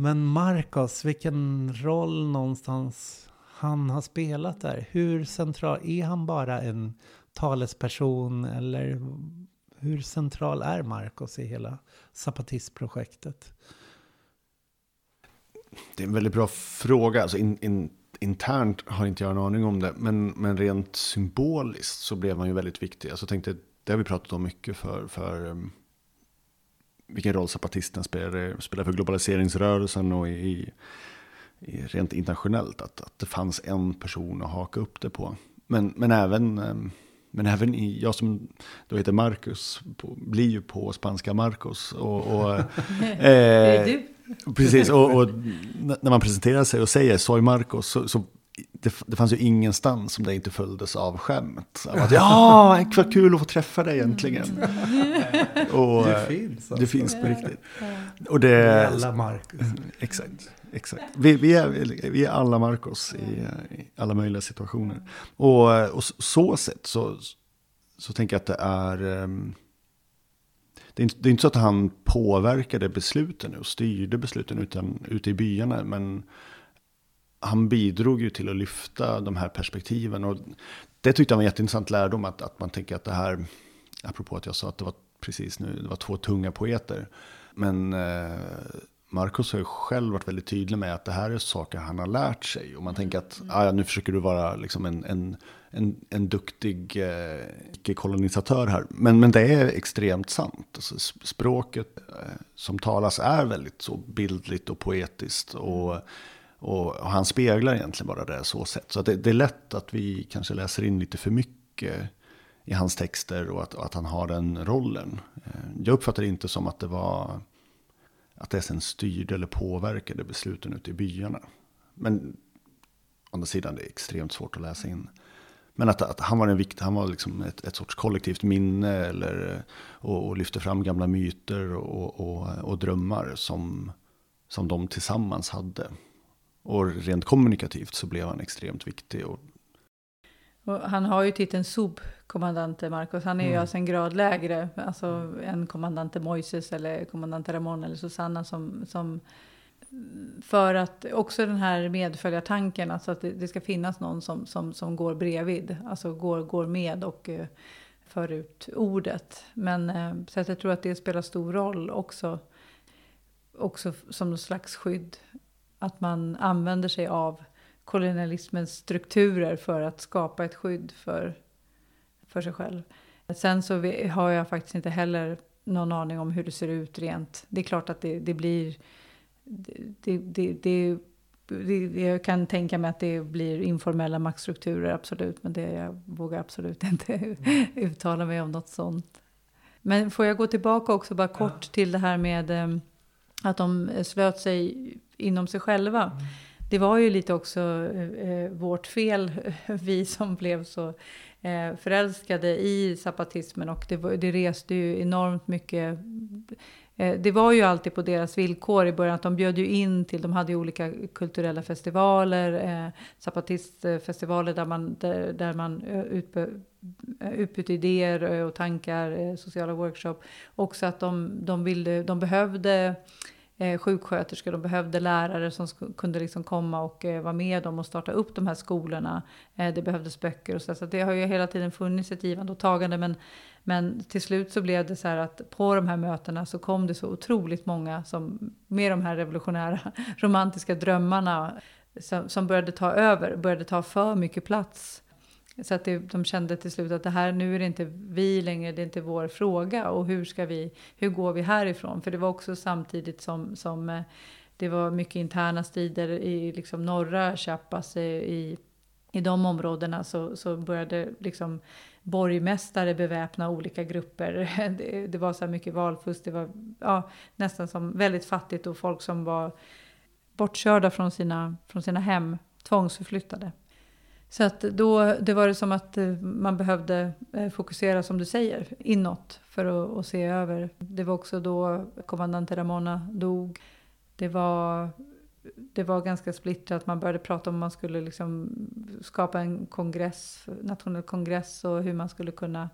men Marcos, vilken roll någonstans han har spelat där. Hur central, är han bara en talesperson eller hur central är Marcos i hela Zapatistprojektet? Det är en väldigt bra fråga. Alltså in, in, internt har inte jag en aning om det. Men, men rent symboliskt så blev han ju väldigt viktig. Alltså tänkte, det har vi pratat om mycket för, för um, vilken roll zapatisten spelar, spelar för globaliseringsrörelsen och i, i rent internationellt. Att, att det fanns en person att haka upp det på. Men, men även, ehm, men även i, jag som då heter Marcus, på, blir ju på spanska Marcos. Och, och, eh, Precis, och, och, när man presenterar sig och säger soy Marcos så, så det, det fanns ju ingenstans som det inte följdes av skämt. Av att, ja, vad kul att få träffa dig egentligen. och, det finns. Alltså. Det finns på riktigt. Och det, alla Marcus. Exakt. exakt. Vi, vi, är, vi är alla Marcos i, i alla möjliga situationer. Och, och så sett så, så tänker jag att det är... Um, det är, inte, det är inte så att han påverkade besluten och styrde besluten utan, ute i byarna. Men han bidrog ju till att lyfta de här perspektiven. Och det tyckte jag var en jätteintressant lärdom, att, att man tänker att det här, apropå att jag sa att det var precis nu, det var två tunga poeter. Men eh, Marcus har ju själv varit väldigt tydlig med att det här är saker han har lärt sig. Och man tänker att ah, ja, nu försöker du vara liksom en, en, en, en duktig eh, kolonisatör här. Men, men det är extremt sant. Alltså, språket eh, som talas är väldigt så bildligt och poetiskt. Och och, och, han speglar egentligen bara det så sätt. Så det, det, är lätt att vi kanske läser in lite för mycket i hans texter och att, och att han har den rollen. Eh, jag uppfattar det inte som att det var att det sen styrde eller påverkade besluten ute i byarna. Men å andra sidan det är extremt svårt att läsa in. Men att, att han var en vikt, han var liksom ett, ett sorts kollektivt minne eller, och, och lyfte fram gamla myter och, och, och drömmar som, som de tillsammans hade. Och rent kommunikativt så blev han extremt viktig. Och... och han har ju titeln sob subkommandante Marcos. Han är mm. ju alltså en grad lägre. Alltså en kommandante Moises eller kommandante Ramon eller Susanna som, som för att också den här medföljartanken, alltså att det, det, ska finnas någon som, som, som går bredvid, alltså går, går med och uh, för ut ordet. Men uh, så att jag tror att det spelar stor roll också, också som något slags skydd att man använder sig av kolonialismens strukturer för att skapa ett skydd för, för sig själv. Sen så har jag faktiskt inte heller någon aning om hur det ser ut rent. Det är klart att det, det blir... Det, det, det, jag kan tänka mig att det blir informella maktstrukturer, absolut. Men det, jag vågar absolut inte uttala mig om något sånt. Men får jag gå tillbaka också bara kort ja. till det här med eh, att de slöt sig inom sig själva. Mm. Det var ju lite också eh, vårt fel, vi som blev så eh, förälskade i zapatismen och det, det reste ju enormt mycket eh, det var ju alltid på deras villkor i början. Att de bjöd ju in till, de hade ju olika kulturella festivaler, eh, zapatistfestivaler där man, där, där man eh, utbö, eh, utbytte idéer eh, och tankar, sociala workshop. Också att de, de, ville, de behövde eh, sjuksköterskor, de behövde lärare som kunde liksom komma och eh, vara med dem och starta upp de här skolorna. Eh, det behövdes böcker och så, så det har ju hela tiden funnits ett givande och tagande. Men, men till slut så blev det så här att på de här mötena så kom det så otroligt många som med de här revolutionära romantiska drömmarna som, som började ta över, började ta för mycket plats. Så att det, de kände till slut att det här, nu är det inte vi längre, det är inte vår fråga. Och hur ska vi, hur går vi härifrån? För det var också samtidigt som, som eh, det var mycket interna strider i liksom norra Chiapas, eh, i, i de områdena så, så började liksom borgmästare beväpna olika grupper. Det, det var så här mycket valfusk, det var ja, nästan som väldigt fattigt och folk som var bortkörda från sina, från sina hem, tvångsförflyttade. Så att då det var det som att eh, man behövde eh, fokusera, som du säger, inåt för att, att se över. Det var också då kommandante Ramona dog. Det var, det var ganska splittrat. Man började prata om man skulle liksom skapa en kongress, nationell kongress och hur man skulle kunna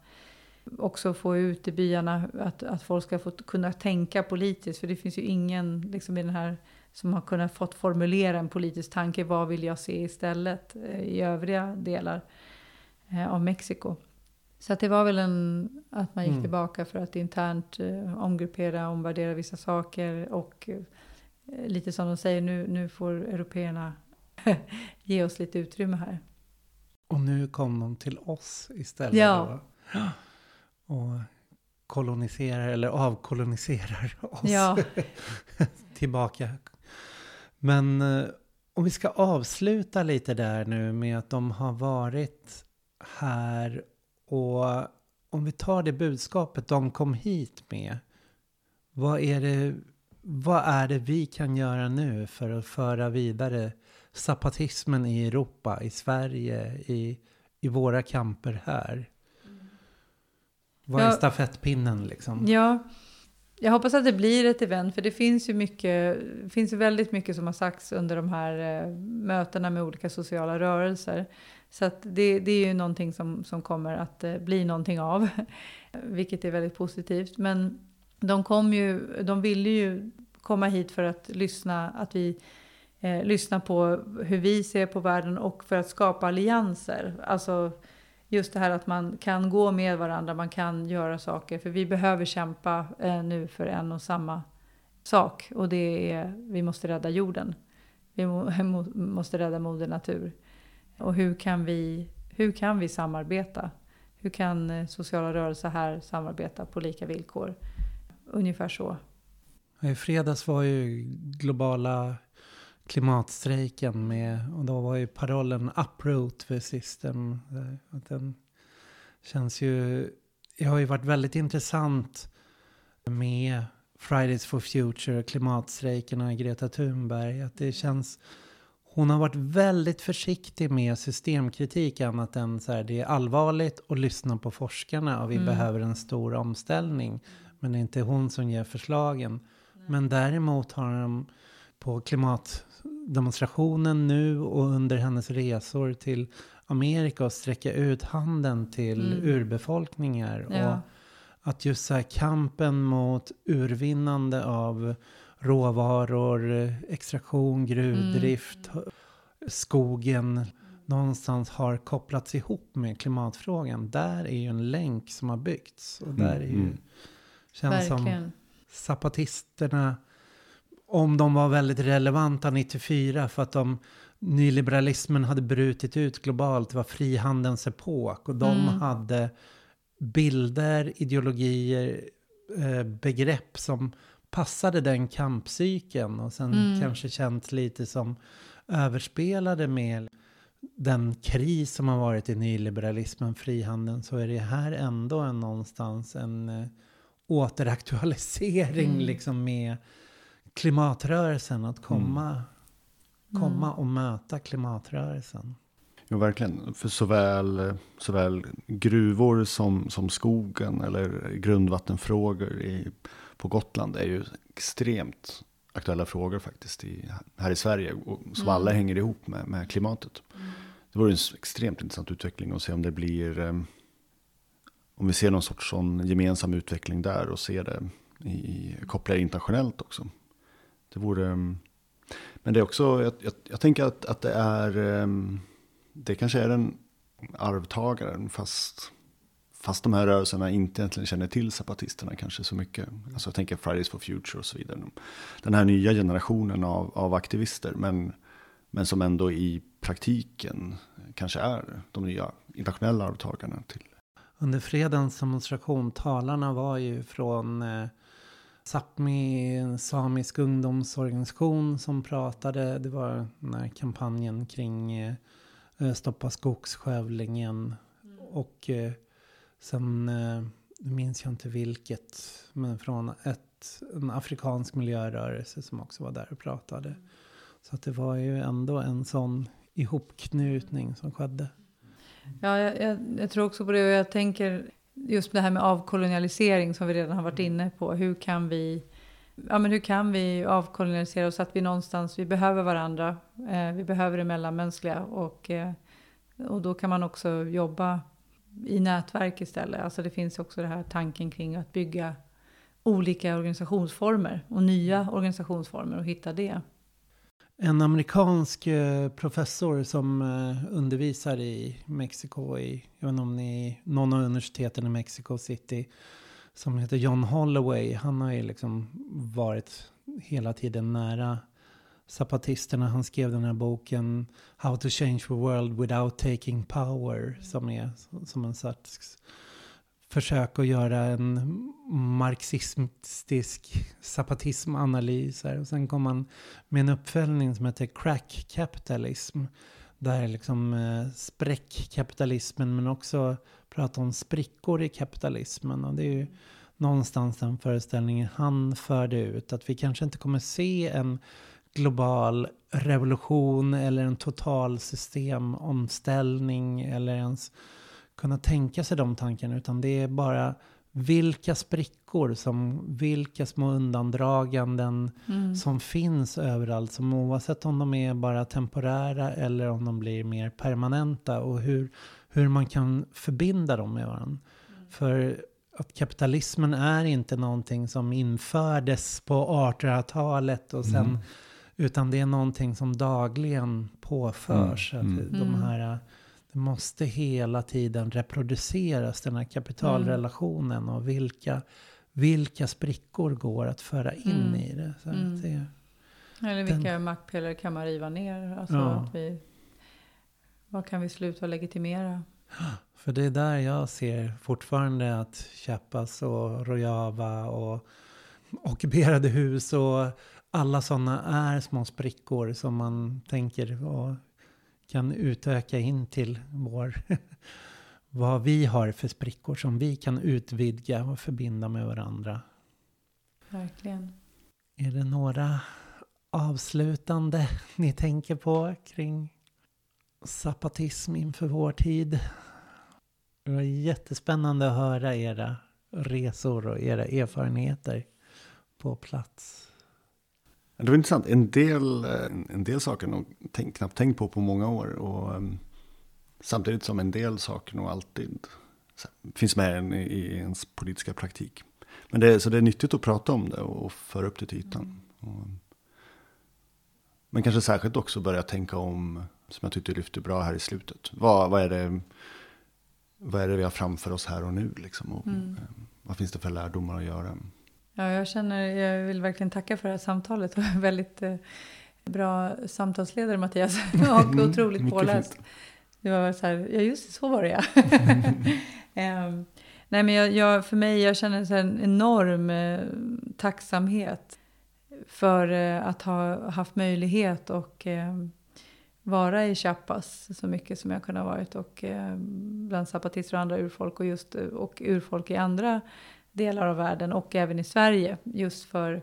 också få ut i byarna att, att folk ska få kunna tänka politiskt. För det finns ju ingen liksom, i den här som har kunnat fått formulera en politisk tanke. Vad vill jag se istället eh, i övriga delar eh, av Mexiko? Så att det var väl en, att man gick mm. tillbaka för att internt eh, omgruppera, omvärdera vissa saker och lite som de säger, nu, nu får européerna ge oss lite utrymme här. Och nu kom de till oss istället. Ja. Då. Och koloniserar eller avkoloniserar oss. Ja. Tillbaka men eh, om vi ska avsluta lite där nu med att de har varit här och om vi tar det budskapet de kom hit med. Vad är det, vad är det vi kan göra nu för att föra vidare zapatismen i Europa, i Sverige, i, i våra kamper här? Vad är ja, stafettpinnen liksom? Ja, jag hoppas att det blir ett event, för det finns ju mycket, finns väldigt mycket som har sagts under de här eh, mötena med olika sociala rörelser. Så det, det, är ju någonting som, som kommer att eh, bli någonting av, vilket är väldigt positivt. Men de, kom ju, de ville ju komma hit för att lyssna, att vi eh, lyssnar på hur vi ser på världen och för att skapa allianser. Alltså just det här att man kan gå med varandra, man kan göra saker. För vi behöver kämpa eh, nu för en och samma sak. Och det är, vi måste rädda jorden. Vi må, måste rädda moder natur. Och hur kan vi, hur kan vi samarbeta? Hur kan eh, sociala rörelser här samarbeta på lika villkor? Ungefär så. I fredags var ju globala klimatstrejken med, och då var ju parollen Uproot för System. Att den känns ju, det har ju varit väldigt intressant med Fridays for Future, klimatstrejkerna, Greta Thunberg. Att det känns, hon har varit väldigt försiktig med systemkritik annat än så här, det är allvarligt att lyssna på forskarna och vi mm. behöver en stor omställning. Men det är inte hon som ger förslagen. Men däremot har de på klimatdemonstrationen nu och under hennes resor till Amerika och sträcka ut handen till mm. urbefolkningar. Ja. Och att just så här kampen mot urvinnande av råvaror, extraktion, gruvdrift, mm. skogen någonstans har kopplats ihop med klimatfrågan. Där är ju en länk som har byggts. Och där är ju, mm. känns Verkligen. som zapatisterna om de var väldigt relevanta 94 för att de, nyliberalismen hade brutit ut globalt. Det var frihandelns epok och de mm. hade bilder, ideologier, eh, begrepp som passade den kampcykeln och sen mm. kanske känts lite som överspelade med den kris som har varit i nyliberalismen, frihandeln, så är det här ändå en, någonstans en eh, återaktualisering Mm. liksom med klimatrörelsen, att komma, komma och möta klimatrörelsen. Jo, verkligen. För såväl, såväl gruvor som, som skogen eller grundvattenfrågor i, på Gotland är ju extremt aktuella frågor faktiskt i, här i Sverige. Och, som alla hänger ihop med, med klimatet. Det vore en extremt intressant utveckling att se om det blir, eh, om vi ser någon sorts sån gemensam utveckling där och ser det i, kopplar internationellt också. Det vore, ehm, men det är också, jag, jag, jag tänker att, att det är, ehm, det kanske är den arvtagaren fast, fast de här rörelserna inte egentligen känner till zapatisterna kanske så mycket. Alltså jag tänker Fridays for Future och så vidare. Den här nya generationen av, av aktivister men, men som ändå i praktiken kanske är de nya internationella arvtagarna till. Under fredagens demonstration, talarna var ju från eh, Sápmi, en samisk ungdomsorganisation som pratade. Det var den här kampanjen kring eh, stoppa skogsskövlingen. Och eh, sen, eh, minns jag inte vilket, men från ett, en afrikansk miljörörelse som också var där och pratade. Så att det var ju ändå en sån ihopknutning som skedde. Ja, jag, jag, jag tror också på det och jag tänker just det här med avkolonialisering som vi redan har varit inne på. Hur kan vi, ja, men hur kan vi avkolonialisera oss så att vi någonstans, vi behöver varandra, eh, vi behöver det mellanmänskliga och, eh, och då kan man också jobba i nätverk istället. Alltså det finns också det här tanken kring att bygga olika organisationsformer och nya organisationsformer och hitta det. En amerikansk eh, professor som eh, undervisar i Mexiko, i, jag vet inte om ni är någon av universiteten i Mexico City, som heter John Holloway, han har ju liksom varit hela tiden nära zapatisterna. Han skrev den här boken How to change the world without taking power, som är som en sorts försök att göra en marxistisk zapatismanalys. här. Och sen kom han med en uppföljning som heter Crack Capitalism. Där liksom eh, spräckkapitalismen men också prata om sprickor i kapitalismen. Och det är ju någonstans den föreställningen han förde ut. Att vi kanske inte kommer se en global revolution eller en total systemomställning eller ens kunna tänka sig de tankarna. Utan det är bara vilka sprickor, som, vilka små undandraganden Mm. som finns överallt. Som oavsett om de är bara temporära eller om de blir mer permanenta. Och hur, hur man kan förbinda dem med varandra. För att kapitalismen är inte någonting som infördes på 1800-talet och sen Mm. utan det är någonting som dagligen påförs. Mm, Att mm. de Mm. här, det måste hela tiden reproduceras, den här kapitalrelationen. Och vilka, vilka sprickor går att föra in Mm. i det. Så Mm. det Eller Den- vilka maktpelare kan man riva ner? Alltså Ja. att vi, vad kan vi sluta legitimera? för det är där jag ser fortfarande att Chiapas och Rojava och ockuperade hus och alla sådana är små sprickor som man tänker och kan utöka in till vår vad vi har för sprickor som vi kan utvidga och förbinda med varandra. Verkligen. Är det några avslutande ni tänker på kring zapatism inför vår tid? Det var jättespännande att höra era resor och era erfarenheter på plats. Det var intressant. En del, eh, en del saker nog tänk, knappt tänkt på på många år. Och, um, samtidigt som en del saker nog alltid finns med i, ens politiska praktik. Men det, så det är nyttigt att prata om det och föra upp det till ytan. Och, men kanske särskilt också börja tänka om, som jag tyckte du lyfte bra här i slutet. Vad, vad, är det, vad är det vi har framför oss här och nu? Liksom, och, Mm. eh, Vad finns det för lärdomar att göra? Ja, jag känner, jag vill verkligen tacka för det här samtalet. Du är väldigt eh, bra samtalsledare Mattias. och otroligt Mycket påläst. Det var så här, ja just det, så var det ja. Ehm, nej men jag, jag, för mig, jag känner så en enorm eh, tacksamhet för eh, att ha haft möjlighet och eh, vara i Chiapas så mycket som jag kunnat varit och eh, bland zapatister och andra urfolk och just och urfolk i andra delar av världen och även i Sverige just för,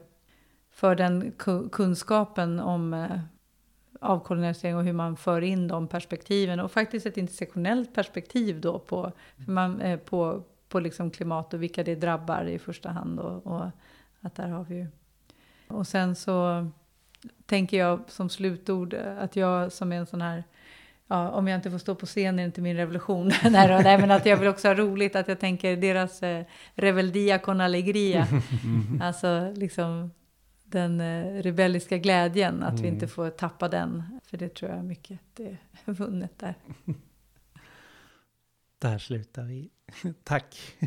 för den kunskapen om eh, avkolonisering och hur man för in de perspektiven och faktiskt ett intersektionellt perspektiv då på, man, eh, på, på liksom klimat och vilka det drabbar i första hand och, och att där har vi ju. Och sen så tänker jag som slutord att jag som är en sån här Ja, om jag inte får stå på scen är det inte min revolution. nej, nej, men att jag vill också ha roligt, att jag tänker deras eh, reveldia con allegria. alltså liksom den eh, rebelliska glädjen, att mm. vi inte får tappa den. För det tror jag mycket det är vunnet där. Där slutar vi. Tack.